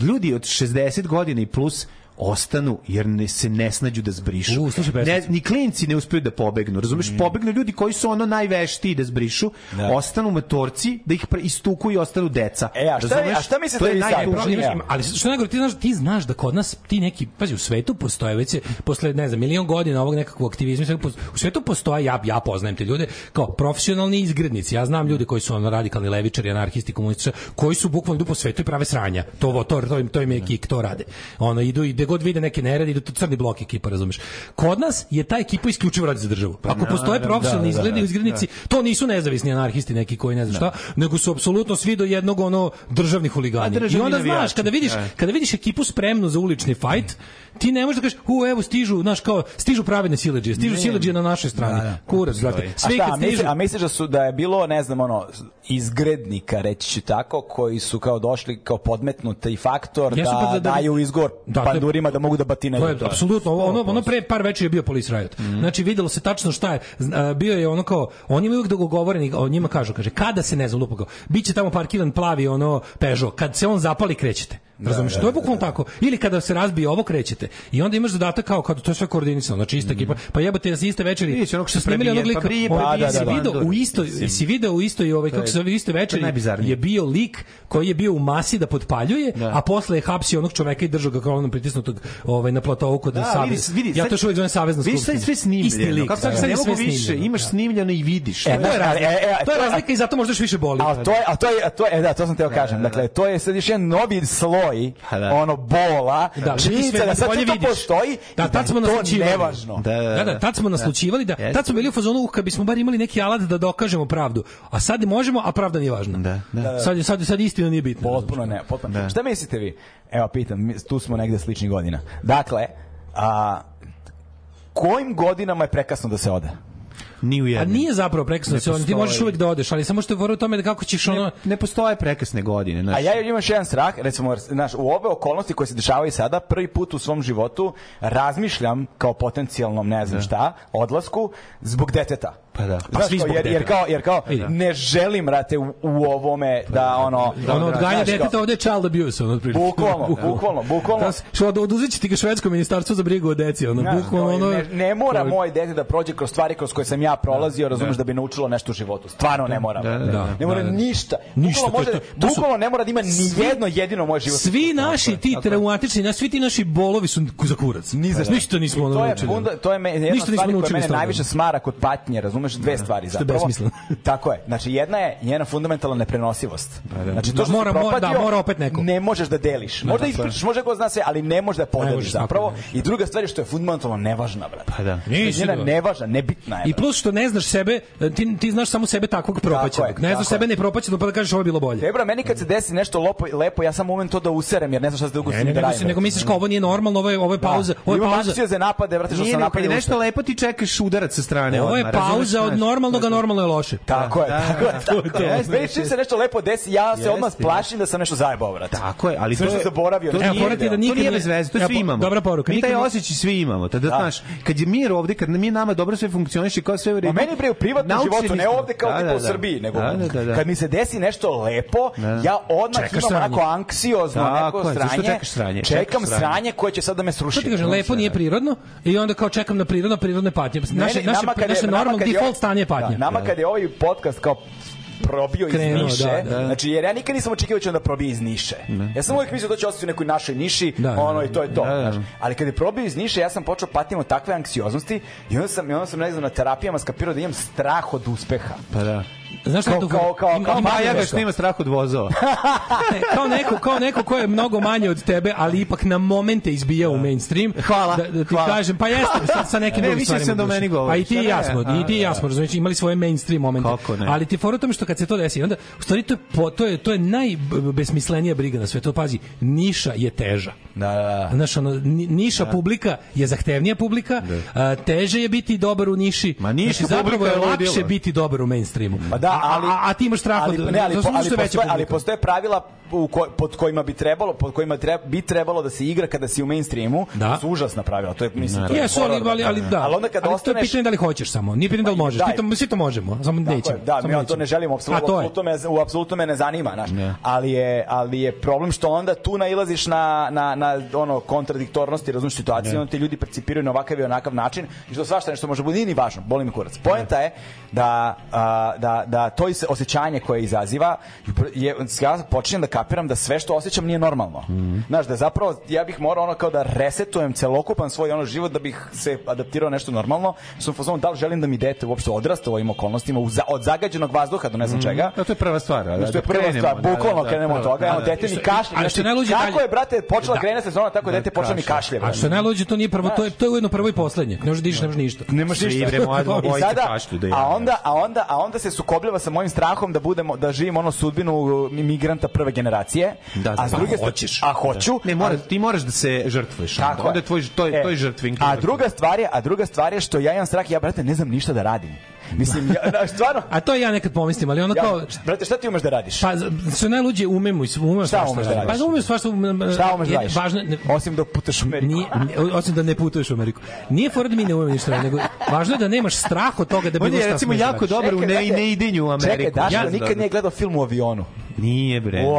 Ljudi od 60 godina i plus ostanu jer ne, se ne snađu da zbrišu. U, slušaj, ne, ni klinci ne uspeju da pobegnu, razumeš? Mm. Pobegnu ljudi koji su ono najveštiji da zbrišu, da. ostanu motorci da ih pre, istuku i ostanu deca. E, a šta, razumeš? a šta misliš da je najtužnije? Ali što najgore, ti znaš, ti znaš da kod nas ti neki, pazi, u svetu postoje već posle, ne znam, milion godina ovog nekakvog aktivizma, u svetu postoje, ja, ja poznajem te ljude, kao profesionalni izgrednici. Ja znam ljude koji su ono radikalni levičari, anarhisti, komunističari, koji su bukvalno idu po svetu i prave sranja. To, to, to, to im, to im je da. kik, to rade. Ono, idu, ide god vide neke neredi, idu crni blok ekipa, razumeš. Kod nas je ta ekipa isključivo radi za državu. Pa Ako postoje da, profesionalni da, da, izgledi izgrednici, to nisu nezavisni anarhisti neki koji ne znam šta, nego su apsolutno svi do jednog ono državnih huligani. I onda znaš, kada vidiš, kada vidiš ekipu spremnu za ulični fajt, ti ne možeš da kažeš, u evo stižu, znaš kao stižu pravedne siledžije, stižu siledžije na našoj strani. Kurac, znate. Svi kad stižu, a misliš da su da je bilo, ne znam, ono izgrednika, reći ću tako, koji su kao došli kao podmetnuti faktor pa da daju izgor panduri snajperima da mogu da batinaju. Pa, to je, apsolutno, ono, ono pre par večeri je bio Police Riot. Mm -hmm. Znači, videlo se tačno šta je, bio je ono kao, oni imaju uvijek dogovoreni, o njima kažu, kaže, kada se ne znam, lupa biće tamo parkiran plavi ono Peugeot, kad se on zapali krećete. Da, Razumeš? Da, to je da, bukvalno da. tako. Ili kada se razbije ovo krećete. I onda imaš zadatak kao kad to je sve koordinisano, znači ista mhm. ekipa. Pa jebote, jesi iste večeri. Vidiš, onog što snimili onog lika. Pa, pa, pa da, da, video u isto, si video u istoj ovaj kako se zove isto večeri je bio lik koji je bio u masi da potpaljuje, a posle je hapsio onog čoveka i držao ga kao onom pritisnutog ovaj na platovu kod savez. Ja to što zovem savezna skupština. Vi sve snimljeno. Kako sad sve više, imaš snimljeno i vidiš. E, e, e, to je razlika i zato možda još više boli. A to je, a to je, a to je, da, to sam teo kažem. Dakle, to je sad još jedan novi sloj postoji pa da. ono bola, da, činjenica da sad to postoji da, da, tad smo to nevažno. Da da, da, da, da, tad smo naslučivali da, tad smo bili u fazonu uh, kad bismo bar imali neki alat da dokažemo pravdu. A sad možemo, a pravda nije važna. Da, da. Sad, sad, sad istina nije bitna. Potpuno ne, potpuno. Šta mislite vi? Evo, pitam, tu smo negde sličnih godina. Dakle, a, kojim godinama je prekasno da se ode? Ni u jednom. A nije zapravo prekasno da se on, ti možeš uvek da odeš, ali samo što je u tome da kako ćeš ono... Ne, ne postoje prekasne godine. Znaš. A ja imam jedan strah, recimo, znaš, u ove okolnosti koje se dešavaju sada, prvi put u svom životu razmišljam kao potencijalnom, ne znam da. šta, odlasku zbog deteta Pa da. Pa znaš, pa svi jer, jer kao, jer kao da. ne želim rate u, u ovome da, da ono... Da, ono odganja deteta ovde je child abuse, ono otprilike. Bukvalno, bukvalno, bukvalno. Da, što da oduzet će ti ga švedsko ministarstvo za brigu o deci, ono, da, bukvalno ono... Ne, ne mora to... moje dete da prođe kroz stvari kroz koje sam ja prolazio, da, razumeš da, da bi naučilo nešto u životu. Stvarno ne da, mora. Da, da, ne mora ništa. Ništa. Bukvalno, može, bukvalno ne mora da ima ni jedno jedino moje život. Svi naši ti traumatični, svi ti naši bolovi su za kurac. Ni Ništa nismo naučili. To je, to je jedna stvar koja mene najviše smara kod patnje, razumeš? imaš dve da, da. stvari zapravo. Što je Tako je. Znači jedna je njena fundamentalna neprenosivost. Da, da. Znači to što da, mora, propadio, da, mora opet neko. Ne možeš da deliš. Da, možda da, ispričaš, može ko zna se, ali ne možeš da podeliš da, zapravo. I druga stvar je što je fundamentalno nevažna, brate. Pa da. Znači, Nisi njena nevažna, nebitna je. Brate. I plus što ne znaš sebe, ti, ti znaš samo sebe takvog propaćenog. ne znaš sebe ne propaća, pa da kažeš ovo bilo bolje. Ebra, meni kad se desi nešto lopo, lepo, ja sam umem to da userem, jer ne znam šta se dugo ne, ne, ne, nego misliš kao ovo nije normalno, ovo je, ovo je pauza. Ovo je pauza. Ima za napade, brate, što sam Nije, Nešto lepo ti čekaš udarac sa strane. Ovo je pauza za od normalnog, a normalno je loše. Tako je, da, tako je. Da, da. Meni čim se nešto lepo desi, ja se odmah plašim da sam nešto zajebao, brate. Tako je, ali to je zaboravio. To je da nikad nije bez veze, to svi imamo. Dobra poruka. Mi taj osjećaj svi imamo. Tada znaš, kad je mir ovde, kad mi nama dobro sve funkcioniše, kao sve u redu. Meni bre u privatnom životu, ne ovde kao da, u Srbiji, nego kad mi se desi nešto lepo, ja odmah imam onako anksiozno neko sranje. Čekam sranje koje će sad da me sruši. Što ti kaže, lepo nije prirodno i onda kao čekam na prirodno, prirodne patnje. Naše naše naše normalno bol, stanje je patnja. Da, nama da. kad je ovaj podcast kao probio Krenuo, iz niše. Da, da. Znači, jer ja nikad nisam očekivao da probije iz niše. Ne. Ja sam uvijek mislio da će ostati u nekoj našoj niši, da, da, ono i to je to. Da, da. Znači, ali kad je probio iz niše, ja sam počeo patiti od takve anksioznosti i onda sam, i onda sam ne znam, na terapijama skapirao da imam strah od uspeha. Pa da. Znaš kao, to, kao, kao, kao, Majaga što ima strah od vozova. kao, neko, kao neko ko je mnogo manje od tebe, ali ipak na momente izbija u da. mainstream. Hvala. Da, da ti hvala. kažem, pa jeste, sa, sa nekim ne, stvarima. Ne, više sam do meni govoriš. Pa i ti i ja smo, da, i ti i ja da, smo, razumiješ, znači, imali svoje mainstream momente. Kako ne? Ali ti fora tome što kad se to desi, onda, u stvari, to je, po, to je, to je najbesmislenija briga na svetu. Pazi, niša je teža. Da, da. Znaš, ono, niša publika je zahtevnija publika, teže je biti dobar u niši. Ma niša znači, zapravo je lakše biti dobar u mainstreamu. Pa da, ali, a, a, a ti imaš strah ali, od, ne, ali, po, ali, postoje, ali postoje pravila u ko, pod kojima bi trebalo pod kojima treba, bi trebalo da se igra kada si u mainstreamu da. su užasna pravila to je mislim to je jesu, horror, ali, ali, ali da ali onda kad ali ostaneš to je pitanje da li hoćeš samo nije pitanje da li pa možeš ti to to možemo samo da, nećemo da samo mi ja to ne želimo apsolutno apsolutno me u apsolutno me ne zanima znači ali je ali je problem što onda tu nailaziš na na na ono kontradiktornosti razumeš situaciju ne. onda ti ljudi percipiraju na ovakav i onakav način i što svašta nešto može biti ni važno boli mi kurac poenta je da a, da da to to osećanje koje izaziva, je, ja počinjem da kapiram da sve što osećam nije normalno. Mm Znaš, da zapravo ja bih morao ono kao da resetujem celokupan svoj ono život da bih se adaptirao nešto normalno. Sam fazon da li želim da mi dete uopšte odrasta u ovim okolnostima u za, od zagađenog vazduha do ne znam mhm. čega. Mm -hmm. to je prva stvar. Da, da, to je da prva krenemo, stvar, da, bukvalno da, da, krenemo od toga. Da, da, dete mi kašlje. A što najluđe je brate počela da, krene sezona tako da, dete počne mi kašlje. A što najluđe to nije prvo, to je to je ujedno prvo i poslednje. Ne možeš ništa, dišeš, ništa. Nemaš ništa. I sada, a onda, a onda, a onda se sukobljava sukobljava sa mojim strahom da budemo da živim ono sudbinu uh, migranta prve generacije. Da, a s da, druge a hoćeš. A hoću. Da. Ne, mora, ti moraš da se žrtvuješ. Tako onda, onda tvoj to je to je e, žrtvin. A druga stvar je, a druga stvar je što ja imam strah, ja brate ne znam ništa da radim. Mislim, ja, na, da, stvarno... A to ja nekad pomislim, ali ono ja, kao... Brate, šta ti umeš da radiš? Pa, što najluđe, umem, umem šta, šta umeš da radiš? Pa, umem svašta... Um, um, šta umeš da radiš? Važno, ne, osim da putaš u Ameriku. Nije, osim da ne putuješ u Ameriku. Nije fora da mi ne umem ništa, nego važno je da nemaš strah od toga da bilo šta smiješ. On je, recimo, da jako dobar u ne, ne idenju u Ameriku. Čekaj, Daško, nikad nije gledao film u avionu. Nije bre. Wow.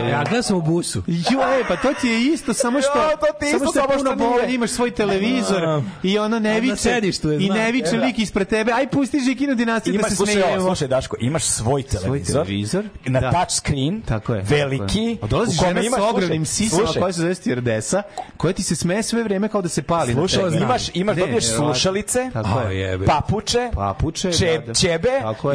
Ja, ja, ja gledam sam u busu. Jo, e, pa to ti je isto, samo što jo, to ti samo što, samo što boli, imaš svoj televizor i ono ne viče i ne viče da. lik ispred tebe. Aj pusti Žikinu dinastiju da se smeje. Imaš Slušaj Daško, imaš svoj televizor. Svoj televizor na da. touch screen, tako je, veliki. A dolazi žena sa ogromnim sisama koja se zove stjerdesa, koja ti se smeje sve vreme kao da se pali. Slušaj, imaš imaš dobiješ slušalice, papuče, papuče, da, da. čebe,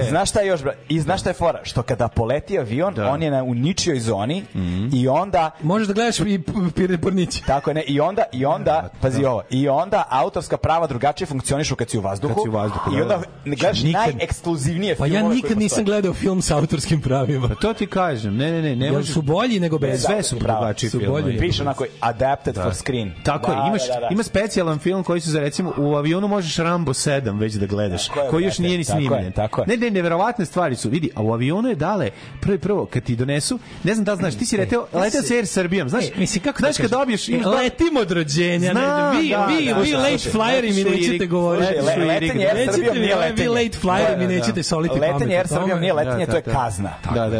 znaš šta još, i znaš šta je fora, što kada polet leti avion, da. on je na, u ničijoj zoni mm -hmm. i onda... Možeš da gledaš i Pire Pornići. Tako ne, i onda, i onda da. pazi ovo, i onda autorska prava drugačije funkcionišu kad si u vazduhu, kad si u vazduhu i da, onda da. gledaš nikad, najekskluzivnije filmove. Pa ja nikad nisam gledao film sa autorskim pravima. Pa to ti kažem, ne, ne, ne. ne Jel su bolji nego bez? Sve su drugačiji filmovi. Piše onako adapted da. for screen. Tako da, je, imaš, da, da, da. ima specijalan film koji se za recimo u avionu možeš Rambo 7 već da gledaš, da, koji još nije ni snimljen. Tako je, tako je. Ne, ne, neverovatne stvari su, vidi, a u avionu je dale prvo, prvo kad ti donesu, ne znam da znaš, ti si e, leteo, leteo sa Air Srbijom, znaš? E, mislim kako znaš da kad dobiješ, imaš e, letim od rođenja, Zna, ne, vi da, vi da, vi da, late da. flyeri mi znači, nećete govoriti. Znači, letenje Air Srbijom nije letenje. Vi late da, flyeri mi nećete soliti pamet. Letenje Air Srbijom nije letenje, to je kazna.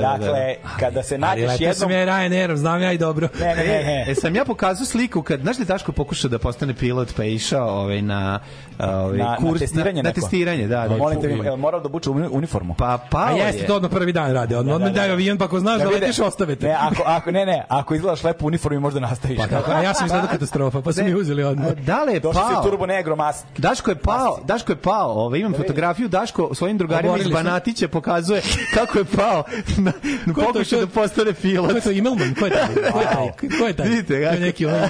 Dakle, kada se nađeš jednom sam ja i znam ja i dobro. Ne, ne, e, sam ja pokazao sliku kad znaš li Daško pokušao da postane pilot pa išao ovaj na ovaj kurs na testiranje, na, testiranje, da, da. Molim te, morao da obuče uniformu. Pa pa. A jeste to odmah prvi dan radi odmah da, da daju da. avion, pa ako znaš da, da letiš, ostavite. Ne, ako, ako, ne, ne, ako izgledaš lepo u uniformi, možda nastaviš. Pa tako, ja sam izgledao katastrofa, pa su mi uzeli odmah. Dale je Došli pao. turbo negro mas. Daško je pao, Daško je pao. Ove, ovaj, imam da fotografiju, Daško svojim drugarima iz Banatića pokazuje kako je pao. Na, na pokušaju da postane pilot. Ko je to, Imelman? Ko je taj? Ko je taj? Ko je taj? Vidite, kako. neki ono.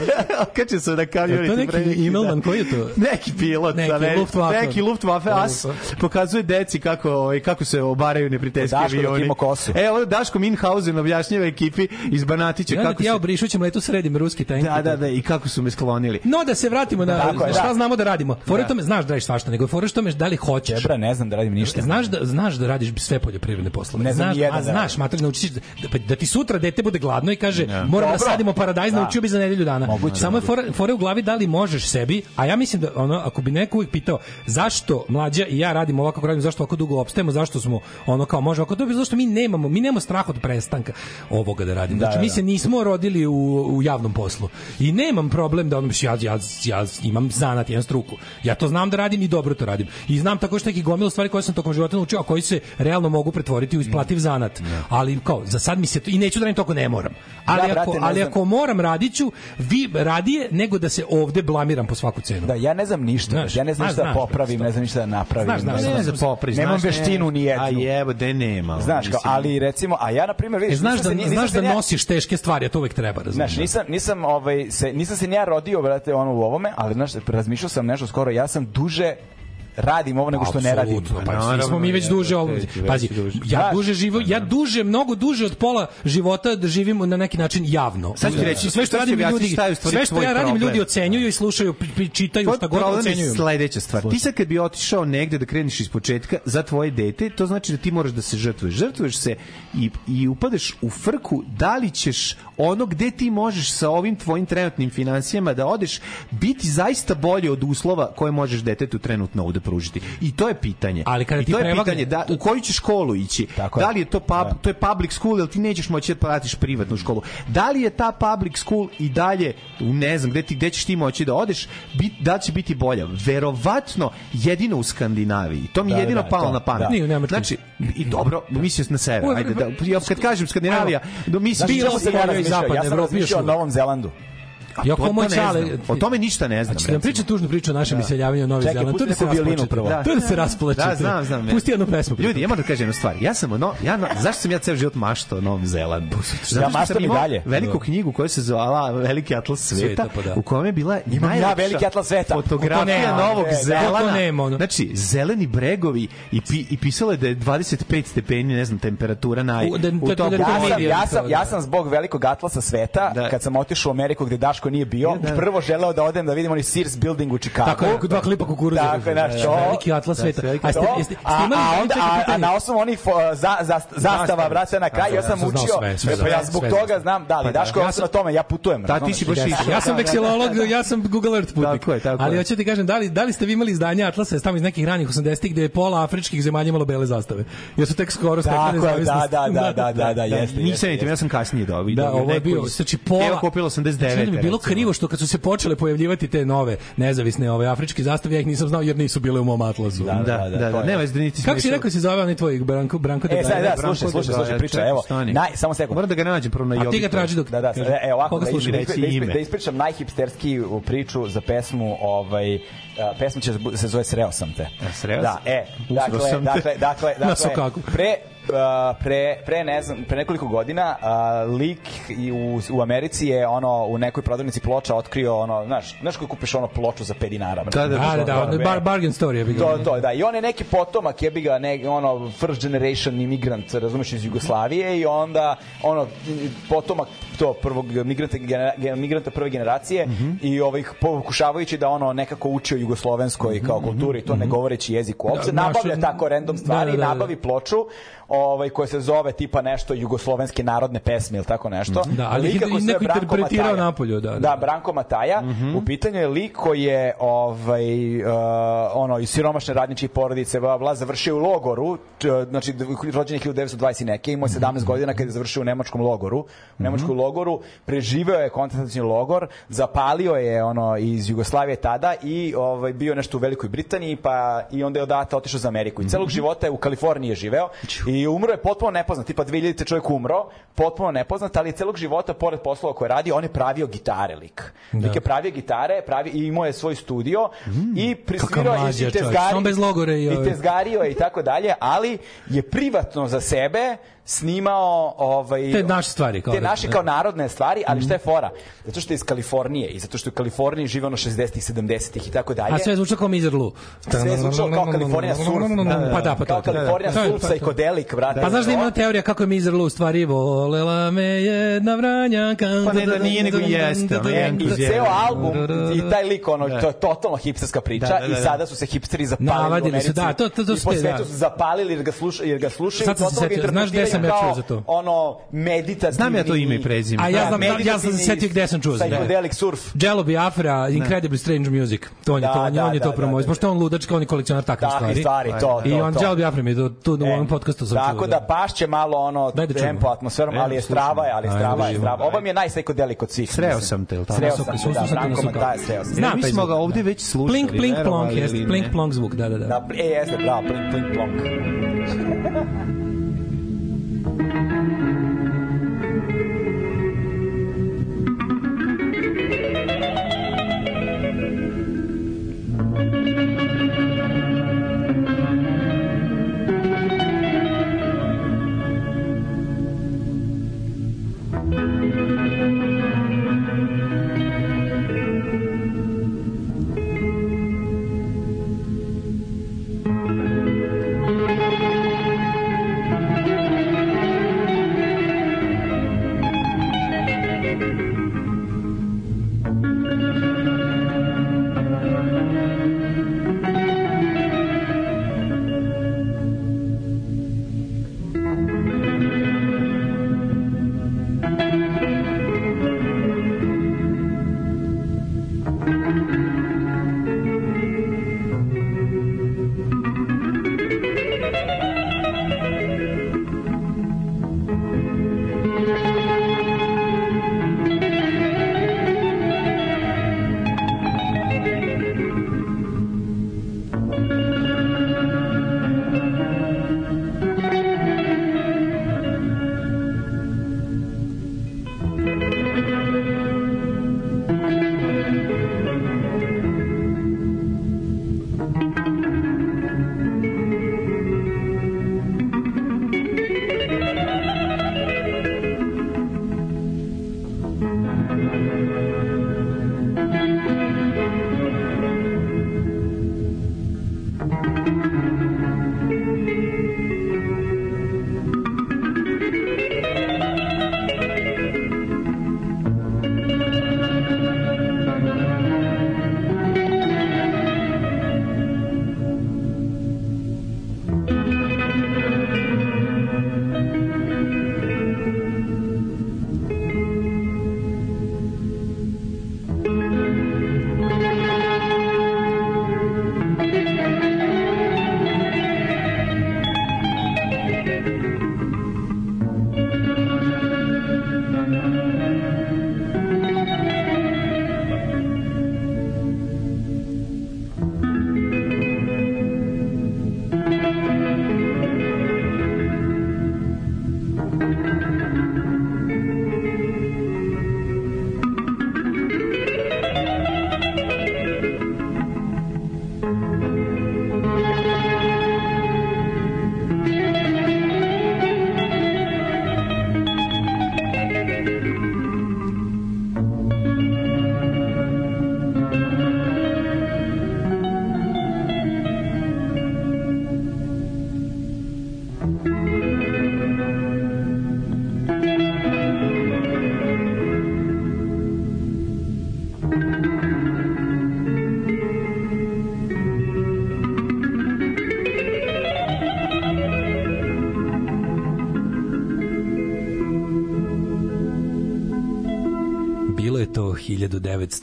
Kače se na kamion. To neki Imelman, ko je to? Neki pilot. Neki Luftwaffe. Neki Luftwaffe as pokazuje deci kako, ovaj, kako se obaraju neprijateljski avioni. Daško ima kosu. E, ovo Daško Minhausen objašnjava ekipi iz Banatića ja, kako ja u brišućem letu sredim ruski tajnik. Da, da, da, i kako su me sklonili. No da se vratimo na Tako, šta da. znamo da radimo. Fore da. tome znaš da radiš svašta, nego fore što me da li hoćeš. Debra, ne znam da radim ništa. Znaš da znaš da radiš sve poljoprivredne poslove. Ne znam znaš, jedan, a da znaš, mater naučiš da, da-, pa da, ti sutra dete bude gladno i kaže ne. Da. moram Dobro. da sadimo paradajz, da. naučio bi za nedelju dana. Moguće, Samo je fore, fore u glavi da li možeš sebi, a ja mislim da ono ako bi neko uvijek pitao zašto mlađa i ja radimo ovako kako radimo, zašto ovako dugo opstajemo, zašto smo ono kao može, ako to bi zašto mi nemamo nemamo, mi nemamo strah od prestanka ovoga da radimo. znači, da, da. mi se nismo rodili u, u javnom poslu. I nemam problem da ono, ja, ja, ja imam zanat, jedan struku. Ja to znam da radim i dobro to radim. I znam tako što je gomila stvari koje sam tokom života naučio, a koji se realno mogu pretvoriti u isplativ zanat. Ne. Mm, da. Ali kao, za sad mi se to, i neću da radim toko ne moram. Da, ali, da, brate, ako, ali znam. ako moram radiću, vi radije nego da se ovde blamiram po svaku cenu. Da, ja ne znam ništa. Znaš, ja ne znam šta da popravim, ne znam ništa da napravim. Znaš, znaš, ne znam da popravim. Nemam veštinu ni jednu. A jebo, da nema. Znaš, kao, ali recimo, a ja na primer vidiš, e, znaš da nisam znaš da ja, nosiš teške stvari, a to uvek treba, razumeš. Znaš, nisam nisam ovaj se nisam se ni ja rodio, brate, ono u ovome, ali znaš, razmišljao sam nešto skoro, ja sam duže radim ovo nego što ne radim. Pa, pa, naravno, smo mi već duže ovo. Pazi, ja duže živo, ja duže, mnogo duže od pola života da živimo na neki način javno. Sad ću reći, sve što radim ljudi, sve što ja radim ljudi ocenjuju i slušaju, čitaju šta god ocenjuju. Sledeća stvar. Ti sad kad bi otišao negde da kreneš početka za tvoje dete, to znači da ti moraš da se žrtvuješ. Žrtvuješ se i, i upadeš u frku da li ćeš ono gde ti možeš sa ovim tvojim trenutnim financijama da odeš biti zaista bolje od uslova koje možeš detetu trenutno udati pružiti. I to je pitanje. Ali kada ti I to je prevagne... pitanje da u koju ćeš školu ići? Tako da li je to pub, da. to je public school, ili ti nećeš moći da platiš privatnu školu. Da li je ta public school i dalje u ne znam gde ti gde ćeš ti moći da odeš, bit, da će biti bolja. Verovatno jedino u Skandinaviji. To mi da, jedino da, palo to, na pamet. Da. Nije, nema znači i dobro, da. mislim na sever. Ajde da ja kad kažem Skandinavija, do mi svi samo se mora zapadne Evrope, ja sam Evropa, o Novom Zelandu. Ja komo čale. O tome ništa ne znam. Znači, nam da pričati tužnu priču o našem da. iseljavanju u Novi Zeland. Tu da se violinu prvo. Tu da se da, rasplačete. Da, znam, znam. Pusti jednu pesmu. Ljudi, ja moram da kažem jednu stvar. Ja sam ono, ja zašto sam ja ceo život maštao o Novom Zelandu? Ja maštam i dalje. Veliku knjigu koja se zvala Veliki atlas sveta, u kome je bila najlepša Veliki atlas sveta. Fotografija Novog Zelanda. Znači, zeleni bregovi i i pisalo je da je 25 stepeni, ne znam, temperatura naj. U tom ja sam ja sam zbog Velikog atlasa sveta, kad sam otišao u Ameriku gde Daško niko nije bio. Da, da. Prvo želeo da odem da vidim oni Sears Building u Chicagu. Tako je, dva klipa kukuruza. Tako je, znaš, da, Veliki atlas da, sveta. A, ste, jeste, a, a, onda, a, a na osnovu onih za, za, zastava vraća na kraj, ja sam učio. E, pa ja zbog toga znam, da, ali pa da, Daško, ja sam na tome, ja putujem. Da, ti si baš Ja sam veksilolog, ja sam Google Earth putnik. Tako Ali hoću ti kažem, da li, da li ste vi imali izdanje Atlasa tamo iz nekih ranih 80-ih gde je pola afričkih zemalja imalo bele zastave? Jer su tek skoro stekli nezavisnost. Da, da, da, da, da, da, jeste. Nisam ja sam kasnije dobio. Da, ovo je bio, znači pola. Evo kupilo sam 19. Znači, bilo bilo krivo što kad su se počele pojavljivati te nove nezavisne ove afričke zastave, ja ih nisam znao jer nisu bile u mom atlasu. Da, da, da. da, da. da nema da niti Kako si rekao da se zove onaj tvoj Branko Branko E, sad, da, slušaj, slušaj, slušaj, priča, evo. Naj, samo sekund. Moram da ga nađem prvo na Jogi. A ti ga traži dok. Da, da, e, ovako da, da ime. da ispričam najhipsterski priču za pesmu, ovaj e, pesma će se zove Sreo sam te. E, sreo? Da, e, dakle, dakle, dakle, dakle, pre pre, pre, ne znam, pre nekoliko godina a, lik u, u Americi je ono u nekoj prodavnici ploča otkrio ono, znaš, znaš koji kupiš ono ploču za 5 dinara. Da, da, da, da, da, bar, bargain story je bi ga. To, to, da, i on je neki potomak, je bi ga ne, ono, first generation immigrant, razumeš, iz Jugoslavije i onda, ono, potomak to prvog migranta, genera, migranta prve generacije mm -hmm. i ovih pokušavajući da ono nekako uči o jugoslovenskoj mm -hmm, kao kulturi, to mm -hmm. ne govoreći jeziku uopšte, da, nabavlja naša, tako random stvari, da, da, da, nabavi ploču, ovaj, koja se zove tipa nešto jugoslovenske narodne pesme ili tako nešto. Da, ali lik, kako neko interpretirao napolju, da, da. Da, Branko Mataja. Mm -hmm. U pitanju je lik koji je ovaj, uh, ono, iz siromašne radničke porodice, bla, bla, završio u logoru, č, znači rođen je 1920 i neke, imao je 17 mm -hmm. godina kad je završio u nemačkom logoru. U nemačkom mm -hmm. logoru preživeo je koncentracioni logor, zapalio je ono iz Jugoslavije tada i ovaj bio nešto u Velikoj Britaniji, pa i onda je odatle otišao za Ameriku. I celog mm -hmm. života je u Kaliforniji je živeo i I umro je potpuno nepoznat, tipa 2000 čovjek umro, potpuno nepoznat, ali celog života, pored poslova koje radi, on je pravio gitare lik. Da. Lik je pravio gitare, pravi, i imao je svoj studio mm, i prisvirao je i tezgario, i, tezgario je i tako dalje, ali je privatno za sebe snimao ovaj te naše stvari kao te naše kao narodne stvari, ali šta je fora? Zato što je iz Kalifornije i zato što je u Kaliforniji živeo ono 60-ih, 70-ih i tako dalje. A sve zvuči kao Mizerlu. Sve zvuči kao Kalifornija surf. Pa da, pa to. Kalifornija surf sa ikodelik, brate. Pa znaš da ima teorija kako je Mizerlu u stvari volela me jedna vranjanka. Pa ne da nije nego jeste. I ceo album i taj lik ono to je totalno hipsterska priča i sada su se hipsteri zapalili. Da, to to to sve. su zapalili jer ga slušaju, jer ga slušaju. Sad se znaš nisam ja čuo za to. Ono meditativni. Znam ja to ime i prezime. A ja da, znam, da, ja sam se setio gde sam čuo za to. Psychedelic surf. Jello Afra, da. Incredible Strange Music. To on je da, to, on, je to promoviš. Da, Pošto on ludačka, on je kolekcionar takvih stvari. Takvih stvari, to, I on Jello Biafra mi to u e, onom podkastu sam čuo. Tako da pašće malo ono tempo atmosferom, ali je strava, ali strava, strava. Ovo mi je najpsikodelik od svih. Sreo sam te, tako. Sreo sam, da, Branko Mandaje, sreo sam. mi pa smo ga ovde već slušali. Plink, plink, plonk, jeste, plink, plonk zvuk, da, da, da. Da, e, jeste, bravo, plink, plink, plonk. Thank you.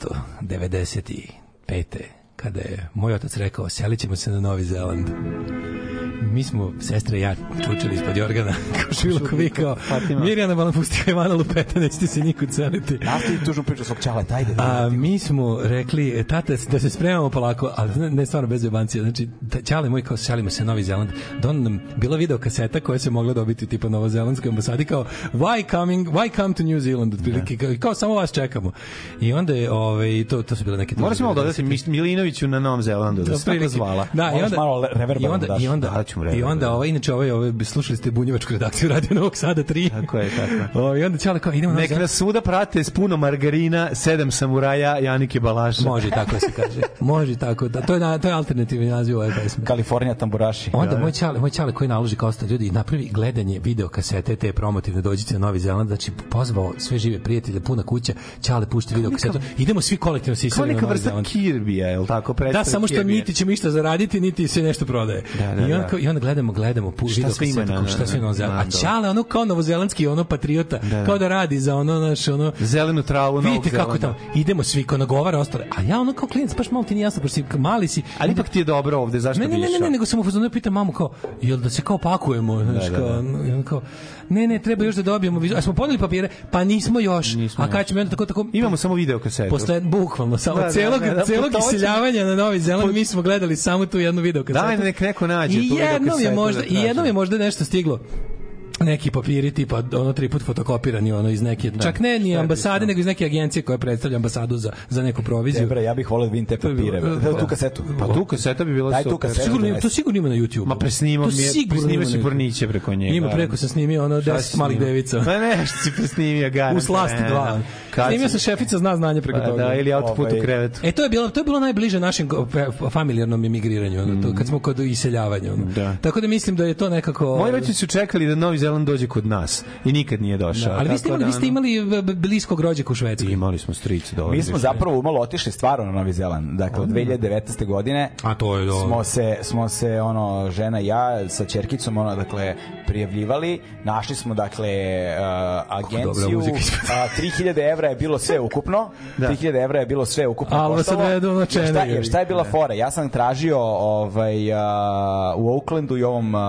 1995. kada je moj otac rekao selit ćemo se na Novi Zeland. Mi smo, sestra i ja, čučali ispod Jorgana, kao Švilok vikao, Mirjana Balan pustio Ivana Lupeta, nećete se nikud celiti. Nastavi tužno priču svog čala, tajde. A mi smo rekli, e, tata, da se spremamo polako, ali ne stvarno bez jebancija, znači, da, Čale moj kao šalimo se Novi Zeland, da on nam bila video kaseta koja se mogla dobiti tipa novozelandskoj ambasadi kao why coming, why come to New Zealand, otprilike, da. kao, kao samo vas čekamo. I onda je, ovaj, to, to su bile neke... Moraš malo dodati Milinoviću na Novom Zelandu, da se tako zvala. Da, i onda, i onda, da i onda, i onda, i onda, ovaj, inače ovaj, ovaj ove, slušali ste bunjevačku redakciju Radio Novog Sada 3. Tako je, tako. O, I onda Ćale kao, idemo Nek nas svuda prate s puno margarina, sedam samuraja, Janike Balaša. Može tako se kaže. Može tako. Da, to je, to je alternativni naziv ove pesme. Kalifornija tamburaši. Onda da. moj Ćale, moj Ćale koji naloži kao ostali ljudi, napravi gledanje video kasete te promotivne dođite na Novi Zeland, znači pozvao sve žive prijatelje, puna kuća, Ćale pušta video kasetu. Idemo svi kolektivno svi iseli na Novi Kirbija, je li tako? Da, samo što Kirbija. niti ćemo ništa zaraditi, niti se nešto prodaje. Da, da, I, onda, da. I onda gledamo, gledamo, pu, video sve ima na, šta sve na, da, da, da. A Ćale, ono kao novozelandski ono patriota, kao da radi za ono naš ono zelenu travu na Vidite kako tamo idemo svi kao nagovara ostale. A ja ono kao klinac baš malo ti nije jasno, baš si mali si. Ali ipak ti je dobro ovde, zašto ne, ne, ne, ne, nego sam u fazonu pitam mamu kao, jel da se kao pakujemo, znači kao, kao ne, ne, treba još da dobijemo vizu. A smo podali papire? Pa nismo još. Nismo a kada ćemo onda tako, tako... Imamo samo video kasetu. Posle, bukvalno, samo da, da celog, da, da, da, celog iseljavanja na Novi Zeland, mi smo gledali samo tu jednu video kasetu. Daj, nek neko nađe I tu jednom je da možda, da I jednom je možda nešto stiglo neki papiri tipa ono tri put fotokopirani ono iz neke da, čak ne ni ambasade nego iz neke agencije koja predstavlja ambasadu za za neku proviziju. Dobre, ja bih voleo da vidim te papire. Da tu kasetu. Pa tu kaseta bi bila Daj, tu kasetu, sigurno to sigurno ima na YouTubeu. Ma presnimam je, presnimam se porniće preko njega. Ima preko sam snimio ono 10 malih devica. Pa ne, što si presnimio ga. U slasti 2. Snimio sam šefica zna znanje preko pa toga. Da, ili autoput u ovaj- krevetu. E to je bilo to je bilo najbliže našem familijarnom emigriranju, ono to mm. kad smo kod iseljavanja. Da. Tako da mislim da je to nekako Moje roditelji su čekali da novi Zeland dođe kod nas i nikad nije došao. Da, ali vi ste, imali, vi ste imali bliskog rođaka u Švedskoj. Imali smo strice dole. Mi smo zapravo malo otišli stvarno na Novi Zeland. Dakle, od 2019. godine A to je dobro. smo se smo se ono žena i ja sa ćerkicom ono dakle prijavljivali, našli smo dakle uh, agenciju. A, 3000 evra je bilo sve ukupno. Da. 3000 evra je bilo sve ukupno. Ali se ne do Šta, šta je bila ne. fora? Ja sam tražio ovaj uh, u Oaklandu i ovom uh,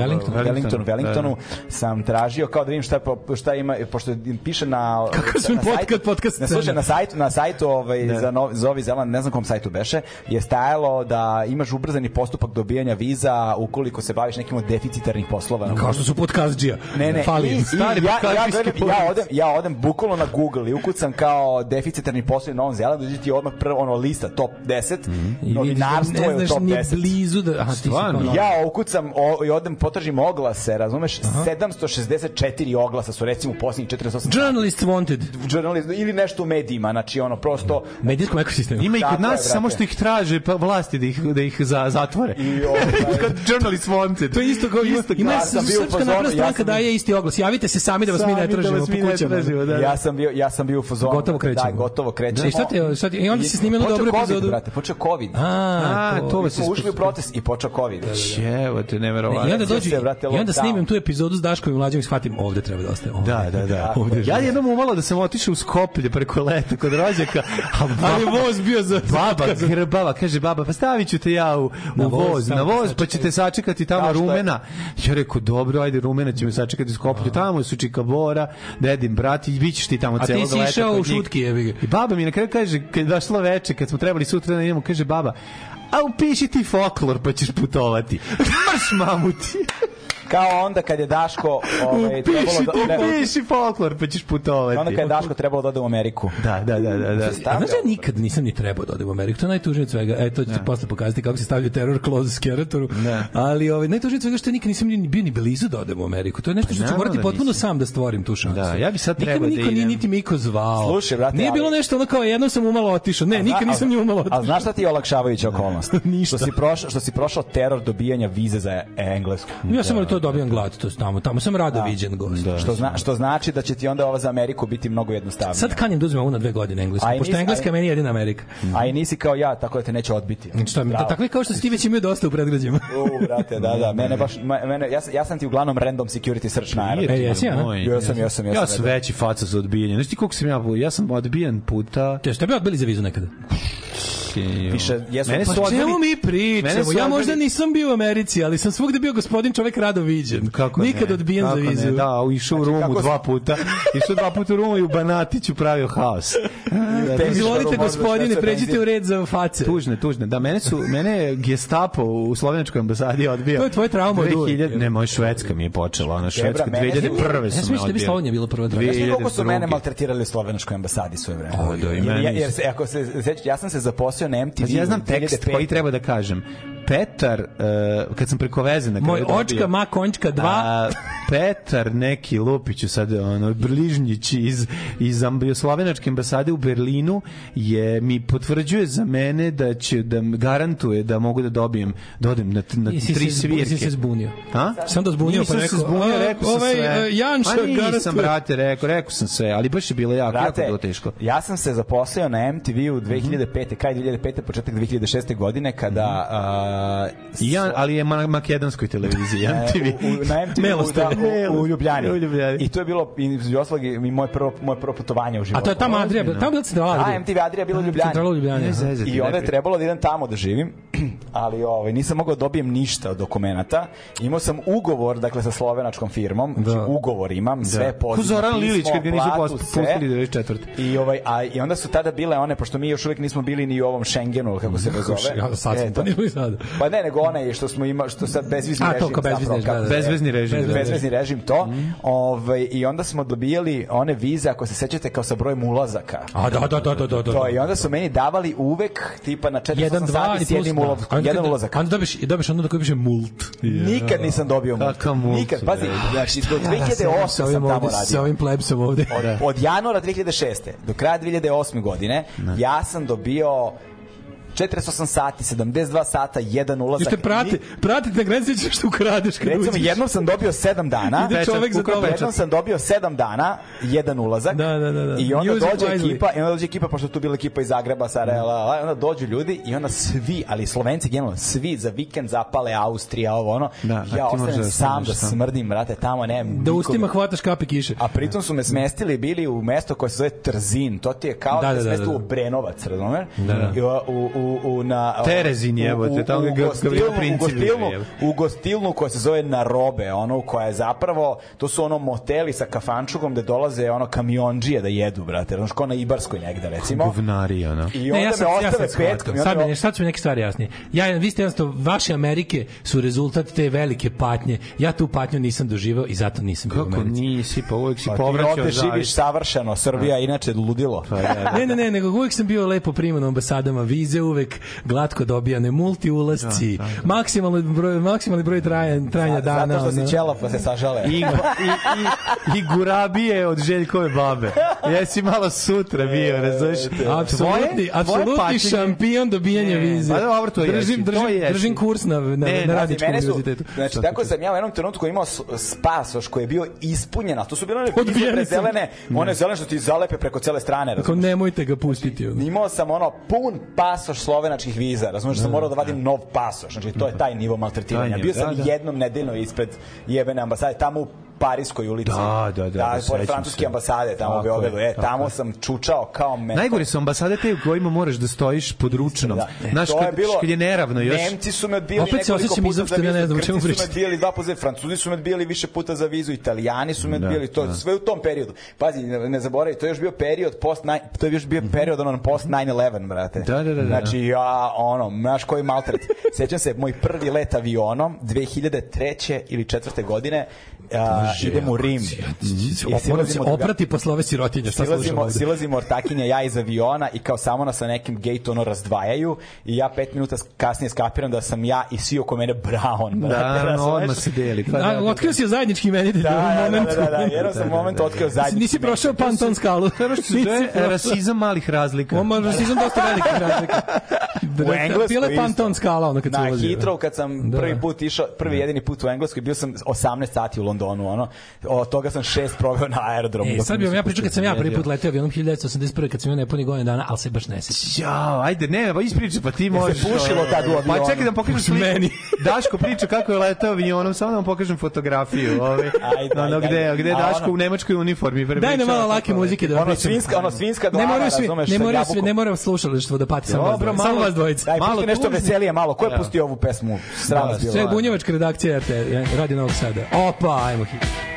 Wellingtonu. Wellingtonu, Wellingtonu da, da. sam tražio kao da vidim šta, šta ima, pošto piše na... Kako na, na podcast, sajtu, podcast. Ne, slušaj, na sajtu, na sajtu ovaj, da. za, Novi, za Zeland, ne znam kom sajtu beše, je stajalo da imaš ubrzani postupak dobijanja viza ukoliko se baviš nekim od deficitarnih poslova. Kao što su podkazđija. Ne, ne. Fali. I, i, Stari ja, ja, gledam, ja, odem, ja odem bukvalno na Google i ukucam kao deficitarni poslovi na Novom Zelandu, dođe ti odmah prvo ono lista top 10, mm -hmm. novinarstvo je u top 10. Ne znaš ni blizu da... Aha, ti ja ukucam o, i odem, potražim ovo, oglase, razumeš, Aha. 764 oglasa su recimo u poslednjih 48 Journalist wanted. Journalist ili nešto u medijima, znači ono prosto medijskom ekosistemu. Ima i kod nas samo što ih traže pa vlasti da ih da ih za zatvore. I ovaj kad journalist wanted. To je isto kao isto. Ima ja sam bio srpska napredna stranka ja sam... daje isti oglas. Javite se sami da vas sami mi ne da tražimo da po kućama. Tražimo, da, da. Ja sam bio ja sam bio u fazonu. Gotovo krećemo. Da, gotovo krećemo. i šta te, šta te, i onda se snimilo dobro epizodu. Brate, počeo covid. A, to vas ušli u proces i počeo covid. Jebote, neverovatno. I onda dođu, imate lockdown. I onda da. snimim tu epizodu s Daškom i Mlađom i shvatim ovde treba da ostaje. Ovde, da, da, da. Ovde ja jednom umalo da sam otišao u Skoplje preko leta kod rođaka, a baba, ali voz bio za... Baba, grbava, kaže baba, pa stavit ću te ja u, u na voz, voz na voz, pa ćete sačekati tamo da, rumena. Ja rekao, dobro, ajde, rumena će me sačekati u Skoplju. Tamo su Čikabora, dedin brat i bićeš ti tamo celog leta. A ti si išao u šutki, jebi ga. I baba mi na kraju kaže, kad došlo veče, kad smo trebali sutra da idemo, kaže baba, a upiši ti folklor pa ćeš putovati. Mrš mamuti. Kao onda kad je Daško... Ovaj, upiši, da, treba... Da- upiši folklor, pa ćeš putovati. Onda kad je Daško trebalo da ode u Ameriku. Da, da, da. da, da. A znaš, ja nikad nisam ni trebao da ode u Ameriku. To je najtužnije od svega. E, to ću ti da. posle pokazati kako se stavljaju terror close skeratoru. Da. Ali ovaj, najtužnije od svega što nikad nisam ni bio ni blizu da odem u Ameriku. To je nešto pa što ću morati potpuno sam da stvorim tu šansu. Da, ja bi sad trebao da idem. niti mi iko zvao. Slušaj, brate, Nije bilo nešto ono kao jednom sam umalo otišao. Ne, nikad nisam ni umalo otišao. A znaš šta ti je olakšavajuća okolnost? Ništa. Što si prošao, što si prošao teror dobijanja vize za e- englesku. Ja sam to Da dobijam glad to tamo. Tamo sam rado da. viđen gost. Da. Što, zna, što znači da će ti onda ova za Ameriku biti mnogo jednostavnije Sad kanjem da uzmem ovu na dve godine engleski pošto nisi, engleska je meni jedina Amerika. A i nisi kao ja, tako da te neće odbiti. Znači, šta, da, takvi kao što si ti već imao dosta u predgrađima. U, brate, da, da. Mene baš, mene, ja, ja sam ti uglavnom random security search na aerodromu. E, ja, sam, ja sam, ja sam. Ja sam veći faca za odbijanje. znači ti koliko sam ja, ja sam odbijen puta. Te, šta bi odbili za vizu nekada? Amerike. Jo. Više jesu Mene pa odveli... čemu mi pričamo? Ja možda nisam bio u Americi, ali sam svugde bio gospodin čovek rado viđen. Kako Nikad ne? odbijen kako za vizu. Ne? Da, išao u Rumu dva puta. išao dva puta u Rumu i u Banatiću pravio haos. da, Izvolite gospodine, pređite u red za face. Tužne, tužne. Da, mene su, mene Gestapo u slovenačkoj ambasadi odbio. To je tvoja trauma. 2000, ne, moj švedska mi je počela. Ona švedska 2001. Ja sam mislio da bi Slovenija bila prva država. Ja sam koliko su mene maltretirali u slovenačkoj ambasadi svoje vreme. jer, ako se, ja sam se zaposlio se on MTV. Ja znam tekst koji treba da kažem. Petar, uh, kad sam preko veze na Moj dobio, očka, ma končka, dva. A, Petar neki Lupiću sad, ono, bližnjić iz, iz Ambijoslovenačke ambasade u Berlinu je mi potvrđuje za mene da će, da garantuje da mogu da dobijem, da odem na, na Jesi tri se, svirke. Jesi se zbunio? A? Sam da zbunio, pa nisam pa rekao. se zbunio, rekao ovaj, sam sve. Eh, Janša pa nisam, garantuje. brate, rekao, rekao sam sve, ali baš je bilo jako, brate, jako teško. Ja sam se zaposlio na MTV u 2005. Mm -hmm. kraj 2005. početak 2006. godine kada mm -hmm. uh, ja, ali je na makedonskoj televiziji, MTV. u, na MTV, da, u, u, Ljubljani. u Ljubljani. I to je bilo, i, između ostalog, i moje prvo, moje prvo putovanje u životu. A to je tamo Adria, tamo bila centrala Da, MTV Adria bilo u Ljubljani. Centrala u Ljubljani. I onda je trebalo da idem tamo da živim, ali ovaj, nisam mogao da dobijem ništa od dokumenata. Imao sam ugovor, dakle, sa slovenačkom firmom, znači, da. znači, ugovor imam, da. sve pozivu. Zoran Lilić, kad ga nisu pustili 94. Da I, ovaj, a, I onda su tada bile one, pošto mi još uvek nismo bili ni u ovom Šengenu, kako se ga zove. Sad smo, to nismo i sad. Pa ne, nego onaj što smo ima što sad bezvizni režim. A to kao bezvizni, zapravo, da, da, da. bezvizni režim. Bezvizni, da, da. bezvizni režim to. Mm. Ovaj i onda smo dobijali one vize ako se sećate kao sa brojem ulazaka. A da da da da da. da. To i onda su meni davali uvek tipa na 4 sati s jednim da. ulazkom, jedan ulazak. Onda dobiš i dobiš onda da kupiš mult. Nikad nisam dobio mult. Nikad, pazi, znači do 2008 sam tamo radio. Sa ovim plebsom ovde. Od januara 2006. do kraja 2008. godine ja sam dobio 48 sati, 72 sata, jedan ulazak. Jeste prati, i... prati te gledajte što ukradeš kad Recimo, uđeš. jednom sam dobio 7 dana. Ide čovek za to. Jednom sam dobio 7 dana, jedan ulazak. Da, da, da, da. I onda Music dođe wisely. ekipa, i onda dođe ekipa, pošto tu bila ekipa iz Zagreba, Sarajeva, onda dođu ljudi i onda svi, ali Slovenci generalno, svi za vikend zapale Austrija, ovo ono. Da, ja ostanem da sam da smrdim, brate, tamo ne. Da ustima hvataš kapi kiše. A pritom su me smestili bili u mesto koje se zove Trzin. To ti je kao da, da, da, da, da. u da. Brenovac, razumeš? Da, da. I, u, u u, u na Terezin jebote, tamo u, u, u, gostilnu, u gostilnu koja se zove Narobe, ono koja je zapravo to su ono moteli sa kafančukom gde dolaze ono kamiondžije da jedu, brate, znači kao na Ibarskoj negde recimo. Govnari ono. I onda ne, ja sam, me ostave ja sam petkom. Sad, mi, sad su neke stvari jasnije. Ja vi ste jednostavno vaše Amerike su rezultat te velike patnje. Ja tu patnju nisam doživeo i zato nisam Kako bio u nisi, pa uvek si pa, povraćao zavist. Ti živiš savršeno, Srbija da. inače ludilo. Pa, da, da. ne, ne, ne, nego uvek sam bio lepo priman ambasadama vize, uvek glatko dobijane multiulasci, da, da, da. maksimalni broj, maksimalni broj trajanja, trajanja dana. Zato što si ćela pa se sažale. I, i, i, i gurabije od Željkove babe. Jesi malo sutra bio, e, razumeš? Apsolutni, apsolutni šampion dobijanja vize. Pa dobro, to je. Držim, držim, držim kurs na, na, ne, na radničkom univerzitetu. Znači, tako sam ja u jednom trenutku imao spasoš koji je bio ispunjen, a to su bile one zelene, one zelene što ti zalepe preko cele strane. Tako nemojte ga pustiti. Imao sam ono pun pasoš slovenačkih viza, razumeš, da, sam morao da vadim da. nov pasoš, znači to je taj nivo maltretiranja. Bio sam da, da. jednom nedeljno ispred jebene ambasade, tamo Parijskoj ulici. Da, da, da. Da, da pored francuske se. ambasade tamo tako u Beogradu. E, tamo je. sam čučao kao men. Najgore su ambasade te u kojima moraš da stojiš pod ručnom. Da. Znaš, e, to kad, je bilo, kad je neravno još. Nemci su me odbijali Opet se osjećam izopšte, ne, ne znam čemu pričati. su me odbijali dva puta, Francuzi su me odbijali više puta za vizu, Italijani su me da, odbijali, to da. sve u tom periodu. Pazi, ne, ne zaboravi, to je još bio period post to je još bio mhm. period ono post 9/11, mhm. brate. Da, da, da, da. Znači ja ono, znaš koji maltret. Sećam se moj prvi let avionom 2003. ili 4. godine a, idemo u Rim. Mhm. Silazimo, da oprati posle ove sirotinje. Šta silazimo, silazimo ortakinja, ja iz aviona i kao samo nas sa nekim gate ono razdvajaju i ja pet minuta kasnije skapiram da sam ja i svi oko mene Brown. Da, da, no, odmah se deli. Pa, da da, da, da, otkrio si zajednički imenitelj da, da, Da, da, da, sam moment momentu otkrio zajednički Nisi prošao Panton skalu. rasizam malih razlika. Oma, rasizam dosta velikih razlika. U Engleskoj Bila je Panton skala ono kad se ulazio. Na Heathrow kad sam prvi put išao, prvi jedini put u Engleskoj, bio sam 18 sati u Londonu Londonu, ono, od toga sam šest proveo na aerodromu. E, sad bi vam ja pričao kad sam ja prvi put leteo avionom 1981. kad sam imao nepuni godine dana, ali se baš ne sjećam. Ja, ajde, ne, pa ispričaj, pa ti možeš. Ja pušilo tad u pa avionu. Pa čekaj da pokažem sliku. Meni. Daško priča kako je leteo avionom, samo da vam pokažem fotografiju. Ovaj, ajde, ono, ajde, gde, gde Daško ono, u nemačkoj uniformi. Daj nam malo lake muzike da vam ono, svinska, ono, svinska dlana, razumeš. moraju svi, ne moraju svi, ne moraju slušalištvo da pati samo vas, samo vas dvojice. Daj, malo nešto veselije, malo. Ko je pustio ovu pesmu? Sram. Da, sve bunjevačka redakcija RT, radi Novog Sada. Opa, Ajmo hitno.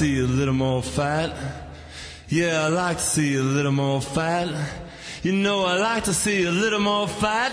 see a little more fat, Yeah, I like to see a little more fat. You know, I like to see a little more fat.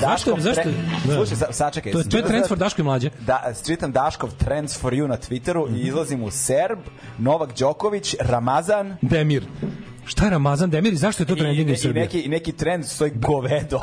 sa Zašto? Tre... zašto? Slušaj, sa, sačekaj. To, to je trend for Daško i mlađe. Da, čitam Daškov trends for you na Twitteru i izlazim u Serb, Novak Đoković, Ramazan... Demir. Šta je Ramazan Demir i zašto je to trending u Srbiji? I neki, neki trend stoji govedo.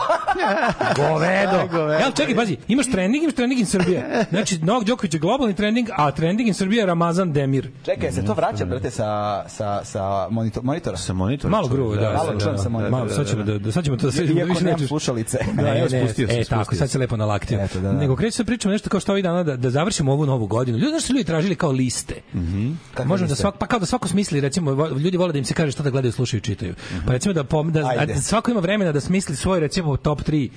govedo. govedo. Ja, čekaj, pazi, imaš trending, imaš trending in Srbije. Znači, Novak Đoković je globalni trending, a trending in Srbije je Ramazan Demir. Čekaj, se to vraća, brate, sa, sa, sa monitor, monitora? Sa monitora. Malo grubo, da. Malo čujem sa monitora. Malo, sad ćemo da, sad ćemo to da sve više nećeš. Iako slušalice. Da, ne, ne, spustio se. E, tako, sad se lepo nalaktio. Eto, da, da. Nego kreće se pričamo nešto kao što ovih dana da, da završimo ovu novu godinu. Ljudi, znaš, ljudi tražili kao liste. Mhm. Mm Možemo da svak, pa kao da svako smisli, recimo, ljudi vole da im se kaže šta da gledaju da slušaju i čitaju. Mm -hmm. Pa mhm. recimo da, pom, da, da svako ima vremena da smisli svoj recimo top 3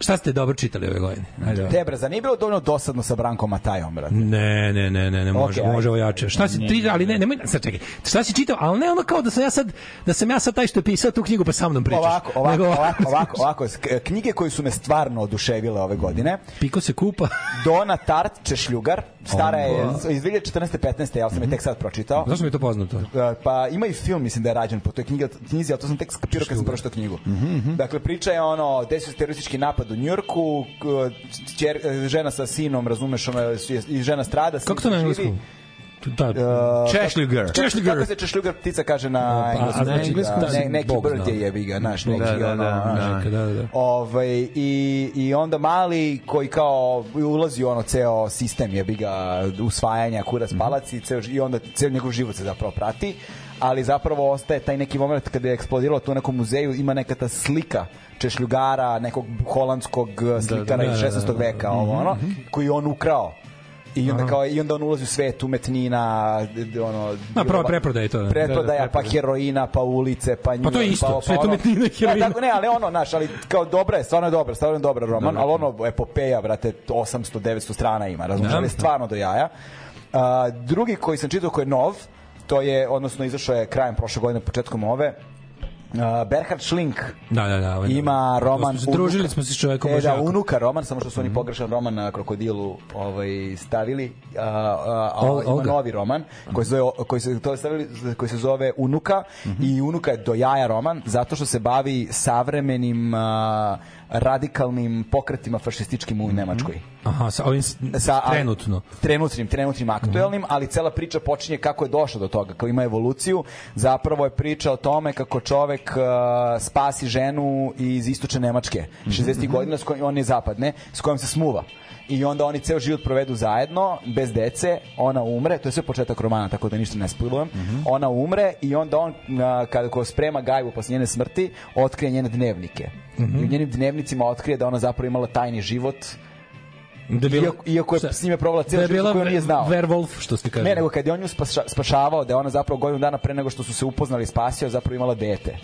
Šta ste dobro čitali ove godine? Ajde. Debra, za nije bilo dovoljno dosadno sa Brankom Matajom, brate. Ne, ne, ne, ne, ne, može, okay, može ojače. Šta si ti, ali ne, nemoj, sad čekaj. Šta si čitao? Al ne ono kao da sam ja sad da sam ja sad taj što je pisao tu knjigu pa sa mnom pričaš. Ovako, ovako, ovako, ovako, ovako, knjige koje su me stvarno oduševile ove godine. Piko se kupa. Dona Tart Češljugar. Stara je iz 2014. 15. Ja sam je mhm. tek sad pročitao. Zašto mi je to poznato? E, pa ima i film, mislim da je rađen po toj knjiga, knjizi, ali to sam tek skapirao kad sam pročitao knjigu. Mhm, mhm. Dakle, priča je ono, desio se teroristički napad u Njurku, e, žena sa sinom, razumeš, ono, i žena strada. Kako to na engleskom? da, uh, e, češljuger. Češljuger. Kako se češljuger ptica kaže na pa, engleskom? A, znači, engleskom da, ne, neki Bog brd je jebi ga, da, neki. Da, da, ono, da, da, da, da. Ovaj, i, I onda mali koji kao ulazi u ono ceo sistem jebi usvajanja kurac mhm. palac i, ceo, i onda ceo njegov život se zapravo prati ali zapravo ostaje taj neki moment kada je eksplodiralo to u nekom muzeju, ima neka ta slika češljugara, nekog holandskog da, slikara da, da, da, da, iz 16. veka, ovo mhm, ono, mhm. koji on ukrao I onda, kao, i onda on ulazi u svet umetnina, ono... Na, prava preprodaje to. Da. Preprodaja, da, da, pa heroina, pa ulice, pa nju... Pa to je isto, pa, svet umetnina e, heroina. Ne, ali ono, naš, ali kao dobra je, stvarno je dobra, stvarno je dobra roman, da, da, ali ono, epopeja, brate, 800-900 strana ima, razumeš, da. ali stvarno do jaja. Uh, drugi koji sam čitao koji je nov, to je, odnosno, izašao je krajem prošle godine, početkom ove, Uh, Berhard Schlink da, da, da, ovaj, ima da. roman družili smo se s čovekom e, da, unuka roman samo što su oni mm pogrešan roman na krokodilu ovaj stavili a, a, a ima Olga. novi roman koji se zove, koji se to stavili koji se zove unuka mm -hmm. i unuka je do jaja roman zato što se bavi savremenim a, radikalnim pokretima fašističkim u mhm. Nemačkoj. Aha, sa ovim sa, a, Trenutnim, trenutnim mhm. aktuelnim, mm ali cela priča počinje kako je došlo do toga, kao ima evoluciju. Zapravo je priča o tome kako čovek uh, spasi ženu iz istočne Nemačke, 60. Mm -hmm. godina, s kojom, on je zapadne, s kojom se smuva i onda oni ceo život provedu zajedno, bez dece, ona umre, to je sve početak romana, tako da ništa ne spojlujem, mm -hmm. ona umre i onda on, a, uh, kada ko sprema gajbu posle njene smrti, otkrije njene dnevnike Mm -hmm. I u njenim dnevnicima otkrije da ona zapravo imala tajni život. Da bila, iako, iako je šta? s njime provala cijelo da život koju on nije znao. Werewolf, što ste kaželi. Ne, nego kad je on nju spaša, spašavao, da je ona zapravo godinu dana pre nego što su se upoznali spasio, zapravo imala dete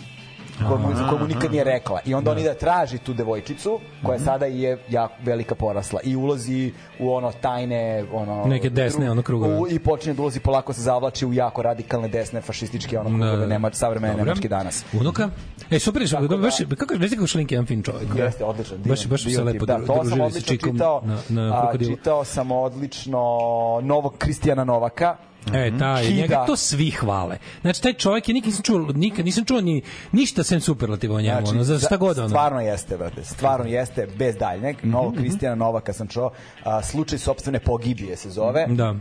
komu, za mu nikad nije rekla. I onda da. on ide da traži tu devojčicu, koja mhm. sada je jako velika porasla. I ulazi u ono tajne... Ono, Neke desne, ono krugove. I počinje da ulazi polako se zavlači u jako radikalne desne, fašističke, ono da, krugove, da, nema, savremene nemačke danas. Unuka? E, super, Tako da, baš, kako, ne znam kako šlinke jedan fin čovjek. Jeste, odličan. Divan, baš, baš se lepo da, to sam odlično čitao, na, na a, čitao sam odlično novog Kristijana Novaka, E, mhm. taj, Hida. njega to svi hvale. Znači, taj čovjek je nikad nisam čuo, nikad nisam čuo ni, ništa sem superlativa o njemu, znači, ono, za šta god ono. Stvarno jeste, brate, stvarno jeste, bez daljnjeg. Novo mm -hmm. Kristijana Novaka sam čuo, a, slučaj sobstvene pogibije se zove. Da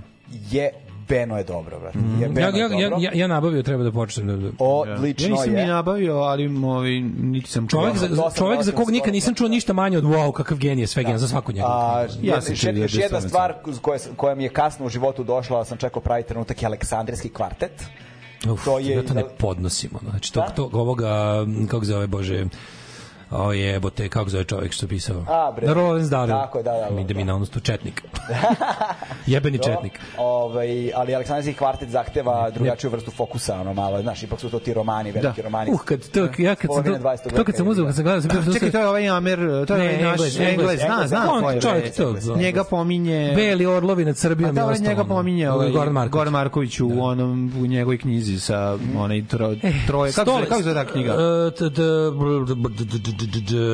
je Beno je dobro, brate. Mm. Ja, ja, ja, ja, ja nabavio, treba da počnem. Da, da. Odlično ja. nisam je. ni nabavio, ali ovi, ovaj, niti sam čovjek, za, čovjek za kog nikad nisam čuo ništa manje od wow, kakav genije, sve genije, da. za svaku njegovu. A, ja, ja sam još, jedna da stvar koja, koja mi je kasno u životu došla, sam čekao pravi trenutak, je Aleksandrijski kvartet. Uf, to je ja to ne podnosimo. Znači, tog, da? tog ovoga, kako zove, Bože, O jebote, kako zove čovjek što pisao? A, bre. Na Rollins Darrell. Tako, da, da. Mi da mi na onostu četnik. Jebeni četnik. Ovaj, ali Aleksandrijski kvartet zahteva drugačiju vrstu fokusa, ono malo, znaš, ipak su to ti romani, veliki da. romani. Uh, kad to, ja kad sam, to, to kad sam uzeo, kad sam gledao, sam bio... Čekaj, to je ovaj Amer, to je ne, ovaj naš Englez, Englez, zna, zna. On čovjek to. Njega pominje... Beli orlovi nad Srbijom i ostalo. Da, njega pominje ovaj, Goran Marković. u, da. onom, u njegovoj knjizi sa onaj eh, troje... Kako se zove ta knjiga? Eh,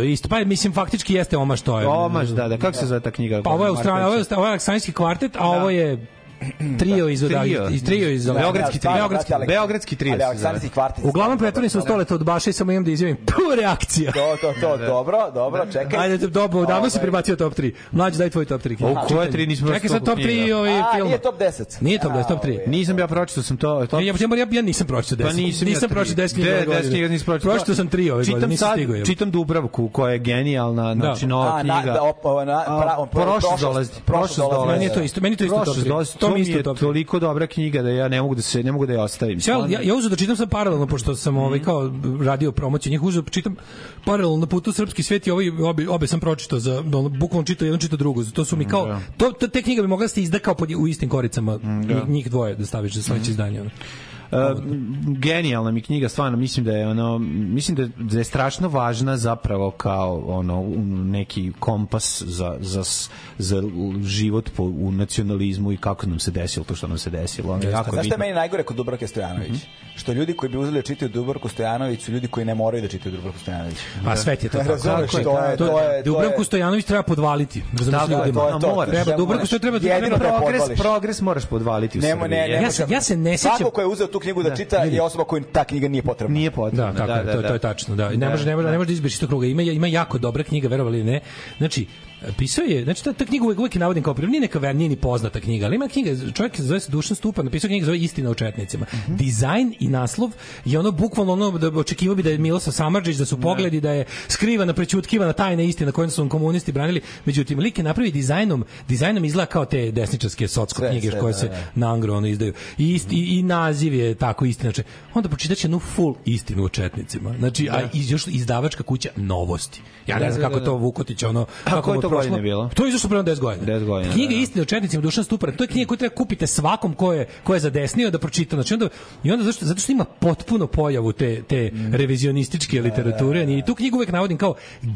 isto, pa mislim, faktički jeste omaž to je. Omaž, da, da, kako se zove ta knjiga? Pa ovo je Australija, ovo je Australski kvartet, a ovo je trio iz trio. iz trio iz Beogradski trio, Beogradski, Beogradski trio. Aleksandrski kvartet. Uglavnom pretvorni su da, da, da. stolete od baše i samo imam da izjavim tu reakcija. To to to, dobro, dobro, čekaj. Ajde, dobro, ovaj. davno se prebacio top 3. Mlađi daj tvoj top 3. O, koje 3 nismo Čekaj sad top 3 ovaj film. nije top 10. Nije top 10, top 3. Nisam ja pročitao sam to, top. Ja ja ja nisam pročitao 10. Pa nisam, nisam pročitao 10 knjiga. 10 knjiga nisam pročitao. Pročitao sam 3 ove godine, nisam stigao. Čitam Dubravku koja je genijalna, znači nova knjiga. Da, da, prošlo dolazi. Prošlo dolazi. Meni to isto, meni to isto tom isto je Toliko dobra knjiga da ja ne mogu da se ne mogu da je ostavim. Ja ja, ja uzeo da čitam sam paralelno pošto sam ovaj mhm. kao radio promociju njih uzeo čitam paralelno na putu srpski svet i ovaj obe, obe sam pročitao za da bukvalno čitao jedan čitao drugo. To su mi mm, kao da. to, to te knjige bi mogla da se izda kao pod, u istim koricama mm, da. njih dvoje da staviš za sledeće mm. izdanje. Ono. E, genijalna mi knjiga, stvarno mislim da je ono mislim da, je da strašno važna zapravo kao ono neki kompas za, za, za život po, u nacionalizmu i kako nam se desilo to što nam se desilo. Ono, jako znaš što je meni najgore kod Dubravke Stojanović? Mm -hmm. Što ljudi koji bi uzeli da čitaju Dubravku Stojanović su ljudi koji ne moraju da čitaju Dubravku Stojanović. A pa, svet je to tako. tako to, to je, to je, Dubravku Stojanović treba podvaliti. razumiješ tako, da, da, ljudima. To je, to, Treba, Dubravku Stojanović treba, treba progres, progres moraš podvaliti u Nemo, ne, ne, ja, se, ja se ne sećam. Svako ko je uzeo tu knjigu da, da čita je osoba kojoj ta knjiga nije potrebna. Nije potrebna. Da, tako da, je, da, to, da. to je da, da. tačno, da. Ne da, može ne može ne može da izbeći iz tog kruga. Ima ima jako dobra knjiga, verovali ili ne. Znači, Pisao je, znači ta, ta knjiga uvek, uvek navodim kao primjer, nije neka ver, nije ni poznata knjiga, ali ima knjiga, čovjek zove se Dušan Stupa, napisao knjigu zove Istina u četnicima. Mm -hmm. Dizajn i naslov je ono bukvalno ono da očekivao bi da je Milosa Samardžić, da su da. pogledi, da je skrivana, prećutkivana tajna istina koju su komunisti branili. Međutim, like napravi dizajnom, dizajnom izgleda kao te desničarske socko knjige sve, koje da, se da, na angro ono izdaju. I, ist, mm -hmm. i, i naziv je tako istina. Če, onda pročitaće jednu full istinu u četnicima. Znači, da. a iz, još izdavačka kuća novosti. Ja ne da, znam da, kako da, da, da. to Vukotić ono kako, kako prošlo. Bilo. Pa to je izašlo pre 10 godina. 10 godina. Knjiga da, da. Istine o četnicima Dušan Stupan, to je knjiga koju treba kupite svakom ko je ko je zadesnio da pročita. Znači onda i onda zašto zato što ima potpuno pojavu te te mm. revizionističke da, literature da, da i da. tu knjigu uvek navodim kao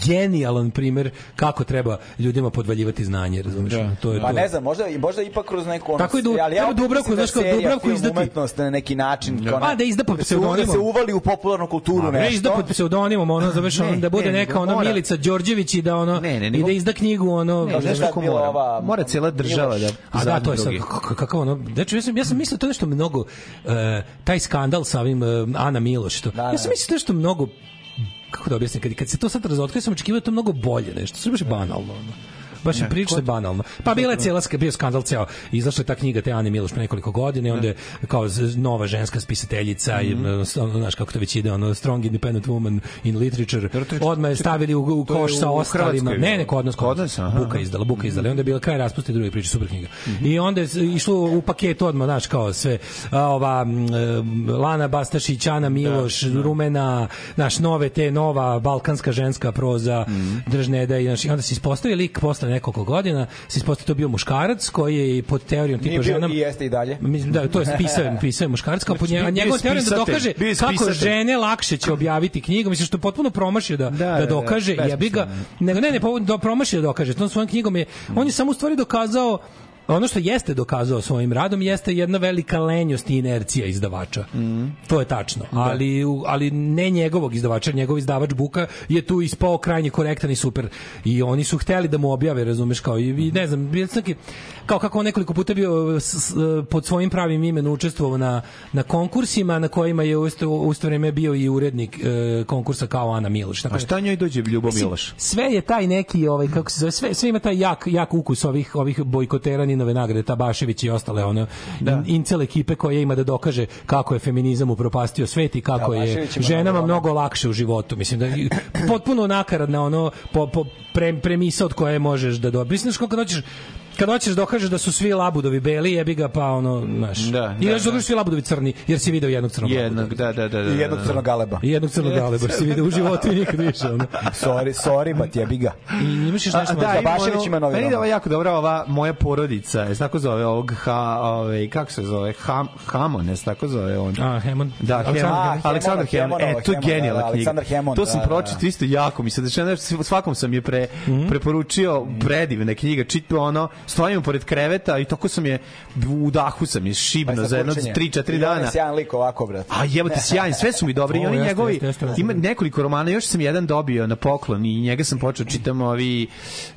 genijalan primer kako treba ljudima podvaljivati znanje, razumeš? To je pa to. Pa ne znam, možda i možda ipak kroz neku ono, Tako je, ali ja Dubravku, znaš kao Dubravku izdati umetnost na neki način, kao pa da izda pod pseudonimom. se uvali u popularnu kulturu nešto. Ne izda pod pseudonimom, ono zavešao da bude neka ona Milica Đorđević i da ono i da izda knjigu knjigu, ono... Ne, znaš šta bila Mora cijela država da... A da, to je sad, kako ono... Znači, ja sam, ja sam mislio to nešto mnogo... E, taj skandal sa ovim e, Ana Miloš, što da, ja sam da. mislio nešto mnogo kako da objasnim, kad, kad se to sad razotkrio, sam očekivao da to mnogo bolje nešto, sve baš banalno. Ono baš je prilično banalno. Pa bila je cijela, bio skandal ceo. Izašla je ta knjiga te Ane Miloš pre nekoliko godina i onda je kao nova ženska spisateljica, mm i, mhm. znaš kako to već ide, ono, strong independent woman in literature, odmah je stavili u, u koš sa ostalima. Ne, neko odnos kod nas. Buka izdala, Buka izdala. I onda je bila kraj raspusti druge priče, super knjiga. Mhm. I onda je išlo u paket odmah, znaš, kao sve, ova, e, Lana Bastašić, Ana da, Miloš, da. Rumena, naš nove te, nova balkanska ženska proza, mhm. držne da i, znaš, i onda se ispostavio lik posle nekoliko godina se ispostavio da to bio muškarac koji je pod teorijom tipa ženama... I jeste i dalje. Mislim, da, to je pisao, pisao je muškarac, kao znači, pod njega, njegov teorijom da dokaže kako žene lakše će objaviti knjigu, mislim što je potpuno promašio da, da, da, da, da dokaže, jebi ga, nego ne, ne, ne, promašio da dokaže, tom svojom knjigom je, on je samo u stvari dokazao ono što jeste dokazao svojim radom jeste jedna velika lenjost i inercija izdavača. Mm. To je tačno. Da. Ali, ali ne njegovog izdavača, njegov izdavač Buka je tu ispao krajnje korektan i super. I oni su hteli da mu objave, razumeš, kao i, i ne znam, kao kako on nekoliko puta bio s, s, pod svojim pravim imenom učestvovao na, na konkursima na kojima je u isto vreme bio i urednik e, konkursa kao Ana Miloš. Tako A da- šta njoj dođe Ljubo Miloš? Sve je taj neki, ovaj, kako se zove, sve, sve ima taj jak, jak ukus ovih, ovih bojkotera Staljinove nagrade Tabašević i ostale one da. incel ekipe koja ima da dokaže kako je feminizam upropastio svet i kako je ženama mnogo lakše u životu mislim da potpuno nakaradna ono po, po pre, premisa od koje možeš da dobiješ znaš kako dođeš da kad hoćeš dokažeš da, da su svi labudovi beli, jebi ga pa ono, znaš. Da, I da, još da, da. svi labudovi crni, jer si video jednog crnog Jednog, da, da, da, da. I da, jednog da. crnog galeba. I jednog crnog galeba, si video u životu i nikad više. Ono. sorry, sorry, but jebi ga. I imaš još nešto? Da, da Bašević ima novi. Meni da jako dobra ova moja porodica, je tako zove ovog, ha, ovaj, kako se zove, Ham, Hamon, je tako zove on. A, Hemon. Da, Aleksandar Hemon. E, to je genijala knjiga. To sam pročitao isto jako, mi se dešava, znači, svakom sam je pre, mhm. preporučio mhm. predivna knjiga, čito ono, stojim pored kreveta i toko sam je u dahu sam je šibno pa za jedno 3 4 dana. Ja sjajan lik ovako brate. A jebote sjajan, sve su mi dobri i oni njegovi ima nekoliko romana, još sam jedan dobio na poklon i njega sam počeo čitam ovi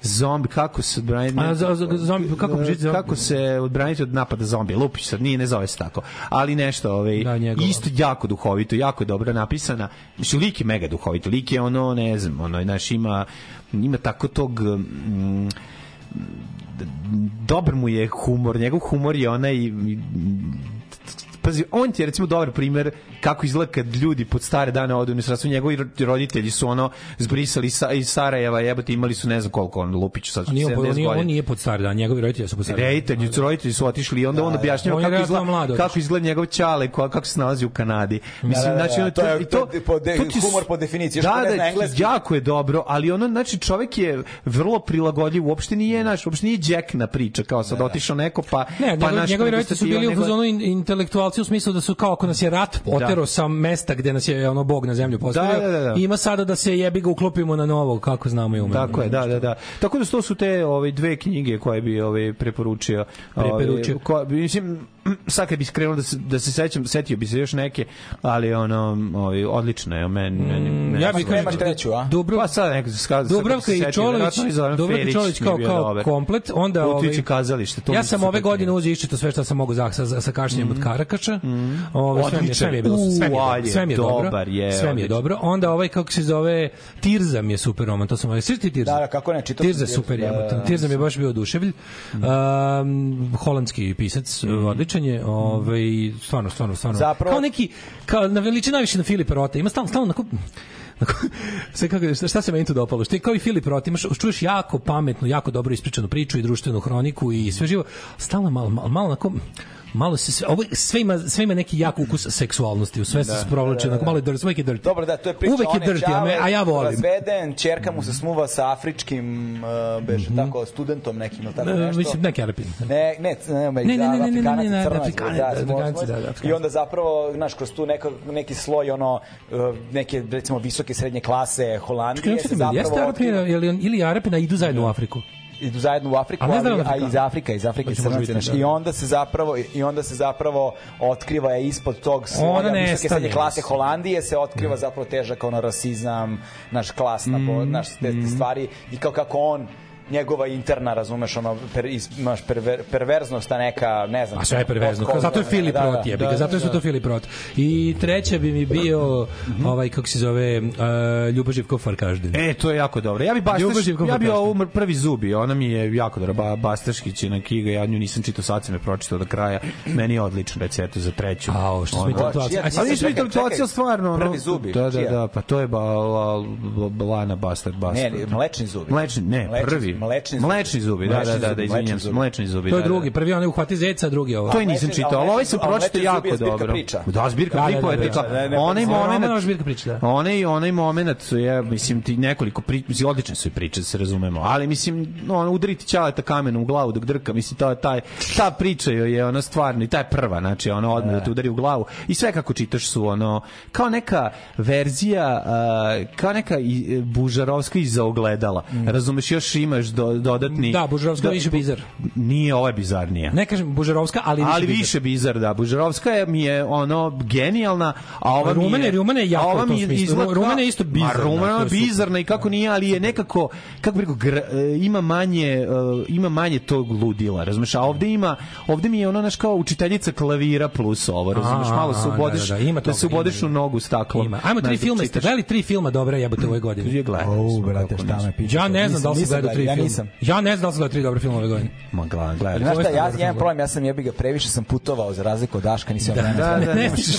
zombi kako se odbraniti. A za, zombi kako prežiti Kako se odbraniti od napada zombi, lupić sad, nije ne zove se tako. Ali nešto, ovaj da, isto jako duhovito, jako dobro napisana. Mislim lik je mega duhovito, lik je ono, ne znam, ono naš ima ima tako tog mm, dobar mu je humor, njegov humor je onaj pazi, on ti je recimo dobar primer kako izgleda kad ljudi pod stare dane odu u inostranstvo, njegovi roditelji su ono zbrisali sa, iz Sarajeva, jebote, imali su ne znam koliko, on Lupić sad on nije, 70 on, nije, on nije pod stare dane, njegovi roditelji su pod stare dane. Roditelji, roditelji su otišli i onda da, da, da. on objašnjava kako, izgleda, kako izgleda njegov čale, kako se nalazi u Kanadi. Da, Mislim, da, da, znači, da, znači, to, je, to, po de, to ti, humor po definiciji. Da, da, jako je dobro, ali ono, znači, čovek je vrlo prilagodljiv, uopšte nije, naš, uopšte nije džekna priča, kao sad otišao neko, pa... Ne, pa njegovi roditelji su bili u fazonu intelektual intelektualci u smislu da su kao ako nas je rat da. potero da. sa mesta gde nas je ono bog na zemlju postavio. Da, da, da, da. I ima sada da se jebi ga uklopimo na novo kako znamo i umemo. Tako je, da, da, da. Tako da to su te ove dve knjige koje bi ove preporučio. Preporučio. Ove, ko, mislim sad kad bi skrenuo da se, da se sećam, setio bi se još neke, ali ono, ovaj, odlično je, meni, meni, meni mm, ja bih kažem, nema treću, a? Dobro, pa sad neko se kaže, Dubravka i Čolović, Dubravka i Čolović kao, kao dobar. komplet, onda... U ovaj, kazalište, to ja sam ove godine uzeo iščito sve što sam mogu za, sa, sa kašnjenjem mm. od Karakača, mm. ovaj, sve, mi je, sve mi je bilo, sve mi je, sve mi je dobro, je, sve mi je dobro, onda ovaj, kako se zove, Tirzam je super roman, to sam ovaj, svi ti Tirzam? Da, da, kako ne, čitao Tirzam super, da, da Tirzam je baš bio oduševljen, mhm. holandski pisac, mhm. odličan, pričanje, mhm. ovaj stvarno stvarno stvarno Zapravo... kao neki kao na veličini najviše na Filipa Rota. Ima stalno stalno na kup... Sve kako, šta se meni tu dopalo? Što je kao i Filip Rot, imaš, čuješ jako pametnu, jako dobro ispričanu priču i društvenu hroniku i sve živo. Stalno malo, malo, malo, malo malo se sve, ovo, sve, ima, sve ima neki jak ukus seksualnosti, u sve se da, provlače, da, da, da. malo je dirty, da. uvek je dirty. Dobro, da, to je priča, uvek je dirty, čale, a, me, a ja volim. Razveden, ćerka mu se smuva sa afričkim, uh, beže, mm -hmm. tako, studentom nekim, ili tako nešto. Mislim, neki Arapin. Ne, ne, ne, ne, ne, ne, ne, ne, ne, ne, Afrikanci, da, da, da, da I onda zapravo, znaš, kroz tu neko, neki sloj, ono, uh, neke, recimo, visoke srednje klase Holandije, se zapravo... Jeste Arapina ili ili Arapina idu zajedno u Afriku? idu zajedno u Afriku, ali, ali a iz Afrika, iz Afrike pa se srce, znaš, da. i da. onda se zapravo i onda se zapravo otkriva je ispod tog sloja visoke srednje klase Holandije se otkriva mm. zapravo težak ono rasizam, naš klasna, mm. naš te, te mm. stvari i kao kako on njegova interna, razumeš, ono, per, imaš perver, perverznost, a neka, ne znam. A sve je perverzno, kako, zato je da, Filip da, da Rot, jebiga, da, da, zato su to Filip Rot. I treća bi mi bio, mhm. ovaj, kako se zove, uh, e, Ljuboživko Farkaždin. E, to je jako dobro. Ja bi Bastaš, ja bi ovo prvi zubi, ona mi je jako dobra, ba, Bastaškić je na Kiga, ja nju nisam čitao, sad sam je pročitao do kraja, meni je odličan recept za treću. A, što smo mi to A sad nisam mi to stvarno. Prvi zubi. Da, da, da, pa to je ba, Lana Bastard Bastard. Ne, mlečni zubi. Mlečni, ne, prvi mlečni zubi. Mlečni zubi, da, da, da, da, izvinjam se, mlečni zubi. To je da, da. drugi, prvi onaj uhvati zeca, drugi ovo. Ovaj. To i nisam čitao, ali ovaj sam pročitao jako dobro. Da, zbirka da, pripo je priča. Onaj momenat, zbirka priča, da. Onaj, onaj momenat su ja mislim ti nekoliko priča, mislim odlične su i priče, se razumemo. Ali mislim, on udriti ćaleta kamenom u glavu dok drka, mislim ta taj ta priča je ona stvarno i ta je prva, znači ona odmah da te udari u glavu i sve kako čitaš su ono kao neka verzija kao neka e, Bužarovska iz ogledala. Mm. Razumeš, još ima još do, dodatni... Da, Bužarovska da, više bizar. Nije, ova je bizarnija. Ne kažem Bužarovska, ali više ali bizar. više bizar, da. Bužarovska je, mi je ono genijalna, a ova Rumene, mi je... Rumene je jako ova mi je izlaka, Rumene je isto bizarna. Ma, Rumene je bizarna i kako nije, ali je nekako, kako bih rekao, e, ima manje, uh, ima manje tog ludila, razumeš? A ovde ima, ovde mi je ono, naš, kao učiteljica klavira plus ovo, razumeš? Malo se ubodeš, da, da, da, ima toga, da se ubodeš u nogu staklom. Ima. Ajmo tri da filma, ste veli tri filma dobra jebote ove godine? Tu je O, brate, šta me piše. Ja ne znam da li sam gledao da tri ja nisam. Ja ne znam da sam gledao tri dobra filma ove godine. Ma gledam, gledam. Znaš šta, ja, ja imam problem, ja sam jebi ga previše sam putovao za razliku od Daška, nisam da, da, da, ne stiš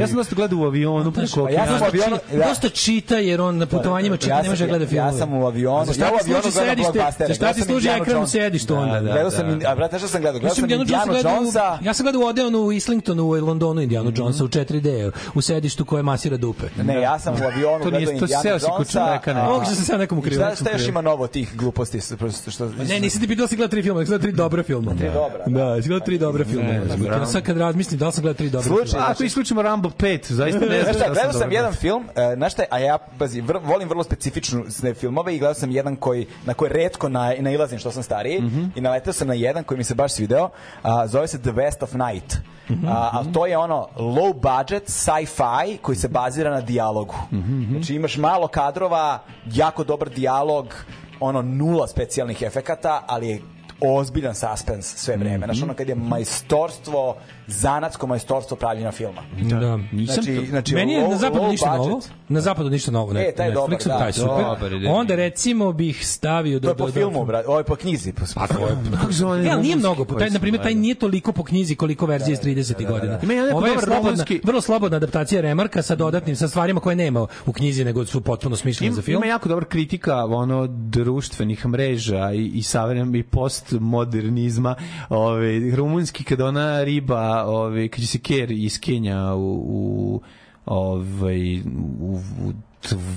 Ja sam dosta gledao u avionu, pa okeana. Ja sam u avionu, dosta čita jer on na putovanjima čita, ne može gledati filmove. Ja sam u avionu, ja u avionu gledam blockbustere. Šta ti služi ekran u sedištu onda? Da, da, gledao sam, da, a brate, šta sam gledao? Gledao sam Indiana Jonesa. Ja sam gledao u Odeonu, u Islingtonu, u Londonu Indiana mhm. Jonesa u 4D, u sedištu koje masira dupe. Ne, ja sam u avionu gledao Indiana Jonesa. To nije, se seo si kod čoveka. Mogu se seo nekom u krivu. Šta još ima novo tih gluposti? gluposti što Ne, nisi ti da si gledao tri filma, gledao tri dobra filma. Tri dobra. Da, si gledao tri dobra filma. Ja sad kad razmislim da li sam gledao tri dobra filma. Ako isključimo Rambo 5, zaista ne znam. Da gledao sam jedan film, e, na šta, a ja pazi, volim vrlo specifičnu filmove i gledao sam jedan koji na koji retko na nailazim što sam stariji mhm. i naletao sam na jedan koji mi se baš svideo, a zove se The West of Night. Mhm, a, mhm. to je ono low budget sci-fi koji se bazira na dijalogu. Znači imaš malo kadrova, jako dobar dijalog, ono nula specijalnih efekata, ali je ozbiljan suspense sve vreme. Mm -hmm. Znaš, ono kad je majstorstvo zanatsko majstorstvo pravljenja filma. Da. da. Nisam znači, znači, meni je na zapadu ništa budget. novo. Na zapadu ništa novo. Ne, e, taj je dobar, da. Taj super. Dobar, ide. Onda recimo bih stavio... Do, to je da- po do, da- filmu, brate. Ovo je po knjizi. Po, pa to je... Kako se on... Ja, nije mnogo. Po, taj, na primjer, taj nije toliko po knjizi koliko verzije iz 30. godina. Da, Ovo je slobodna, vrlo slobodna adaptacija Remarka sa dodatnim, sa stvarima koje nema u knjizi, nego su potpuno smišljene za film. Ima jako dobra kritika ono društvenih mreža i, i i postmodernizma. Ove, rumunski, kad ona riba da ovaj Chrissy Kerr iz Kenja u, u ovaj u, u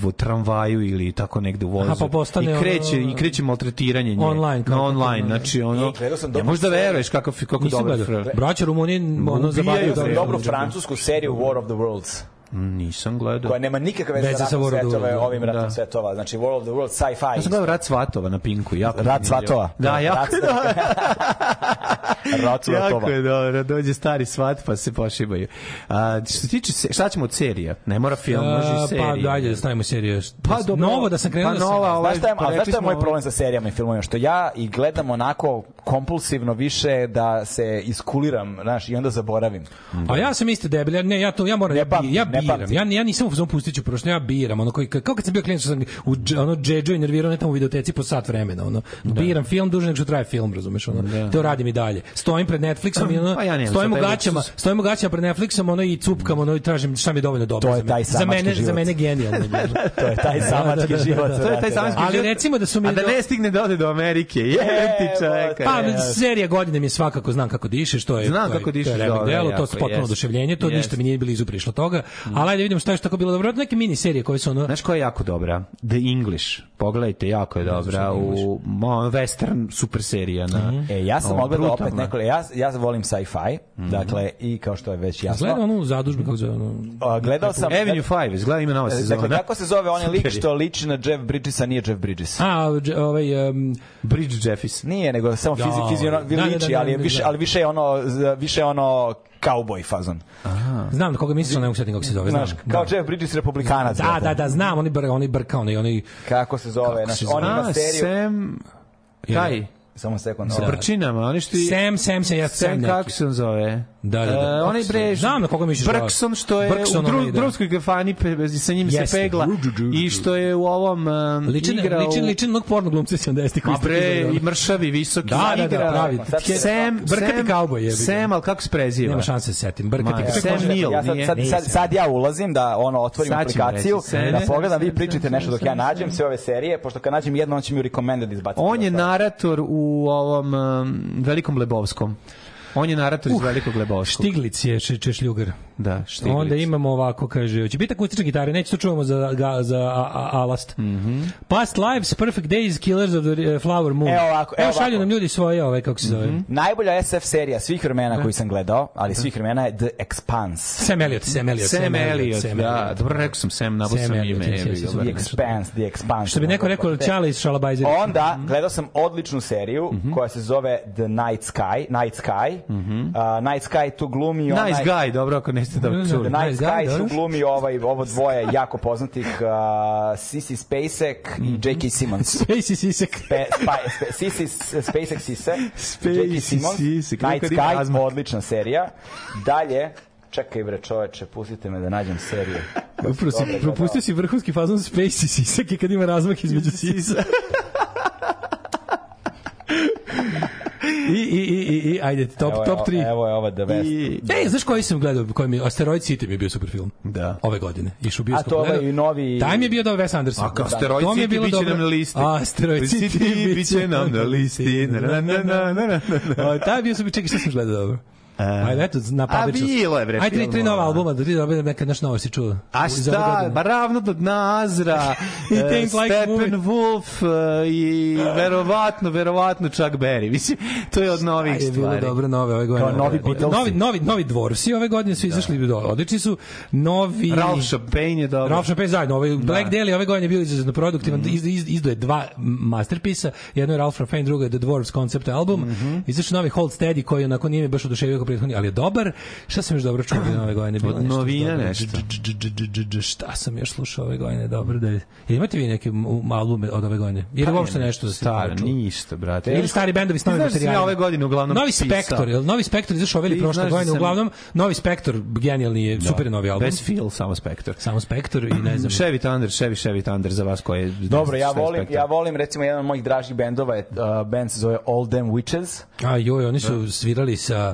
u tramvaju ili tako negde u vozu. A, pa I kreće ono, i kreće maltretiranje nje. Online, na online, da. znači ono. Ne možeš da veruješ kakav kako, kako dobro. Braća Rumuni ono zabavljaju dobro francusku seriju War of the Worlds. Nisam gledao. Koja nema nikakve veze sa ratom svetova, ovim da. ratom da. svetova. Znači World of the World sci-fi. Ja sam gledao Rat Svatova na Pinku. Jako Rat Svatova? Da, da jako je dobro. Rat Svatova. Jako je dobro. Dođe stari svat pa se pošibaju. A, što tiče, šta ćemo od serija? Ne mora film, može i serija. Pa dalje, da stavimo serije. Pa dobro. Novo da sam krenuo. Pa nova, ovaj, znaš šta je, šta je moj problem sa serijama i filmovima? Što ja i gledam onako kompulsivno više da se iskuliram, znaš, i onda zaboravim. Da. A ja sam isto debil, ja, ne, ja to, ja moram, ne da pamtim, ja, biram, pamtim. ja, ja nisam u fazonu pustit prošlo, ja biram, ono, koji, kako kad sam bio klijent, sam u, ono, džeđo i nervirao, ne tamo u videoteci po sat vremena, ono, da. biram film duže nego što traje film, razumeš, ono, da. to radim i dalje. Stojim pred Netflixom i pa ono, pa ja stojim u gaćama, stojim u gaćama pred Netflixom, ono, i cupkam, ono, i tražim šta mi je dovoljno dobro. To je taj za mene, život. Za mene genijalno. to je taj da, da, samački život. To je taj samački život. Ali recimo da su mi... A da ne stigne da ode do Amerike, jebem ti čoveka. Pa, serija godine mi je svakako znam kako diše što je znam kako diše dobro je delo, to je potpuno oduševljenje, to ništa mi nije bilo izu prišlo toga. Mm. Ali ajde vidimo šta je što tako bilo dobro. Neke mini serije koje su ono Znaš koja je jako dobra? The English. Pogledajte, jako je dobra u western super serija na. Mhm. E, ja sam odgledao opet nekoliko ja ja volim sci-fi, mhm. dakle i kao što je već jasno. Gledao onu zadužbu kako zove Gledao sam Avenue 5, izgleda ima nova dakle, sezona. Dakle, kako se zove onaj lik što liči na Jeff Bridgesa, nije Jeff Bridges. A, ovaj Bridge Jeffis. Nije, nego samo Da, fizi, fiziono, da, liči, da, ali, više, ali više je ono, više ono cowboy fazon. Aha. Znam da koga misliš, ne mogu setim kako se zove. Znaš, znam. kao da. Jeff Bridges republikanac. Da, da, da, znam, oni brka, oni brka, oni, oni... Kako se zove, kako znaš, se ima seriju... Sam... Taj. Samo sekund. Sa brčinama, oni što... Sam, Sam, Sam, ja Sam, Sam, kako se on zove? Da, da, da. E, onaj bre, znam na koga misliš. Da Brkson što je Brkson, u dru, onaj, da. drugskoj kafani sa njim Jeste. se pegla i što je u ovom um, e, ličin, igrao ličin ličin onog porno glumca 70-ih koji bre i mršavi visoki da, da, da, igra. pravi. Pa Sam Brkati kauboj je. Sam, al kako se preziva? Nema šanse da setim. Brkati kauboj. Sam Neil. Ja sad, sad, sad, sad ja ulazim da ono otvorim aplikaciju, da pogledam vi pričate nešto dok ja nađem sve ove serije, pošto kad nađem jedno on će mi rekomendati da izbaciti. On je narator u ovom velikom Lebovskom. On je narator iz uh, Velikog Lebovskog. Štiglic je Češljugar. Da, Štiglic. Onda imamo ovako, kaže, će biti akustične gitare, neće to čuvamo za, ga, za a, a, Alast. Mm -hmm. Past Lives, Perfect Days, Killers of the eh, Flower Moon. Evo ovako, evo, evo šalju nam ljudi svoje ove, kako se zove. Mm -hmm. Najbolja SF serija svih vremena da. koju sam gledao, ali da. svih vremena je The Expanse. Sam Elliot, Sam Elliot. Sam, Elliot, da, dobro rekao sam Sam, nabo sam ime. The Expanse, The Expanse. Što bi neko rekao, Čale iz Šalabajzer. Onda, mhm. gledao sam odličnu seriju mhm. koja se zove The Night Sky, Night Sky. Mhm. Night Sky tu glumi onaj... Nice guy, dobro, ako ne Da jeste da čuli. Night Skies uglumi ovaj, ovo dvoje jako poznatih uh, Sisi Spacek i mhm. J.K. Simmons. Spacey Sisek. Spe, spa, Sisi, Spacek Sise, J.K. Simmons, Sisek. Night Sky, odlična serija. Dalje, čekaj bre čoveče, pustite me da nađem seriju. Upravo si, propustio si vrhunski fazon Spacey Sisek i kad ima razmak između Sisa. I, i, i, i, i ajde, top, evo, top 3. Evo je ova The West. I, e, znaš koji sam gledao, koji mi, Asteroid City mi je bio super film. Da. Ove godine. Išao bio A to ovaj i novi... Taj mi je bio da Wes Anderson. A kao da. Asteroid City biće dobro. nam na listi. A, Asteroid City biće nam na listi. Na, na, na, na, na, na. Taj bio super, čekaj, šta sam gledao dobro? Ajde, pa eto, napadeću. A bilo je, bre. Ajde, tri, tri nova albuma, da ti dobijem da neka naš novo, si čuo. A šta, ba pa ravno do dna Azra, I uh, e, Steppenwolf like uh, i verovatno, verovatno Chuck Berry. Mislim, to je od novih stvari. Šta je bilo dobro nove ove godine? Kao novi Beatlesi. Novi, novi, novi dvorsi ove godine su da. izašli, da. odlični su. Novi... Ralph Champagne je dobro. Ralph Champagne zajedno. Ovaj da. Black da. Daily ove godine je bio izuzetno produktivan. Mm iz, iz, izdoje dva masterpisa. Jedno je Ralph Champagne, drugo je The Dwarves koncept album. Mm -hmm. Izašao novi Hold Steady koji onako nije baš oduševio prethodni, ali je dobar. Šta sam još dobro čuo ove godine? Bilo Od novina nešto. Šta sam još slušao ove godine? Dobro da je. E, imate vi neke albume od ove godine? Ili pa uopšte nešto da se staro? Ništa, brate. Ili stari bendovi s novim da materijalima? ove godine uglavnom Novi Spektor, jel? Novi Spektor izašao veli prošle da godine, uglavnom Novi Spektor genijalni je, da. super novi album. Bez feel, samo Spektor. Samo Spektor i ne znam. Chevy Thunder, Chevy Chevy Thunder za vas koji Dobro, ja volim, ja volim recimo jedan od mojih dražih bendova je uh, bend se zove All Them Witches. A joj, oni su svirali sa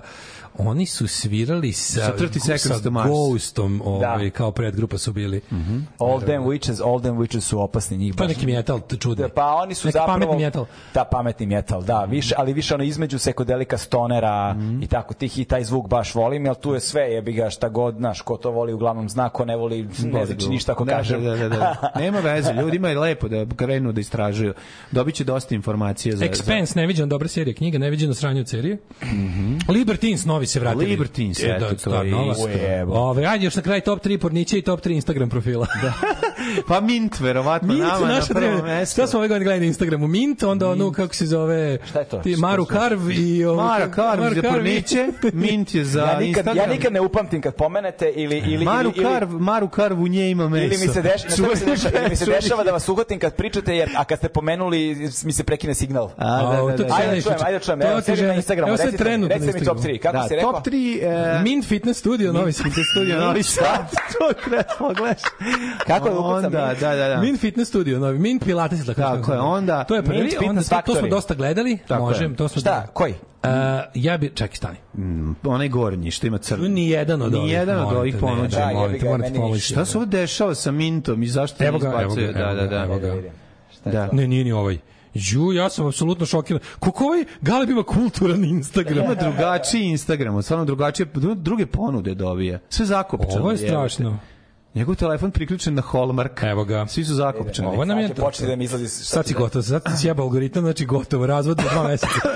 oni su svirali sa, sa, 30 Ghostom, da. ovaj, da. kao predgrupa su bili. Mm -hmm. All Them Witches, All Them Witches su opasni njih. Pa neki metal, čudni. Da, pa oni su Neka zapravo... Pametni metal. Da, pametni metal, da. Više, ali više ono između sekodelika stonera mm -hmm. i tako tih i taj zvuk baš volim, jer tu je sve jebi ga šta god, znaš, ko to voli uglavnom zna, ko ne voli, ne znači ništa ako da, kažem. Da, da, da, da. Nema veze, ljudima je lepo da krenu da istražuju. Dobiće dosta informacije za... Expense, za... neviđena dobra serija knjiga, neviđeno sranje od serije. Mm -hmm. Libertines, novi novi se vratili. Libertines, e, da, da, to je nova. Ove, ajde još na kraj top 3 porniće i top 3 Instagram profila. da. pa Mint, verovatno, Mint, nama na prvo mesto. Šta smo ove godine gledali na Instagramu? Mint, onda Mint. ono, kako se zove, Šta je to? Ti, Maru Karv i... Ovo, Mara Karv Maru za porniće, Mint je za ja nikad, Instagram. Ja nikad ne upamtim kad pomenete ili... ili Maru, ili, Karv, Maru Karv u nje ima meso. Ili mi se, deš, mi se dešava da vas uhotim kad pričate, jer, a kad ste pomenuli, mi se prekine signal. A, da, da, da. da. Ajde, čujem, ajde, čujem. Evo, na Instagramu. Evo sad trenutno. Recite mi top 3. Kako da. se rekao? Top 3... E... Min Fitness Studio, novi Sad. Fitness Studio, novi Sad. to treba pa pogledaš. Kako je ukucam? Onda, da, da, da. Min Fitness Studio, novi. Min Pilates, da kažem. Tako je, onda... To je prvi, Fitness to, to smo dosta gledali. Možem, to smo... Šta, koji? Uh, ja bi čekaj stani. Mm, onaj gornji što ima crni. Ni jedan od ovih. Ni jedan od ovih ponuđa, da, molim te, morate pomoći. Šta se ovo dešava sa Mintom i zašto ne izbacuje? Da, da, da. Evo ga. Da. Ne, nije ni ovaj. Ju, ja sam apsolutno šokiran. Kako ovaj Galeb ima kulturan Instagram? Ima drugačiji Instagram, stvarno drugačije, druge ponude dobije. Sve zakopčano. Ovo je strašno. Jebate. Njegov telefon priključen na Hallmark. Evo ga. Svi su zakopčani. Ovo nam je... Počne da mi izlazi... Sad si da- gotov, sad si jeba algoritam, znači gotovo, razvod za dva meseca.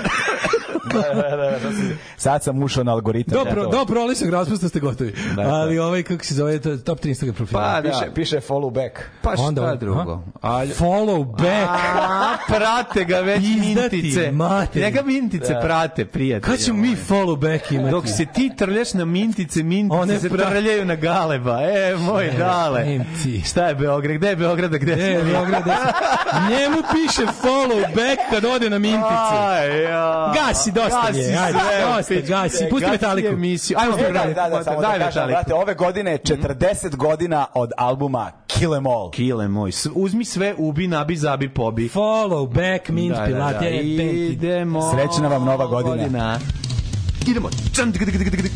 da, da, da, si... Sad sam ušao na algoritam. Dobro, dobro, ali se raspusta da ste gotovi. Da, da, Ali ovaj, kako se zove, top 3 Instagram profila. Pa, da. piše, piše follow back. Pa šta Onda, drugo? A, follow back! A, prate ga već mintice. Materi. Njega mintice da. prate, prijatelj. Kad ćemo mi ovaj. follow back imati? Dok se ti trljaš na mintice, mintice One se pra... trljaju na galeba. E, moj ne, dale. Nemci. Šta je Beograd? Gde je Beograd? Gde je Beograd? Njemu piše follow back kad ode na mintice. Aj, ja. Gasi gasi, dosta gasi je. Ajde, gasi. Pusti gasi Metaliku. Emisiju. Ajmo, e, da, da, da, da, da, da, da kažem, ove godine je 40 mm -hmm. godina od albuma Kill Em All. Kill Em All. Uzmi sve, ubi, nabi, zabi, pobi. Follow, back, da, mint, da, pilate, da, da. Idemo. Srećna vam nova godina. godina. Idemo. Idemo.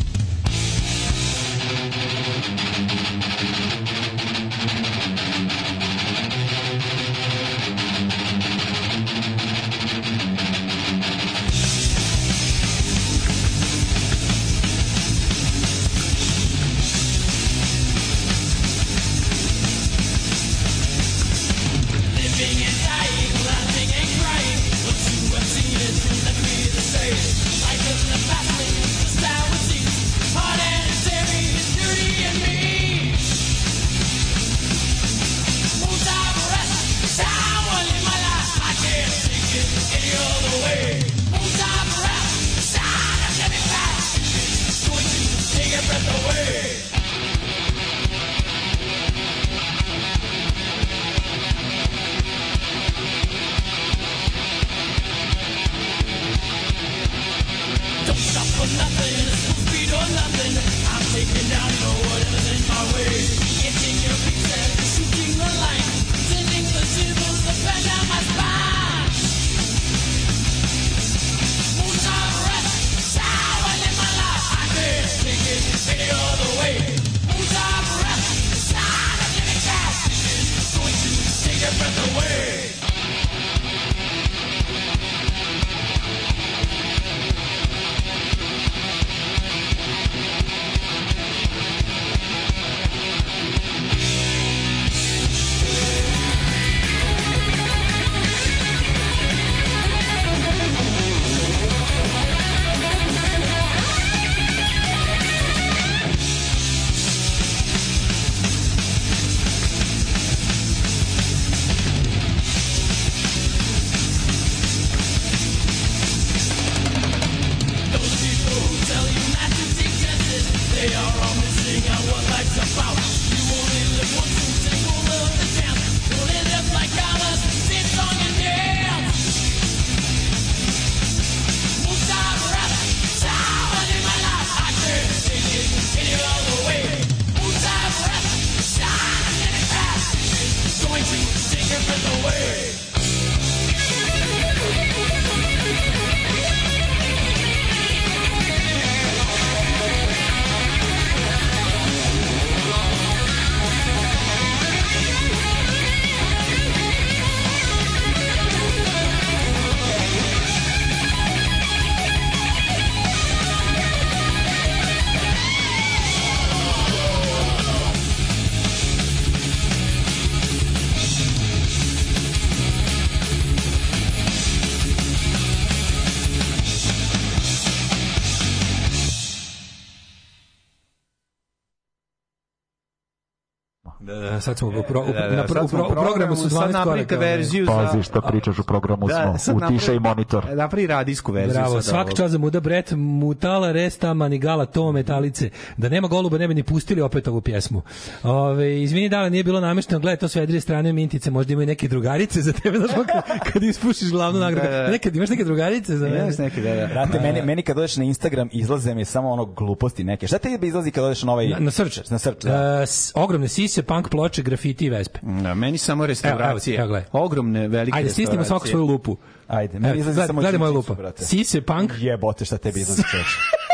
sad smo u, pro, u, da, da, na, pro, u, pro, u programu su 12 koraka. napravite verziju za... Pazi šta pričaš u programu da, smo. Utišaj napri, monitor. Da, napravi radijsku verziju. Bravo, svaka čast za muda bret, mutala, resta, manigala, to, metalice. Da nema goluba, ne bi ni pustili opet ovu pjesmu. Ove, izvini, da dala, nije bilo namešteno, gledaj, to sve jedrije strane mintice, možda imaju neke drugarice za tebe, znaš, kad, kad ispušiš glavnu da, nagradu. Da, da. Nekad imaš neke drugarice za mene. Imaš neke, da, da. Brate, da, meni, meni kad dođeš na Instagram, izlaze mi samo ono gluposti neke. Šta te izlazi kad dođeš na ovaj... Na, na srč. Na srč, da. Uh, ogromne sise, punk ploče, ploče, grafiti i vespe. Da, meni samo restauracije. Evo, evo, evo, Ogromne, velike Ajde, stisnimo svaku svoju lupu. Ajde, meni izlazi samo gled, gled, moja lupa. Sise, punk. Jebote, šta tebi izlazi čoče.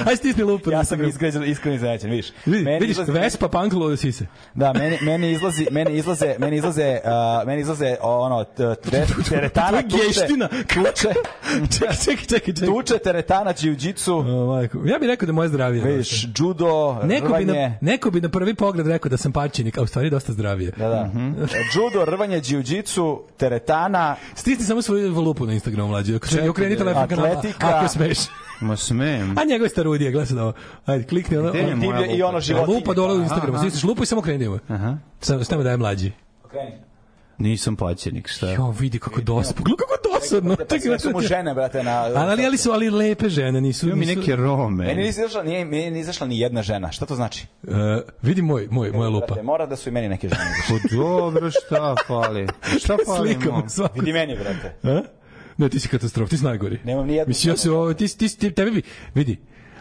Aj stisni lupu. Ja da sam izgrađen, iskreno izgrađen, vidiš. Vidi, meni vidiš, izlazi, Vespa punk luda sise. Da, meni meni izlazi, meni izlaze, meni izlaze, uh, meni izlaze ono tre, teretana geština, tuče. Čekaj, čekaj, čekaj, čekaj. Tuče teretana džidžitsu. Ja bih rekao da moje zdravije. Vidiš, judo, neko bi na, neko bi na prvi pogled rekao da sam pačinik, a u stvari dosta zdravije. Da, da. Judo, mhm. e, rvanje, džidžitsu, teretana. Stisni samo svoju lupu na Instagramu mlađe. Okre, okreni telefon kanala. Atletika. Ako smeš. Ma smem. A njegove starudije, gledaj sad ovo. Ajde, klikni ono. Gde je moja lupa? I ono životinje. Lupa dole u Instagramu. Sviš, lupa i samo kreni ovo. Aha. Samo stavimo da je mlađi. Kreni. Nisam plaćenik, šta? Jo, vidi kako dosadno. Pogledaj kako dosadno. Tek da su mu žene, brate, na. Ali ali su ali lepe žene, nisu. Ima mi neke rome. Meni nije izašla, nije meni izašla ni jedna žena. Šta to znači? E, vidi moj, moj, moja lupa. Brate, mora da su i meni neke žene. Pa dobro, šta fali? Šta fali? Vidi meni, brate. E? Ne, ti si katastrof, ti si najgori. Nemam ni jednu. Mislim, ja se, ovo, ti, ti, ti, tebi bi, vidi,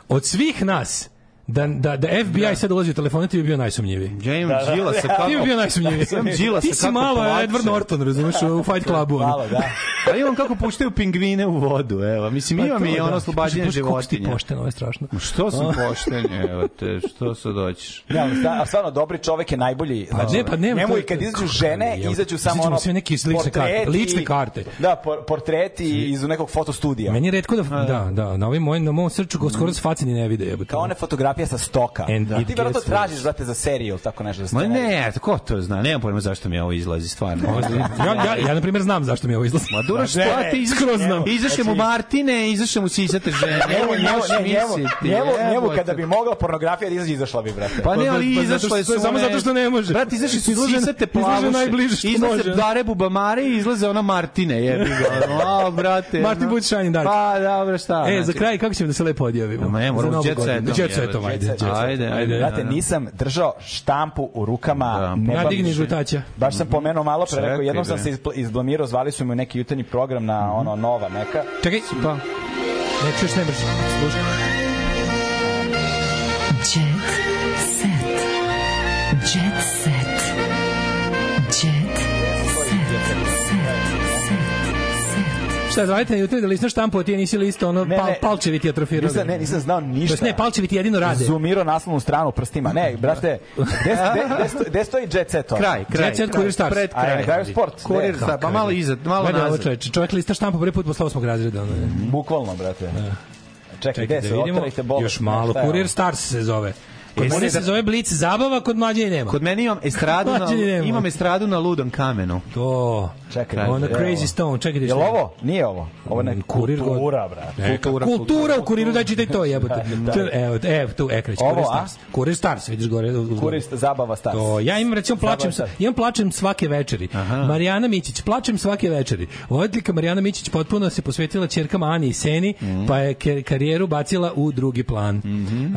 od svih nas, da, da, da FBI da. sad ulazi u telefone, ti bi bio najsumnjiviji. Ja imam da, da. sa kako... Ti bi bio najsumnjiviji. Ja imam Đilasa Ti si malo plače. Edward Norton, razumeš, u Fight Clubu. Malo, da. A imam kako puštaju pingvine u vodu, evo. Mislim, pa imam to, i da. ono da. slobađenje životinja. Kako pošten, ovo je strašno. Što su pošten, evo te, što se doćiš? Ja, a stvarno, dobri čovek je najbolji. Pa, znači, ne, pa nema. Njemu i kad izađu žene, izađu samo ono... Izađu neki lične karte. Lične karte. Da, portreti znači, iz nekog fotostudija. Meni je redko da, da, da, na ovim mojim, na mom srču, skoro se facini ne vide. Kao one fotografije terapija sa stoka. And da. Ti verovatno tražiš, brate, za seriju ili tako nešto. Da Ma ne, ko to zna, nemam pojma zašto mi ovo izlazi, stvarno. ja, ja, ja, na primjer, znam zašto mi ovo izlazi. Ma dobro, što ti izašao znam. Izašao mu znači- Martine, izašao mu sisate žene. Evo, evo, evo, evo, kada bi mogla pornografija da izađe, izašla bi, brate. Pa ne, pa ali izašla je samo zato što ne može. Brate, izaši su sisate plavuše. najbliže što može. Izlaze Dare Bubamare i izlaze ona Martine, jebi ga. brate. Martin Butšanin, da. Pa, dobro, šta. E, za znači. kraj, kako ćemo da se lepo odjavimo? Ma ne, moramo djeca, djeca, Ajde, ajde, ajde. Znate, nisam držao štampu u rukama. Da. digni žutaća. Baš sam pomenuo malo pre, rekao, jednom sam se izblamirao, zvali su mi neki jutarnji program na mhm. ono nova neka. Čekaj, pa. Ne čuješ ne brzo. Slušaj. Šta zvajte na YouTube da listaš štampu, a ti nisi listo ono ne, pal, ne, palčevi ti atrofirao. Nisam, ne, nisam znao ništa. Prost, ne, palčevi ti jedino rade. Zoomirao naslovnu stranu prstima. Ne, brate, gde, gde, gde stoji Jet Set? Kraj, kraj. Jet Set, Kurir Stars. Pred kraj. Kraj sport. Kurir Stars, pa malo iza, malo nazad. Gledaj ovo čoveče, lista štampu prvi put posle osmog razreda. Ono. Bukvalno, brate. Da. Čekaj, Čekaj, gde da se vidimo, još malo, Kurir Stars se zove. Kod mene se da- zove Blic zabava, kod mlađe nema. Kod mene imam estradu, na, imam estradu na ludom kamenu. To. Čekaj. Ono Crazy Stone, čekaj. Je ovo? Nije ovo. Ovo ne mm, kurir kultura, brate. Kultura, kultura, u kuriru da čitaj to, jebote. Evo, evo tu ekreć, kurir stars. Kurir stars, vidiš gore. Kurir zabava stars. To, ja im recimo plačem, imam plačem svake večeri. Marijana Mićić, plačem svake večeri. Odlika Marijana Mićić potpuno se posvetila ćerkama Ani i Seni, mhm. pa je karijeru bacila u drugi plan. Mhm.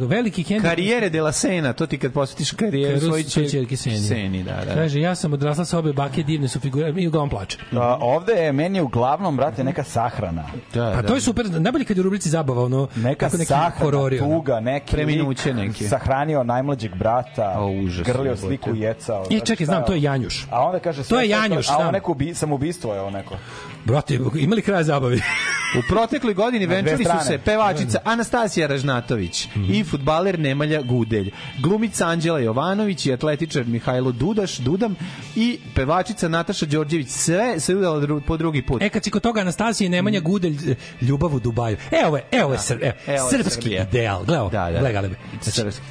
Uh, veliki vikend... Karijere de la Sena, to ti kad posjetiš karijeru svoje čerke Seni. Seni da, da. Kaže, ja sam odrasla sa obe bake, divne su figure, i uglavnom plače. Da, ovde je, meni je uglavnom, brate, neka sahrana. Da, pa da. to je super, najbolje kad je u rubrici zabava, ono, neka tako neki sahrana, horori, da. tuga, neki preminuće neki. Sahranio najmlađeg brata, o, užas, grlio sliku jecao. I čekaj, znam, to je Janjuš. A onda kaže, to je Janjuš, to, a on neko bi, samoubistvo je on neko. Brate, imali kraj zabavi. U protekloj godini venčali su se pevačica Anastasija Ražnatović mm i futbaler Nemalja Gudelj, glumica Anđela Jovanović i atletičar Mihajlo Dudaš, Dudam i pevačica Nataša Đorđević. Sve se udala dru, po drugi put. E, kad si kod toga Anastasija i Nemanja mm. Gudelj, e, ljubav u Dubaju. Evo je, evo je, da. sr, evo, e, evo srpski Srbija. ideal. Gledaj, da, da. gledaj, gledaj. srpski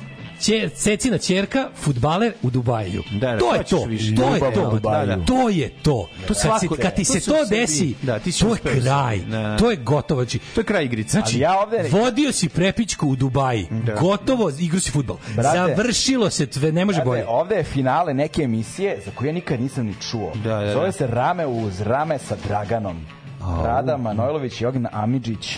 Čer, cecina ćerka, futbaler u Dubaju. Da, da, to je to. Više. Da, da. To je to. Da, da. To je to. To kad, si, kad ti se to, desi, da, ti to je kraj. Da. To je gotovo. Znači, to je kraj igrice. Znači, ja ovde... vodio si prepičku u Dubaji. Da. Gotovo, igru si futbal. Brate, Završilo se, tve, ne može brate, bolje. Ovde je finale neke emisije za koje ja nikad nisam ni čuo. Da, da, da. Zove se Rame uz Rame sa Draganom. Rada Manojlović i Ognjan Amidžić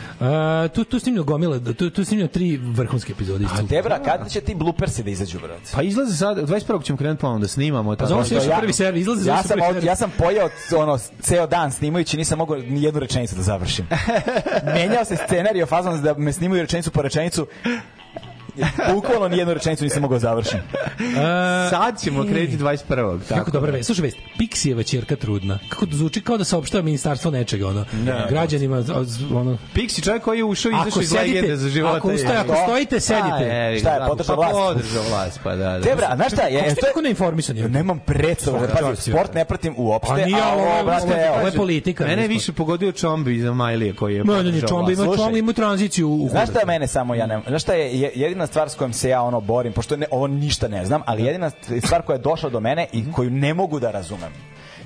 Uh, tu, tu snimljeno gomila, tu, tu snimljeno tri vrhunske epizode. A Debra, kada će ti bloopersi da izađu, brate? Pa izlaze sad, 21. ćemo krenuti ponovno da snimamo. to. Pa zove se ja, da- prvi server, izlazi ja sam, prvi Ja sam pojao ono, ceo dan snimajući, nisam mogao ni jednu rečenicu da završim. Menjao se scenarijo fazom da me snimaju rečenicu po rečenicu, Bukvalno ni jednu rečenicu nisam mogao da završiti. Sad ćemo krenuti 21. Tako. Kako dobra vest. Slušaj vest. Pixijeva ćerka trudna. Kako to zvuči kao da se saopštava ministarstvo nečega ono. Ne, da. Građanima ono Pixi čovjek koji je ušao i izašao iz legende za života. Ako ustajete, ako stojite, pa, sedite. E, šta je podržao pa vlast? Podržao vlast, pa da, da. Tebra, znaš šta, je to tako neinformisan. Nemam predstavu, pazi, sport ne pratim pa uopšte. A ovo, brate, ovo je politika. Mene više pogodio Čombi za Majlije koji je. Mene ni Čombi, ima Čombi, ima tranziciju. Znaš šta mene samo ja nemam. Znaš šta je jedina jedina stvar s kojom se ja ono borim, pošto ne, ovo ništa ne znam, ali da. jedina stvar koja je došla do mene i mhm. koju ne mogu da razumem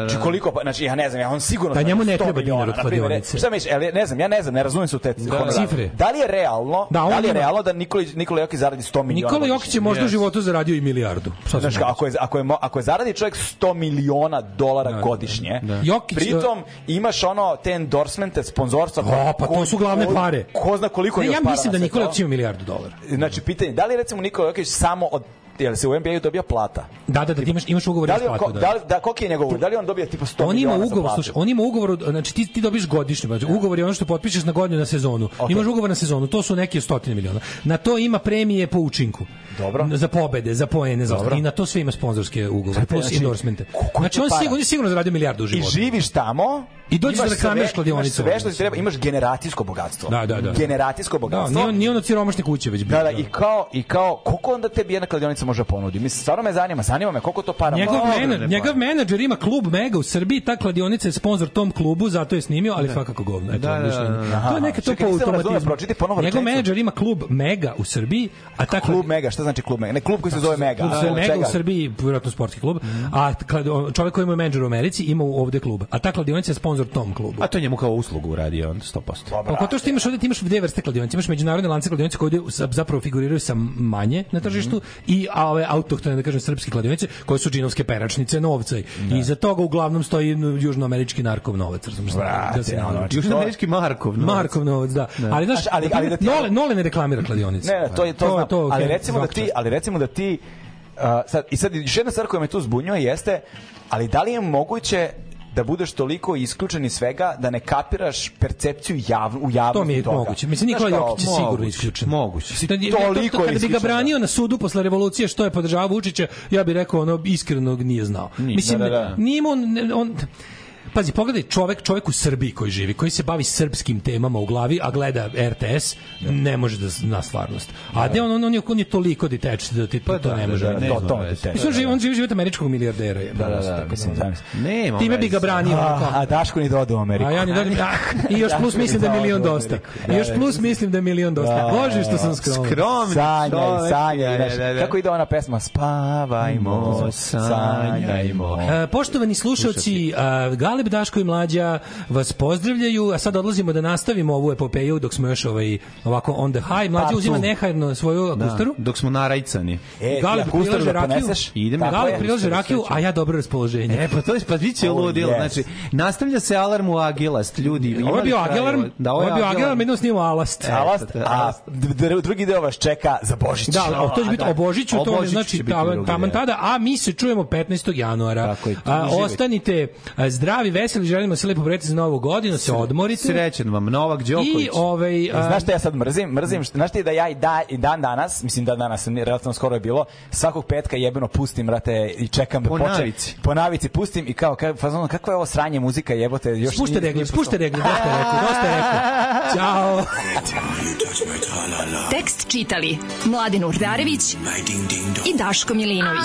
Da, da. Či koliko, pa, znači ja ne znam, ja on sigurno da njemu ne treba dinar od kladionice. Šta misliš? Ne znam, ja ne znam, ne razumem se u te da, cifre. Da li je realno? Da, da li je realno da Nikola Nikola Jokić zaradi 100 miliona? Nikola Jokić je možda u životu zaradio i milijardu. Znaš, ako je ako je ako je zaradi čovjek 100 miliona dolara da, da, godišnje. Jokić pritom imaš ono te endorsemente, sponzorstva. O, pa to su glavne pare. Ko zna koliko je Ja mislim da Nikola Jokić ima milijardu dolara. Znači pitanje, da li recimo Nikola Jokić samo od jel se u NBA dobija plata? Da, da, da, ti imaš, imaš ugovor da li, platu, ko, da. Da, li, da, je njegov ugovor? Da li on dobija tipa 100 on ima ugovor, slušaj, on ima ugovor, znači ti, ti dobiješ godišnji, znači, da. ugovor je ono što potpišeš na godinu na sezonu. Okay. Imaš ugovor na sezonu, to su neke stotine miliona. Na to ima premije po učinku. Dobro. Za pobede, za poene, za Dobro. i na to sve ima sponzorske ugovore, plus znači, endorsemente. Znači on sigurno, sigurno zaradio milijardu u životu. I živiš tamo, I dođeš da reklamiraš kladionicu. Sve što ti treba, imaš generacijsko bogatstvo. Da, da, da. Generacijsko da, bogatstvo. Da, nije, nije ono siromašne kuće već bilo. Da, da, da, i kao, i kao, koliko onda tebi jedna kladionica može ponuditi? Mislim, stvarno me zanima, zanima me koliko to para njegov može. Menadžer, njegov menadžer ima klub Mega u Srbiji, ta kladionica je sponsor tom klubu, zato je snimio, ali da. svakako govno. Eto, da, da, da, da, To je neka to po automatizmu. Njegov menadžer ima klub Mega u Srbiji, a ta klub Mega, šta znači klub Mega? Ne, klub koji se zove Mega. Klub Mega u Srbiji, verovatno sportski klub, a čovjek koji ima menadžer u Americi ima ovde klub. A ta kladionica je sponzor tom klubu. A to njemu kao uslugu radi on 100%. Dobra, pa to što imaš ovde, ti imaš dve vrste kladionica, imaš međunarodne lance kladionice koje zapravo figuriraju sa manje na tržištu mm -hmm. i a ove autohtone, da kažem, srpske kladionice koje su džinovske peračnice, novca. Da. I za toga uglavnom stoji južnoamerički narkov novac, razumeš? Da se nauči. Južnoamerički Markov novac. Markov novac, da. Ne. Da. Ali znaš, ali, ali da ti... Nole, Nole ne reklamira kladionice. Ne, to je to, to, znam. to okay, ali recimo da ti, ali recimo da ti Uh, sad, I sad, još jedna stvar koja me tu zbunjuje jeste, ali da li je moguće da budeš toliko isključen iz svega da ne kapiraš percepciju javnu, u javnosti toga. To mi je toga. moguće. Mislim, Nikola Jokić je sigurno isključen. Moguće. Si toliko to, Kada bi ga da. branio na sudu posle revolucije što je podržavao Vučića, ja bih rekao ono iskreno nije znao. Ni, Mislim, da, da, da. nije on, on pazi, pogledaj čovek, čovek u Srbiji koji živi, koji se bavi srpskim temama u glavi, a gleda RTS, da. ne može da zna stvarnost. A da. de on, on, on, je, on je toliko detached da ti pa, to da, ne da, može. Da, da, ne to, to, detached. Mislim, živi, da, on da. živi život američkog milijardera. Je, da, da, da, mislim, da. Nema Time bi ga branio. A, a Daško ni doda u Ameriku. A ja ni doda, I još plus mislim da milion dosta. I još plus mislim da milion dosta. Bože što sam skroman. Skromni. Sanjaj, sanjaj. Kako ide ona pesma? Spavajmo, sanjajmo. E, poštovani slušalci, Gal Aleb Daško i Mlađa vas pozdravljaju, a sad odlazimo da nastavimo ovu epopeju dok smo još ovaj, ovako on the high. Mlađa Part uzima nehajno svoju da, akustaru. Da, dok smo narajcani. E, Galeb ja, prilaže da rakiju, idem, da, Galeb prilaže rakiju, a ja dobro raspoloženje. E, pa to je, pa bit će ludilo. Yes. Znači, nastavlja se alarm u Agilast, ljudi. Ovo je bio Agilarm, da, ovo je bio Agilarm, jedno snimamo Alast. E, Alast, a drugi deo vas čeka za Božić. Da, to će biti da. o Božiću, to znači taman tada, a mi se čujemo 15. januara. Tako je, ostanite zdravi, zdravi, veseli, želimo se lepo prijeti za novu godinu, se odmorite. Srećan vam, Novak Đoković. I ovaj, e, a... Znaš što ja sad mrzim? Mrzim, što, znaš ti da ja i, da, i dan danas, mislim da danas, relativno skoro je bilo, svakog petka jebeno pustim, rate, i čekam da po poče. Navici. Po navici pustim i kao, kao fazon, kako je ovo sranje muzika, jebote, još Spušte regle, spušte regle, dosta rekli, dosta rekli. Ćao. Tekst čitali Mladin Urdarević i Daško Milinović